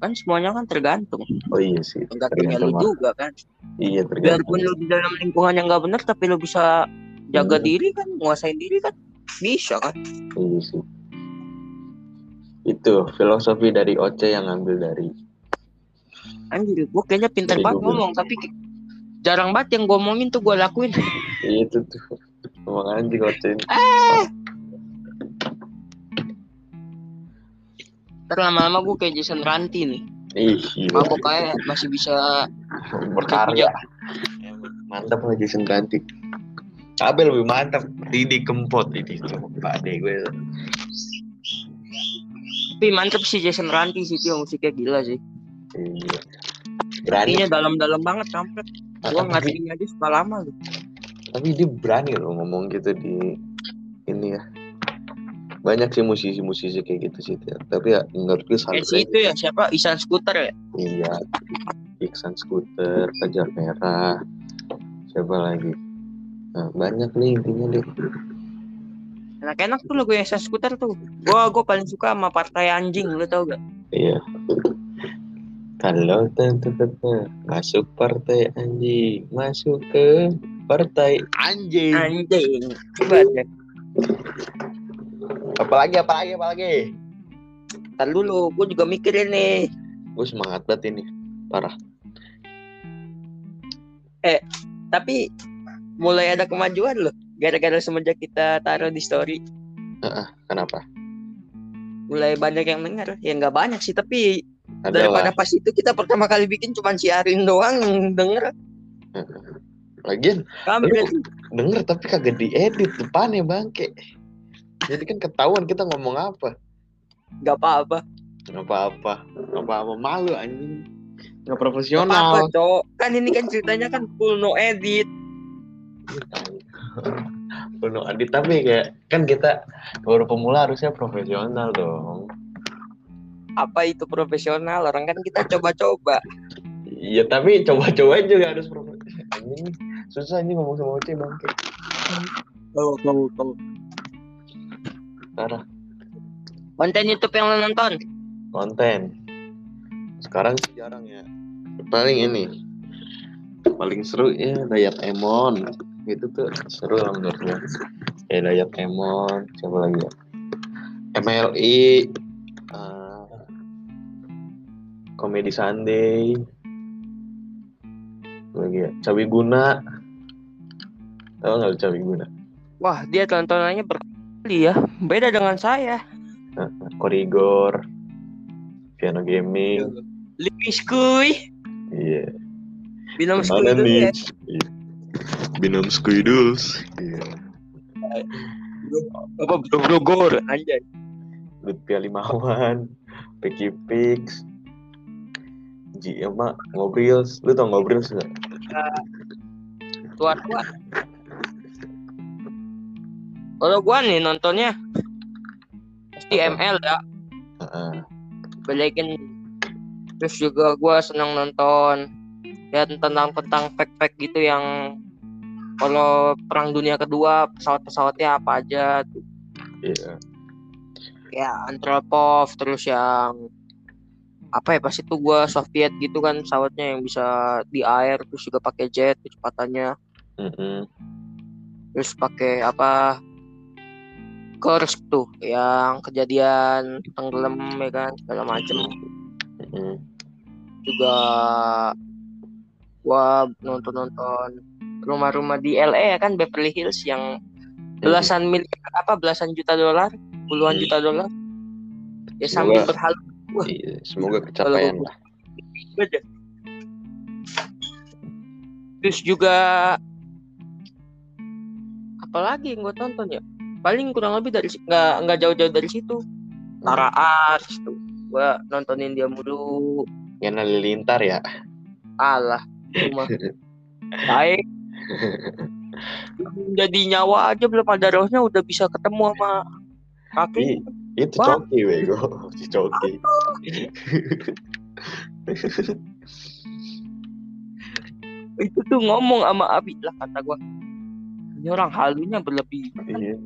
S2: Kan semuanya kan tergantung.
S1: oh iya sih
S2: Tergantungnya lu
S1: tergantung
S2: juga kan.
S1: iya
S2: Biarpun
S1: tergantung
S2: lu di dalam lingkungan yang nggak bener tapi lu bisa jaga
S1: Hmm.
S2: diri kan, nguasain diri kan. Bisa kan.
S1: Iya sih. Itu filosofi dari Oce yang ngambil dari
S2: Anjir, gue kayaknya pintar
S1: Dari
S2: banget
S1: Google.
S2: ngomong tapi jarang banget yang gue omongin tuh gue lakuin.
S1: itu tuh. Ngomong anjing Oce ini.
S2: Ntar lama-lama gue kayak Jason Ranti nih.
S1: Ih.
S2: Mabok kayak masih bisa
S1: berkarya. Mantap lah Jason Ranti. Abel lebih mantap. Didi Kempot ini tuh Pak Ade gue.
S2: tapi mantep sih Jason Ranti sih dia musiknya gila sih.
S1: Iya. Berani.
S2: Dalam-dalam banget kampret. Gue
S1: tapi,
S2: ngertinya aja suka lama loh.
S1: tapi dia berani loh ngomong gitu di ini ya. Banyak sih musisi-musisi kayak gitu sih. Tapi ya menurut gue salut
S2: si itu ya siapa Isan Scooter ya.
S1: Iya, Iksan Scooter, Kejar Merah, siapa lagi? Nah, banyak nih intinya deh.
S2: Enak-enak tuh lagu Isan Scooter tuh. Gue gue paling suka sama Partai Anjing lu tau gak?
S1: Iya. Kalau tentu tentu masuk partai anjing, masuk ke partai anjing.
S2: Anjing. Coba deh.
S1: Apalagi, apalagi, apalagi.
S2: Ntar dulu, gue juga mikirin nih.
S1: Gue semangat banget ini, parah.
S2: Tapi mulai ada kemajuan loh. Gara-gara semenjak kita taruh di story.
S1: Kenapa?
S2: Mulai banyak yang denger. Ya nggak banyak sih, tapi
S1: Ada
S2: daripada pas itu kita pertama kali bikin cuma si Arin doang yang denger.
S1: Lagian
S2: Kampret.
S1: denger tapi kagak diedit depannya bangke. Jadi kan ketahuan kita ngomong apa.
S2: Gak apa-apa.
S1: Nggak apa-apa. Nggak apa-apa. Malu anjing. Nggak
S2: Gak apa-apa,
S1: profesional.
S2: cowok. Kan ini kan ceritanya kan full no edit.
S1: Penuh adit tapi kayak kan kita baru pemula harusnya profesional dong.
S2: Apa itu profesional? Orang kan kita coba-coba.
S1: Iya tapi coba-coba juga harus profesional. Anjing susah anjing ngomong sama Oce bangke.
S2: Tahu, tahu, tahu.
S1: Parah.
S2: Konten YouTube yang lo nonton.
S1: Konten. Sekarang sih jarang ya. Paling ini. Paling seru ya Dayat Emon. Itu tuh seru lah menurut gue. Ya Dayat Emon. Siapa lagi ya? MLI. eh, Komedi Sunday. Lagi ya. Cawi Guna. Tahu nggak lu Cawi Guna?
S2: Wah, dia tontonannya berkali ya. Beda dengan saya.
S1: Korigor. Piano Gaming.
S2: Lipis kuy.
S1: Iya.
S2: Binom skuy dulu
S1: nih?
S2: ya.
S1: Iya. Binom. Iya.
S2: Apa bro bro gor anjay.
S1: Lutfi Limawan, Peki Pix, Ji Ema, Ngobrils. Lu tau Ngobrils gak?
S2: Tua-tua. Kalau gua nih nontonnya pasti? ML ya.
S1: Heeh.
S2: Balikin terus juga gua senang nonton ya tentang tentang fact-fact gitu yang kalau perang dunia kedua pesawat-pesawatnya apa aja tuh.
S1: Iya.
S2: ya Antropov terus yang apa ya pas itu gua Soviet gitu kan pesawatnya yang bisa di air terus juga pakai jet kecepatannya
S1: Mm-mm.
S2: terus pakai apa Kursk tuh yang kejadian tenggelam ya kan segala macem
S1: Mm-mm.
S2: juga gua nonton nonton rumah-rumah di LA ya kan Beverly Hills yang belasan miliar apa belasan juta dolar puluhan juta dolar ya sambil berhalu.
S1: Iya, semoga kecapean
S2: Kalau-
S1: lah.
S2: terus juga apalagi yang gue tonton ya paling kurang lebih dari nggak nggak jauh-jauh dari situ. Tara Ars tuh. Gue nontonin dia mulu.
S1: Yang halilintar ya.
S2: alah cuma. Baik. Jadi nyawa aja belum ada rohnya udah bisa ketemu sama kaki
S1: itu coki bego, si coki.
S2: itu tuh ngomong sama Abi lah kata gua. Ini orang halunya berlebih.
S1: Iya.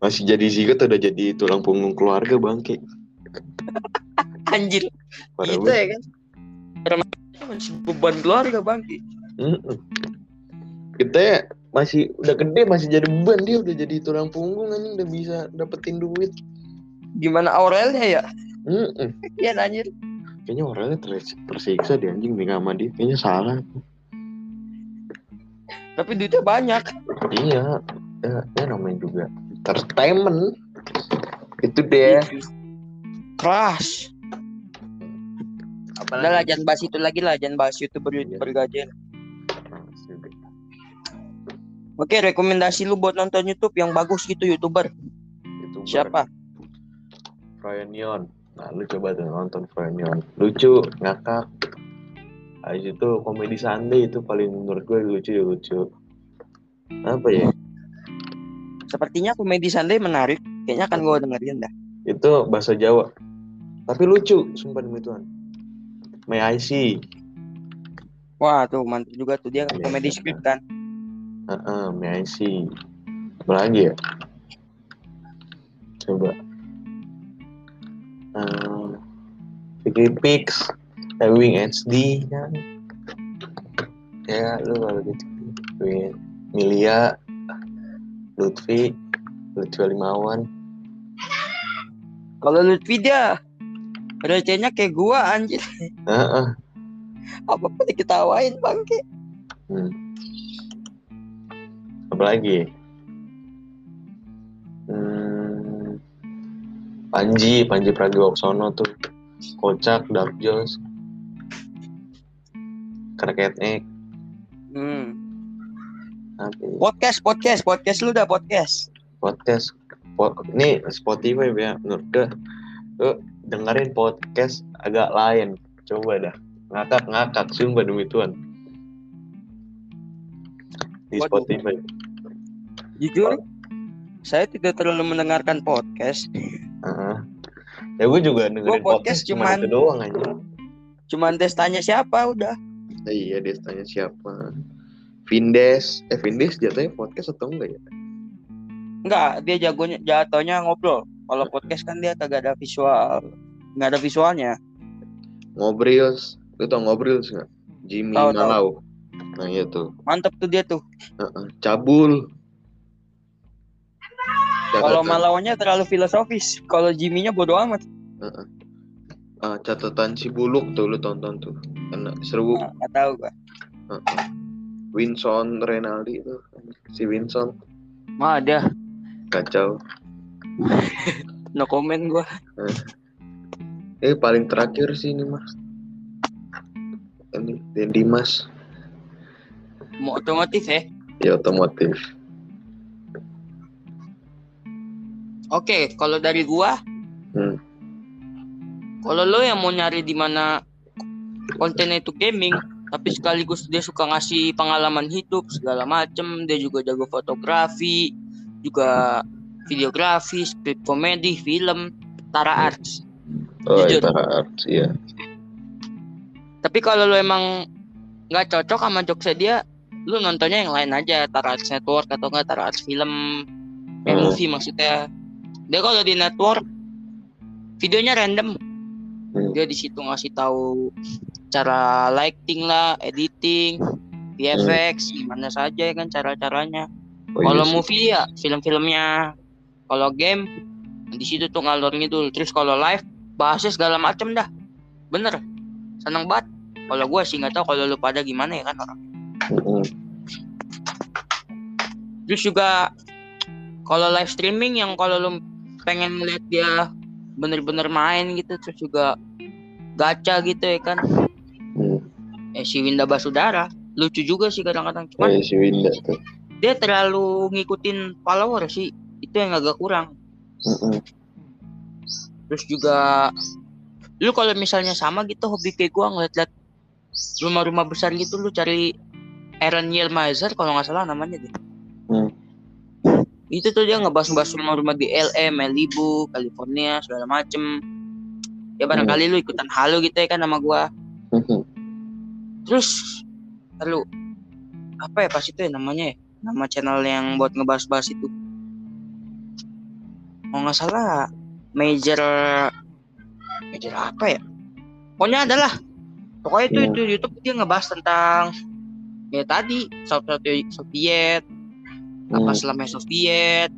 S1: Masih jadi zigot udah jadi tulang punggung keluarga bangke.
S2: anjir
S1: Parah
S2: gitu ya kan Karena masih beban keluarga bang
S1: Mm-mm. Kita ya masih udah gede masih jadi beban dia udah jadi tulang punggung anjing udah bisa dapetin duit.
S2: gimana Aurelnya ya
S1: Mm-mm.
S2: Iya anjir
S1: Kayaknya ter- tersiksa di anjing nih sama dia. Kayaknya salah.
S2: tapi duitnya banyak
S1: Iya. Ya, ya namanya juga entertainment. Itu deh.
S2: keras
S1: Apalagi?
S2: udah lah jangan bahas itu lagi lah jangan bahas youtuber youtuber gajian oke rekomendasi lu buat nonton YouTube yang bagus gitu youtuber
S1: YouTuber.
S2: siapa
S1: Froyonion. Nah, lu coba tuh nonton Froyonion. Lucu, ngakak. Habis itu komedi Sunday itu paling menurut gue lucu ya lucu. Apa ya?
S2: Sepertinya komedi Sunday menarik kayaknya akan gue dengerin dah
S1: Itu bahasa Jawa. Tapi lucu, sumpah demi Tuhan. May I see?
S2: wah tuh mantap juga tuh dia
S1: Iya,
S2: komedi
S1: iya.
S2: script kan
S1: Heeh, may I see? Apa lagi ya? Coba. Uh, Vicky Pix, Wing HD kan. Ya, lu kalau gitu. Milia, Lutfi, Lutfi Limawan.
S2: kalau Lutfi dia recehnya kayak gua anjir
S1: Heeh.
S2: apa apa diketawain bangke
S1: Hmm. Apa lagi? Hmm. Panji, Panji Pragiwaksono tuh. Kocak, Dark Jones. Kraket Egg.
S2: hmm.
S1: Ya?
S2: podcast podcast podcast lu dah podcast
S1: Podcast. Po- ini Spotify ya, menurut gue. Lu dengerin podcast agak lain. Coba dah. Ngakak-ngakak, sumpah demi Tuhan. Di
S2: Waduh.
S1: Spotify.
S2: jujur saya tidak terlalu mendengarkan podcast
S1: Heeh. Ya gue juga dengerin
S2: podcast
S1: podcast, cuma
S2: cuman-
S1: itu doang aja.
S2: cuman tes tanya siapa udah
S1: iya dia tanya siapa. Vindes, eh Vindes jatuhnya podcast atau enggak ya?
S2: enggak dia jagonya jatuhnya ngobrol kalau podcast kan dia kagak ada visual nggak ada visualnya
S1: Ngobrils, lu tau Ngobrils nggak? Jimmy
S2: tahu.
S1: Malau. Nah iya tuh.
S2: mantep tuh dia tuh.
S1: Cabul.
S2: kalau
S1: Catatan-
S2: malaunya terlalu filosofis kalau Jimmy-nya bodo amat.
S1: Ah, catatan si Buluk tuh lu tonton tuh. Karena seru.
S2: Nah, nggak tahu gua
S1: Heeh. Winson Renaldi tuh. Si Winson
S2: mah ada
S1: kacau.
S2: no comment gua
S1: Eh paling terakhir sih ini mah. Ini Den Dimas.
S2: mau otomotif ya
S1: Ya otomotif.
S2: oke kalau dari gua
S1: Hmm.
S2: kalau lo yang mau nyari di mana kontennya itu gaming tapi sekaligus dia suka ngasih pengalaman hidup segala macem dia juga jago fotografi juga videografi script komedi film Tara Arts
S1: Oh,
S2: Jujur.
S1: itu arts, iya.
S2: tapi kalau lo emang nggak cocok sama jokesnya dia lu nontonnya yang lain aja Tara Arts Network atau enggak Tara Arts Film kayak
S1: Hmm.
S2: movie maksudnya dia kalau di network videonya random
S1: Hmm.
S2: dia di situ ngasih tahu cara lighting lah editing VFX gimana saja ya kan cara-caranya.
S1: Oh,
S2: kalau
S1: iya
S2: movie ya film-filmnya. Kalau game di situ tuh ngalor ngidul. Terus kalau live bahasnya segala macem dah. Bener. Seneng banget. Kalau gue sih nggak tahu kalau lu pada gimana ya kan orang.
S1: Mm-mm.
S2: terus juga kalau live streaming yang kalau lu pengen ngeliat dia bener-bener main gitu terus juga gacha gitu ya kan
S1: Hmm.
S2: eh si Winda Basudara lucu juga sih kadang-kadang cuman
S1: iya, si Winda tuh.
S2: dia terlalu ngikutin follower sih itu yang agak kurang
S1: Mm-mm.
S2: terus juga lu kalau misalnya sama gitu hobi kayak gua ngeliat-liat rumah-rumah besar gitu lu cari Aaron Yelmazer kalau nggak salah namanya deh. Itu tuh dia ngebahas-bahas rumah-rumah di LA, Malibu, California segala macem. Ya barangkali lu ikutan halu gitu ya kan sama gua.
S1: Mm-mm.
S2: terus lalu apa ya pas itu ya namanya ya? Nama channel yang buat ngebahas-bahas itu. Kalau nggak salah major major apa ya? Pokoknya adalah pokoknya itu
S1: Hmm.
S2: itu YouTube dia ngebahas tentang ya tadi Soviet Soviet apa
S1: Hmm.
S2: selamanya Soviet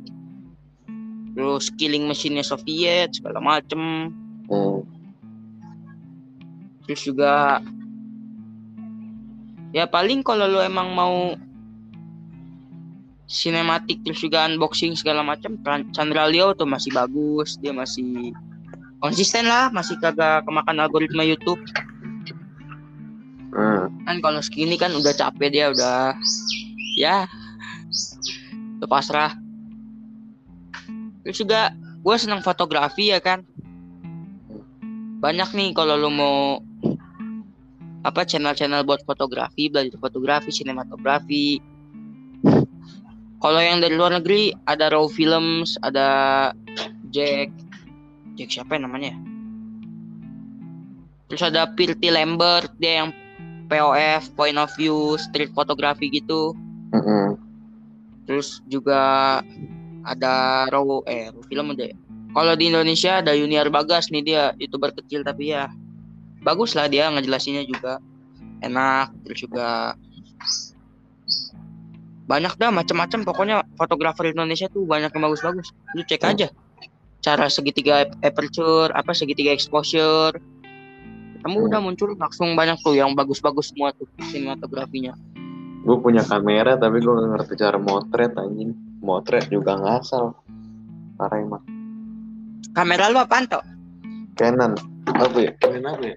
S2: terus killing mesinnya Soviet segala macem
S1: Hmm.
S2: terus juga ya paling kalau lu emang mau sinematik terus juga unboxing segala macam Chan- Chandra Leo tuh masih bagus dia masih konsisten lah masih kagak kemakan algoritma YouTube
S1: Ah.
S2: kan kalau segini kan udah capek dia udah ya udah pasrah. Terus juga gue seneng fotografi ya kan. Banyak nih kalau lu mau apa channel-channel buat fotografi belajar fotografi sinematografi. Kalau yang dari luar negeri ada Raw Films ada Jack Jack siapa ya namanya? Terus ada Pirti Lambert dia yang POF point of view street photography gitu.
S1: Mm-mm.
S2: Terus juga ada Raw eh film ya. kalau di Indonesia ada Junior Bagas nih dia youtuber kecil tapi ya bagus lah dia ngejelasinnya juga. Enak terus juga banyak dah macam-macam pokoknya fotografer Indonesia tuh banyak yang bagus-bagus. Lu cek aja cara segitiga aperture apa segitiga exposure. Kamu udah muncul langsung banyak tuh yang bagus-bagus semua tuh sinematografinya
S1: Gue punya kamera tapi gue gak ngerti cara motret anjing. Motret juga ngasal. Parah emang.
S2: kamera lu apaan toh
S1: Canon. Apa ya? Canon apa ya?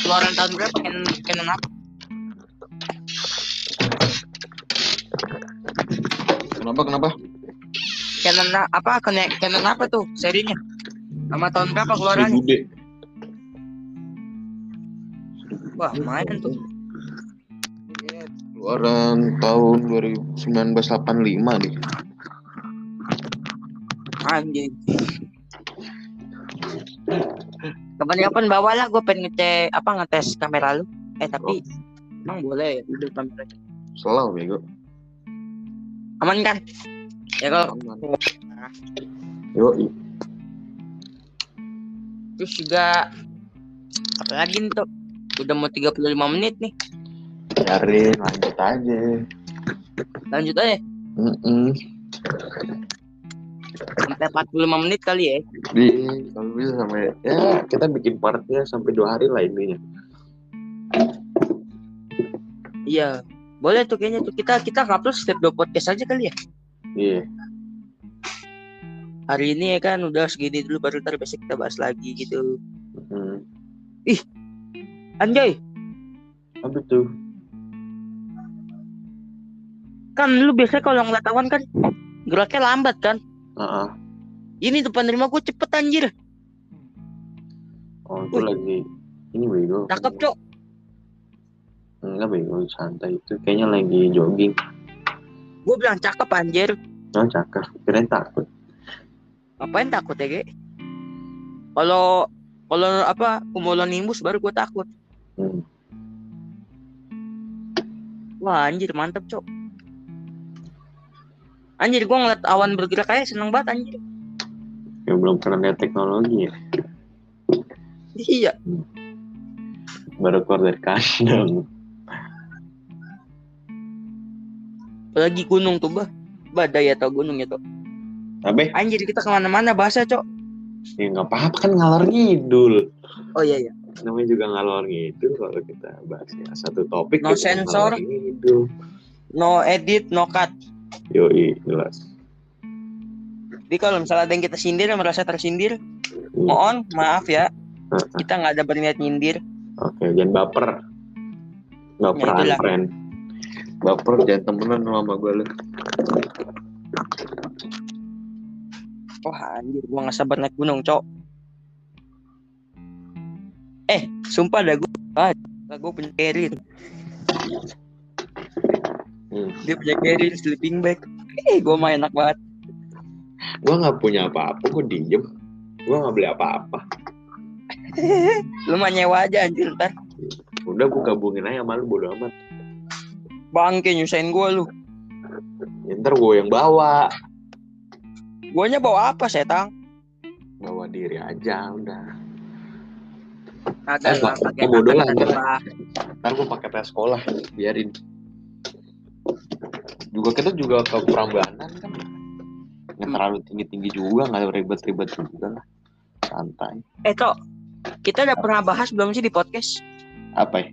S2: keluaran tahun berapa Canon Canon apa
S1: Kenapa kenapa?
S2: Canon apa Canon, Canon apa tuh serinya sama tahun berapa keluarannya wah lumayan tuh
S1: Keluaran tahun 1985 deh.
S2: anjing. Kapan-kapan bawalah gue pengen ngecek apa ngetes kamera lu. Eh tapi emang boleh ya udah kamera
S1: Selalu bego.
S2: aman kan? Ya kalau
S1: Yo,
S2: terus juga apa lagi nih tuh udah mau 35 menit nih
S1: cari lanjut aja.
S2: lanjut aja
S1: Mm-mm.
S2: sampai 45 menit kali ya
S1: Di kalau bisa sampai ya kita bikin partnya sampai dua hari lah intinya.
S2: iya boleh tuh kayaknya tuh kita kita ngupload setiap dua podcast aja kali ya
S1: Iya.
S2: hari ini ya kan udah segini dulu baru ntar besok kita bahas lagi gitu
S1: Hmm.
S2: anjay
S1: Apa tuh?
S2: Kan lu biasanya kalau ngeliat awan kan geraknya lambat kan
S1: Heeh.
S2: ini depan rumah gue cepet anjir
S1: Oh, itu
S2: Wih.
S1: lagi ini bego.
S2: cakep cok
S1: Enggak bego, santai itu. Kayaknya lagi jogging.
S2: gue bilang cakep anjir
S1: Oh, cakep. Kirain takut.
S2: ngapain takut ya ge kalau kalau apa cumulonimbus baru gue takut
S1: Hmm.
S2: wah anjir mantep cok anjir gue ngeliat awan bergerak aja seneng banget anjir
S1: Ya belum pernah lihat teknologi ya.
S2: iya
S1: Baru keluar dari kandang.
S2: apalagi gunung tuh bah badai atau gunung itu
S1: Abe,
S2: anjir kita ke mana-mana bahasa cok
S1: ya nggak apa-apa kan ngalor ngidul.
S2: oh iya iya
S1: Namanya juga ngalor ngidul kalau kita bahas ya satu topik.
S2: No sensor. no edit no cut
S1: Yoi, jelas.
S2: jadi kalau misalnya ada yang kita sindir yang merasa tersindir
S1: Hmm.
S2: mohon maaf ya kita nggak ada berniat nyindir
S1: Oke, jangan baper. Baper
S2: Ya,
S1: friend. Baper jangan temenan lu sama gue lu.
S2: wah anjir gua nggak sabar naik gunung cok eh sumpah dah gue ah gue punya carrier
S1: Hmm.
S2: dia punya carrier sleeping bag eh gue mah enak banget
S1: Gue nggak punya apa-apa, gue diem. Gue nggak beli apa-apa.
S2: lu mah nyewa aja anjir ntar
S1: Udah gue gabungin aja sama lu bodo amat.
S2: bangke nyusahin gue lu
S1: Ya, ntar gue yang bawa.
S2: Guanya bawa apa setang?
S1: Bawa diri aja udah.
S2: Agak
S1: Eh, bodoh lah, ntar. Ntar gue pakai tes sekolah, biarin. Juga kita juga ke Prambanan kan. Nggak terlalu tinggi-tinggi juga, nggak ribet-ribet juga lah. Santai.
S2: Eh Tok, kita udah pernah bahas belum sih di podcast?
S1: Apa ya?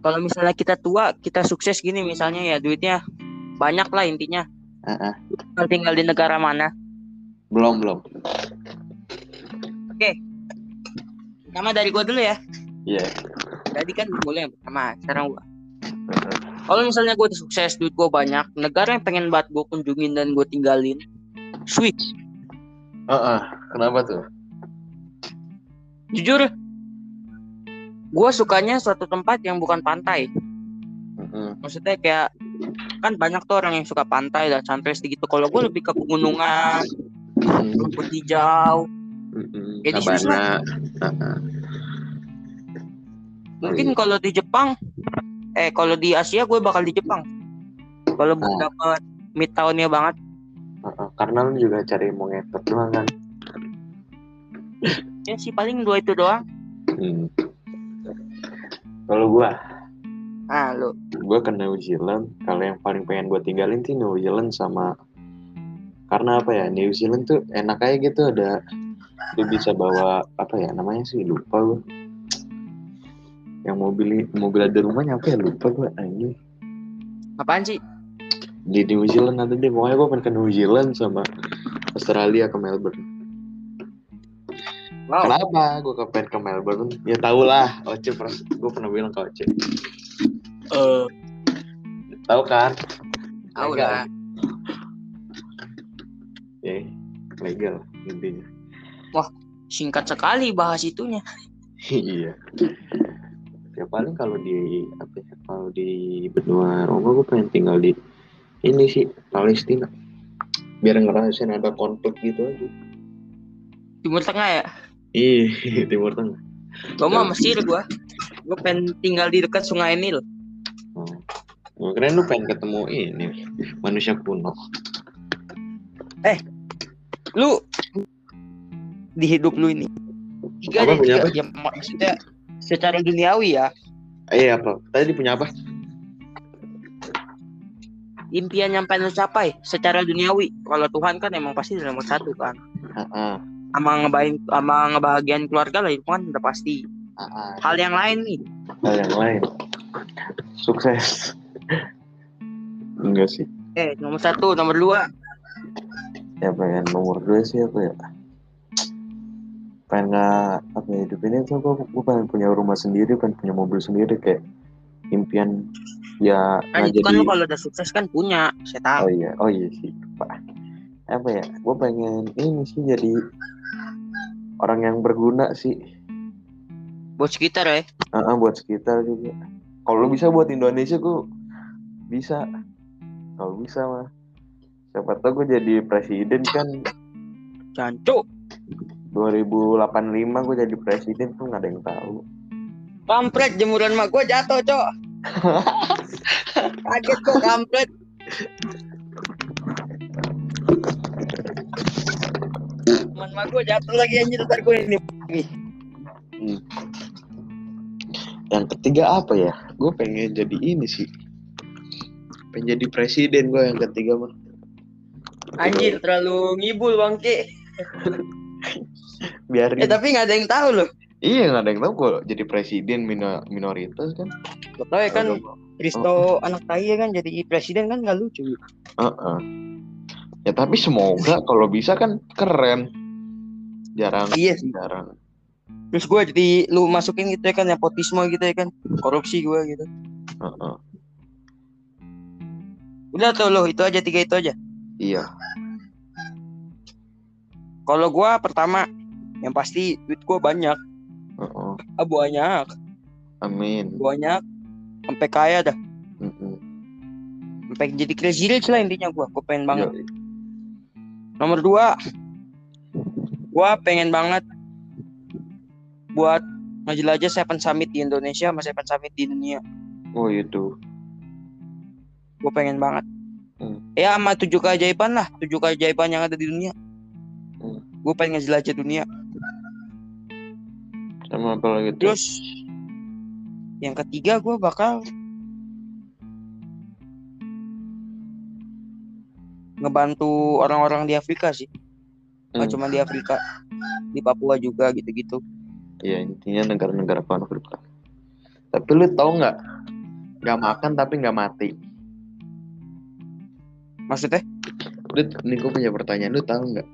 S2: Kalau misalnya kita tua, kita sukses gini misalnya ya duitnya banyak lah intinya. Kalau tinggal di negara mana?
S1: Belum, belum.
S2: Nama dari gua dulu ya.
S1: Iya.
S2: Tadi kan boleh pertama, sekarang gua. Kalau misalnya udah sukses, duit gua banyak, negara yang pengen banget gua kunjungin dan gua tinggalin, Swiss.
S1: Heeh. Kenapa tuh?
S2: Jujur, gua sukanya suatu tempat yang bukan pantai.
S1: Heeh.
S2: maksudnya kayak kan banyak tuh orang yang suka pantai dan santai gitu kalau gue lebih ke pegunungan rumput hijau
S1: Heeh.
S2: Di Swiss
S1: Sabana. Heeh.
S2: mungkin kalau di Jepang eh kalau di Asia gue bakal di Jepang kalau mau
S1: Ah.
S2: dapat midtownnya banget
S1: Heeh. Karena lu juga cari mau ngetot doang kan.
S2: ya sih paling dua itu doang
S1: Hmm. Kalau gua,
S2: ah lo
S1: gue ke New Zealand kalau yang paling pengen gue tinggalin sih New Zealand sama karena apa ya New Zealand tuh enak aja gitu ada lu bisa bawa apa ya namanya sih lupa gue yang mobil mobil ada rumahnya apa ya lupa gue anjing.
S2: Apaan sih
S1: di New Zealand ada deh pokoknya gue pengen ke New Zealand sama Australia ke Melbourne.
S2: Wow.
S1: Kenapa gue pengen ke Melbourne? Ya tau lah Oce pernah gue pernah bilang ke Oce.
S2: Eh.
S1: Tahu kan?
S2: Tahu
S1: Legal.
S2: lah.
S1: Ya legal intinya.
S2: Singkat sekali bahas itunya.
S1: Iya ya paling kalau di apa ya, kalau di benua Roma gue pengen tinggal di ini sih Palestina. Biar ngerasain ada konflik gitu aja.
S2: Timur Tengah ya?
S1: Ih Timur Tengah.
S2: Gue mah Mesir gue gue pengen tinggal di dekat Sungai Nil.
S1: Oh. Gue keren lu pengen ketemu ini manusia kuno.
S2: Lu di hidup lu ini. Tiga
S1: Apa,
S2: deh tiga. ya, maksudnya secara duniawi ya?
S1: Eh apa tadi punya apa?
S2: Impian yang pengen capai secara duniawi. Kalau Tuhan kan emang pasti nomor satu kan.
S1: Heeh,
S2: sama ngebahagiain sama ngebahagiain keluarga lah itu kan udah pasti.
S1: Heeh.
S2: hal yang lain nih.
S1: Hal yang lain. Sukses. Enggak sih.
S2: Eh nomor satu nomor dua.
S1: Ya pengen nomor dua sih apa ya pengen apa ya hidup ini tuh gue, gue pengen punya rumah sendiri pengen punya mobil sendiri kayak impian ya
S2: kan itu kan
S1: jadi
S2: lu kalau udah sukses kan punya saya tahu.
S1: Oh iya oh iya sih pak. Apa ya gue pengen ini sih jadi orang yang berguna sih.
S2: Buat sekitar ya?
S1: Ah, ah, buat sekitar juga. Kalau bisa buat Indonesia gue bisa. Kalau bisa mah siapa tahu gue jadi presiden kan.
S2: Jancuk
S1: 2085 gue jadi presiden tuh nggak ada yang tahu.
S2: Kampret jemuran mak gua jatuh cok. Kaget kok kampret. Teman mak gua jatuh lagi anjir ntar gua ini.
S1: Yang ketiga apa ya? Gue pengen jadi ini sih. Pengen jadi presiden gue yang ketiga mah.
S2: Anjir terlalu ngibul bangke.
S1: Biarin
S2: Eh tapi nggak ada yang tahu loh.
S1: iya nggak ada yang tahu kok jadi presiden mino- minoritas kan
S2: Gak tahu ya kan Risto anak tai ya kan jadi presiden kan nggak lucu.
S1: Heeh. ya tapi semoga kalau bisa kan keren jarang
S2: Iya sih.
S1: jarang
S2: Terus gue jadi lu masukin gitu ya kan nepotisme gitu ya kan korupsi gue gitu.
S1: Heeh.
S2: Udah tuh lo itu aja tiga itu aja.
S1: iya
S2: Kalau gue pertama yang pasti duit gue banyak, ah, banyak,
S1: amin
S2: banyak, sampai kaya dah,
S1: Heeh.
S2: sampai jadi crazy rich lah intinya gue, gue pengen banget.
S1: Yoi.
S2: Nomor dua, gue pengen banget buat ngejelajah Seven Summit di Indonesia sama Seven Summit di dunia.
S1: oh itu
S2: Gue pengen banget.
S1: Hmm.
S2: Ya sama tujuh keajaiban lah, tujuh keajaiban yang ada di dunia.
S1: Hmm.
S2: Gue pengen ngejelajah dunia.
S1: Sama apa lagi tuh
S2: Terus yang ketiga gue bakal ngebantu orang-orang di Afrika sih. Nggak
S1: Hmm.
S2: cuma di Afrika, di Papua juga gitu-gitu.
S1: ya intinya negara-negara lah tapi lu tau nggak nggak makan tapi nggak mati
S2: Maksudnya?
S1: lu nih gue punya pertanyaan lu tahu nggak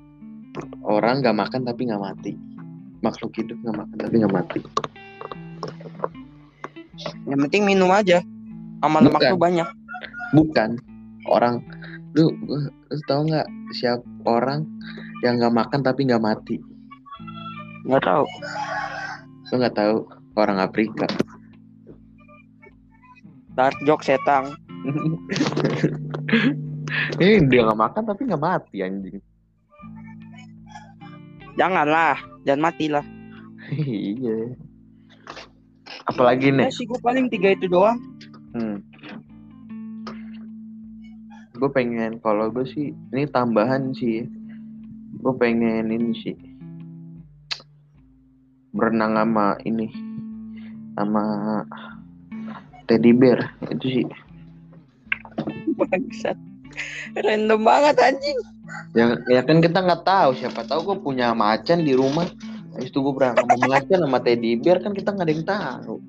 S1: orang nggak makan tapi nggak mati makhluk hidup nggak makan tapi nggak mati
S2: Yang penting minum aja. Sama lemak tuh banyak.
S1: bukan orang lu lu, lu tahu nggak siapa orang yang nggak makan tapi nggak mati
S2: Nggak tahu.
S1: lu nggak tahu orang Afrika
S2: Dark joke setang.
S1: ini dia nggak makan tapi nggak mati anjing
S2: Janganlah, jangan matilah.
S1: iya apalagi nih
S2: sih gue paling tiga itu doang.
S1: Hmm. Gue pengen kalau gue sih ini tambahan sih. Gue pengen ini sih berenang sama ini sama teddy bear itu sih
S2: Bangsat. Random banget anjing.
S1: Yang ya kan kita nggak tahu siapa tahu gue punya macan di rumah habis itu gue berenang sama macan sama teddy bear kan kita nggak ada yang tahu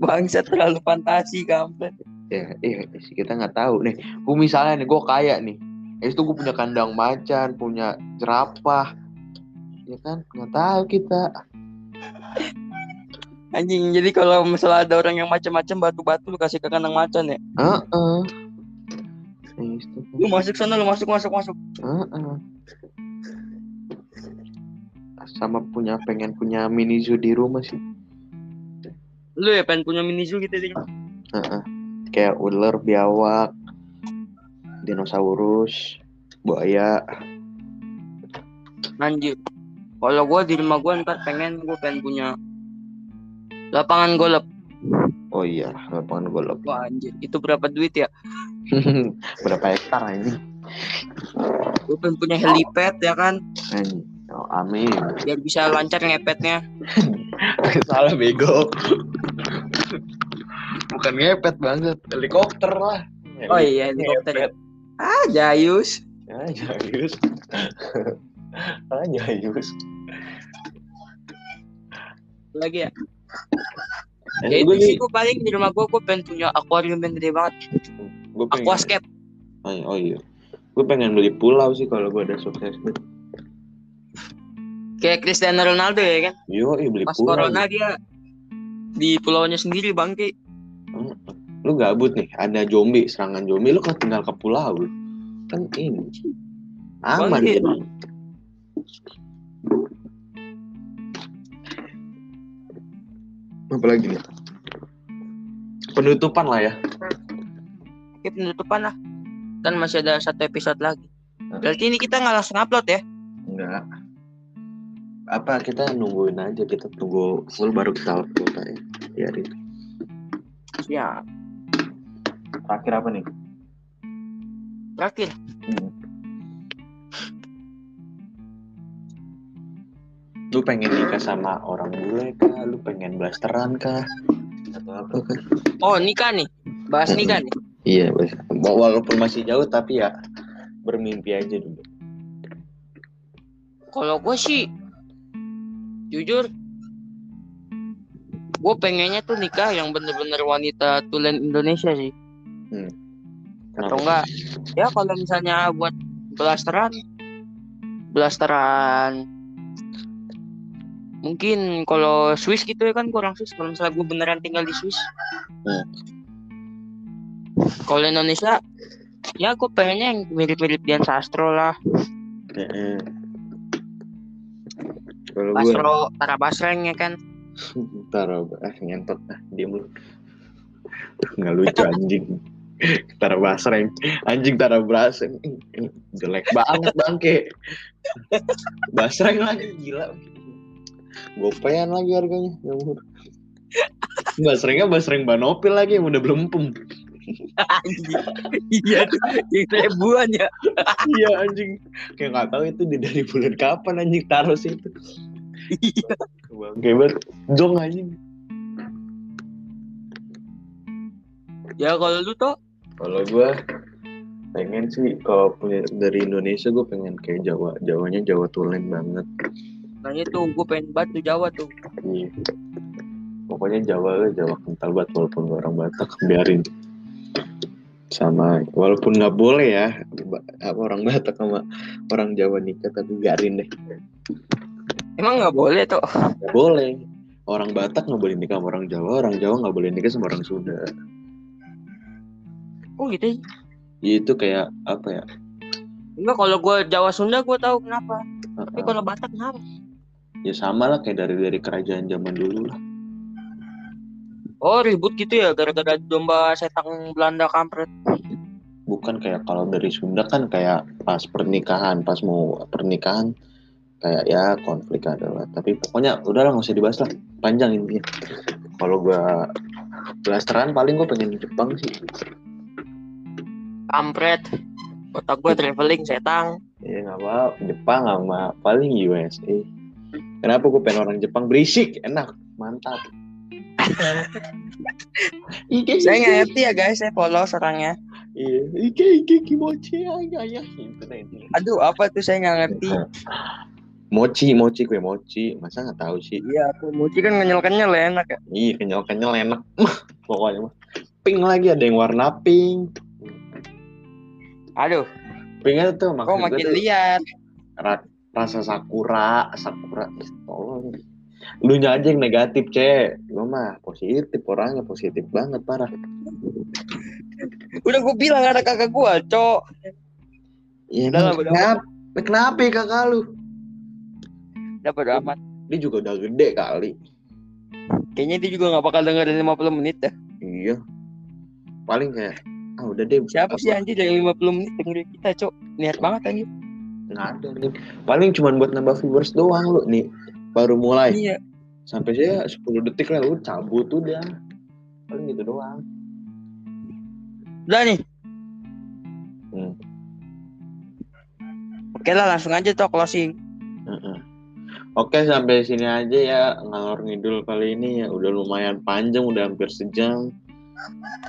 S2: Bangsat terlalu fantasi kampret.
S1: ya iya sih kita nggak tahu nih gue misalnya nih gue kaya nih habis itu gue punya kandang macan punya jerapah ya kan nggak tahu kita
S2: Anjing, jadi kalau misalnya ada orang yang macam-macam batu-batu lu kasih ke kandang macan ya.
S1: Heeh. Habis itu
S2: Lu masuk sana, lu masuk, masuk, masuk.
S1: Heeh. sama punya pengen punya mini zoo di rumah sih
S2: Lu ya pengen punya mini zoo gitu deh.
S1: Heeh. kayak ular biawak dinosaurus buaya
S2: Anjir. Kalau gua di rumah gua ntar pengen gua pengen punya lapangan golf.
S1: Oh iya lapangan golf
S2: Wah anjir, itu berapa duit ya?
S1: berapa hektar ini
S2: Gua pengen punya helipad ya kan,
S1: oh, amin
S2: biar bisa lancar ngepetnya.
S1: salah bego bukan ngepet banget helikopter lah
S2: Oh iya, helikopter. Ah, Jayus.
S1: ya jayus ah jayus
S2: Lagi ya. Ya itu
S1: gue
S2: sih gua paling di rumah gua gua pengen punya aquarium yang gede banget.
S1: gue pengen
S2: Aquascape.
S1: oh, iya- oh iya gue pengen beli pulau sih kalau gue ada sukses
S2: Kayak Cristiano Ronaldo ya kan.
S1: yo iya beli
S2: Pas
S1: pulau
S2: corona dia di pulaunya sendiri bangke.
S1: lu gabut nih ada zombie serangan zombie lu kan tinggal ke pulau kan ini aman
S2: Bangke.
S1: jadi apa lagi nih penutupan lah ya
S2: Oke penutupan lah. Kan masih ada satu episode lagi. Berarti ini kita nggak langsung upload ya?
S1: enggak apa kita nungguin aja kita tunggu full baru kita upload aja ya itu
S2: Ya.
S1: terakhir apa nih
S2: Terakhir.
S1: Lu pengen nikah sama orang bule kah lu pengen blasteran kah atau apa kah
S2: Oh nikah nih. Bahas nikah nih.
S1: Iya. Wa- walaupun masih jauh tapi ya bermimpi aja dulu.
S2: Kalau gue sih jujur gue pengennya tuh nikah yang bener-bener wanita tulen Indonesia sih.
S1: Hmm.
S2: Atau enggak? Ya kalau misalnya buat blasteran, blasteran mungkin kalau Swiss gitu ya kan kurang Swiss kalau misalnya gue beneran tinggal di Swiss.
S1: Hmm.
S2: Kalau Indonesia ya gue pengennya yang mirip-mirip Dian Sastro lah.
S1: Kalau gue
S2: Tara Basreng ya kan.
S1: Ntar ah ngentot ah diem lu nggak lucu anjing Tara basreng anjing Tara basreng jelek banget bangke basreng lagi gila gopean lagi harganya. Nggak murah basrengnya basreng banopil lagi yang udah belempem
S2: iya yang ribuan ya.
S1: iya anjing. Kayak nggak tahu itu di dari bulan kapan anjing taruh situ.
S2: Iya.
S1: banget dong anjing
S2: Ya kalau lu tuh
S1: Kalau gue pengen sih kalau punya dari Indonesia gue pengen kayak Jawa, Jawanya Jawa Tulen banget.
S2: Nah itu gue pengen banget tuh Jawa tuh.
S1: Iya. Pokoknya Jawa lah, Jawa kental banget walaupun gua orang Batak biarin. Sama walaupun nggak boleh ya orang Batak sama orang Jawa nikah tapi biarin deh.
S2: Emang nggak boleh tuh.
S1: Nggak boleh. Orang Batak nggak boleh nikah sama orang Jawa, orang Jawa nggak boleh nikah sama orang Sunda.
S2: Oh gitu. ya?
S1: Itu kayak apa ya?
S2: Enggak kalau gue Jawa Sunda gue tahu kenapa. Tapi
S1: uh-uh.
S2: kalau Batak kenapa?
S1: Ya sama lah kayak dari dari kerajaan zaman dulu lah.
S2: Oh ribut gitu ya gara-gara domba setang Belanda kampret.
S1: bukan kayak kalau dari Sunda kan kayak pas pernikahan pas mau pernikahan kayak ya konflik adalah tapi pokoknya udahlah nggak usah dibahas lah panjang intinya kalau gua blasteran paling gue pengen Jepang sih
S2: Kampret. Otak gue traveling setang.
S1: ya nggak apa Jepang sama paling USA kenapa gue pengen orang Jepang berisik enak mantap Ike,
S2: Saya nggak ngerti ya guys, saya polos orangnya.
S1: Iya, Ike, Ike, kimochi, ayah, ayah. Deh intinya.
S2: Aduh apa tuh saya nggak ngerti.
S1: Mochi, mochi, kue mochi. Masa nggak tahu sih?
S2: Iya, tuh muci kan kenyal-kenyal ya enak ya.
S1: Iya, kenyal-kenyal enak. Pokoknya mah. Pink lagi ada yang warna pink.
S2: Aduh,
S1: Pinknya tuh
S2: makin
S1: gue tuh
S2: liar.
S1: ra- rasa sakura, sakura. Ih, Tolong. Lu aja yang negatif, Cek. Gue mah positif orangnya, positif banget parah.
S2: Udah gue bilang ada kakak gue, cok.
S1: Iya,
S2: Udah
S1: kenapa? Kenapa ya kakak lu?
S2: Udah bodo amat.
S1: Dia juga udah gede kali.
S2: Kayaknya dia juga gak bakal dengerin 50 menit dah.
S1: Iya. Paling kayak, ah udah deh.
S2: Siapa
S1: apa-
S2: sih anjir dari 50 menit dengerin kita, cok? Niat banget anjir.
S1: Nggak ada nih. Paling cuma buat nambah viewers doang lu nih. Baru mulai.
S2: Iya.
S1: Sampai saya 10 detik lah lu cabut udah. Paling gitu doang.
S2: Udah nih.
S1: Hmm.
S2: Oke lah, langsung aja cok closing.
S1: Heeh. Oke sampai sini aja ya ngalor ngidul kali ini ya udah lumayan panjang udah hampir sejam.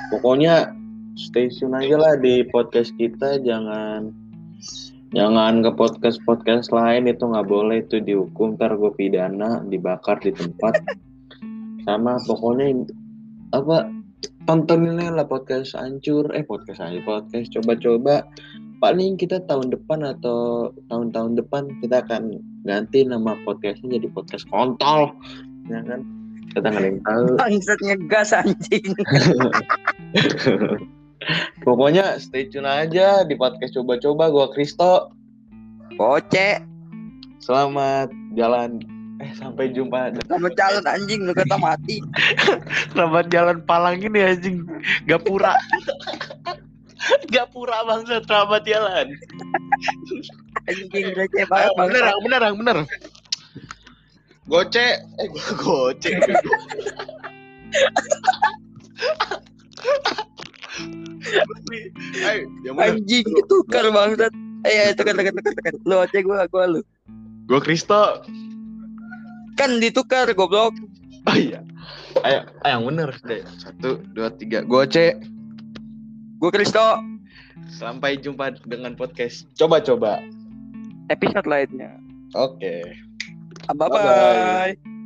S1: Pokoknya stay tune aja lah di podcast kita jangan jangan ke podcast podcast lain itu nggak boleh itu dihukum ntar gue pidana dibakar di tempat. Sama pokoknya apa tontonin lah podcast hancur. Eh podcast aja podcast. Coba-coba paling kita tahun depan atau tahun-tahun depan kita akan ganti nama podcastnya jadi podcast kontol. Ya kan? Kita nggak tahu.
S2: Bangsat ngegas anjing.
S1: pokoknya stay tune aja di podcast coba-coba. Gua Kristo.
S2: Poce.
S1: selamat jalan. Eh sampai jumpa.
S2: Sama jalan anjing. Lu kata mati.
S1: selamat jalan palang ini anjing. Gapura. Gapura bangsa selamat jalan.
S2: Anjing receh banget
S1: bener
S2: bangsa.
S1: bener yang bener. Goce eh gua goce bener.
S2: Anjing ketukar bangsat. Eh, tukar tukar tukar tukar. Lu aja gua gua lu.
S1: Gua Kristo.
S2: Kan ditukar goblok.
S1: Oh iya. Ayo, ayo yang bener deh. Satu, dua, tiga. Goce.
S2: Gue Kristo.
S1: Sampai jumpa dengan podcast coba-coba.
S2: Episode lainnya.
S1: Oke.
S2: Bye
S1: Bye-bye.
S2: bye.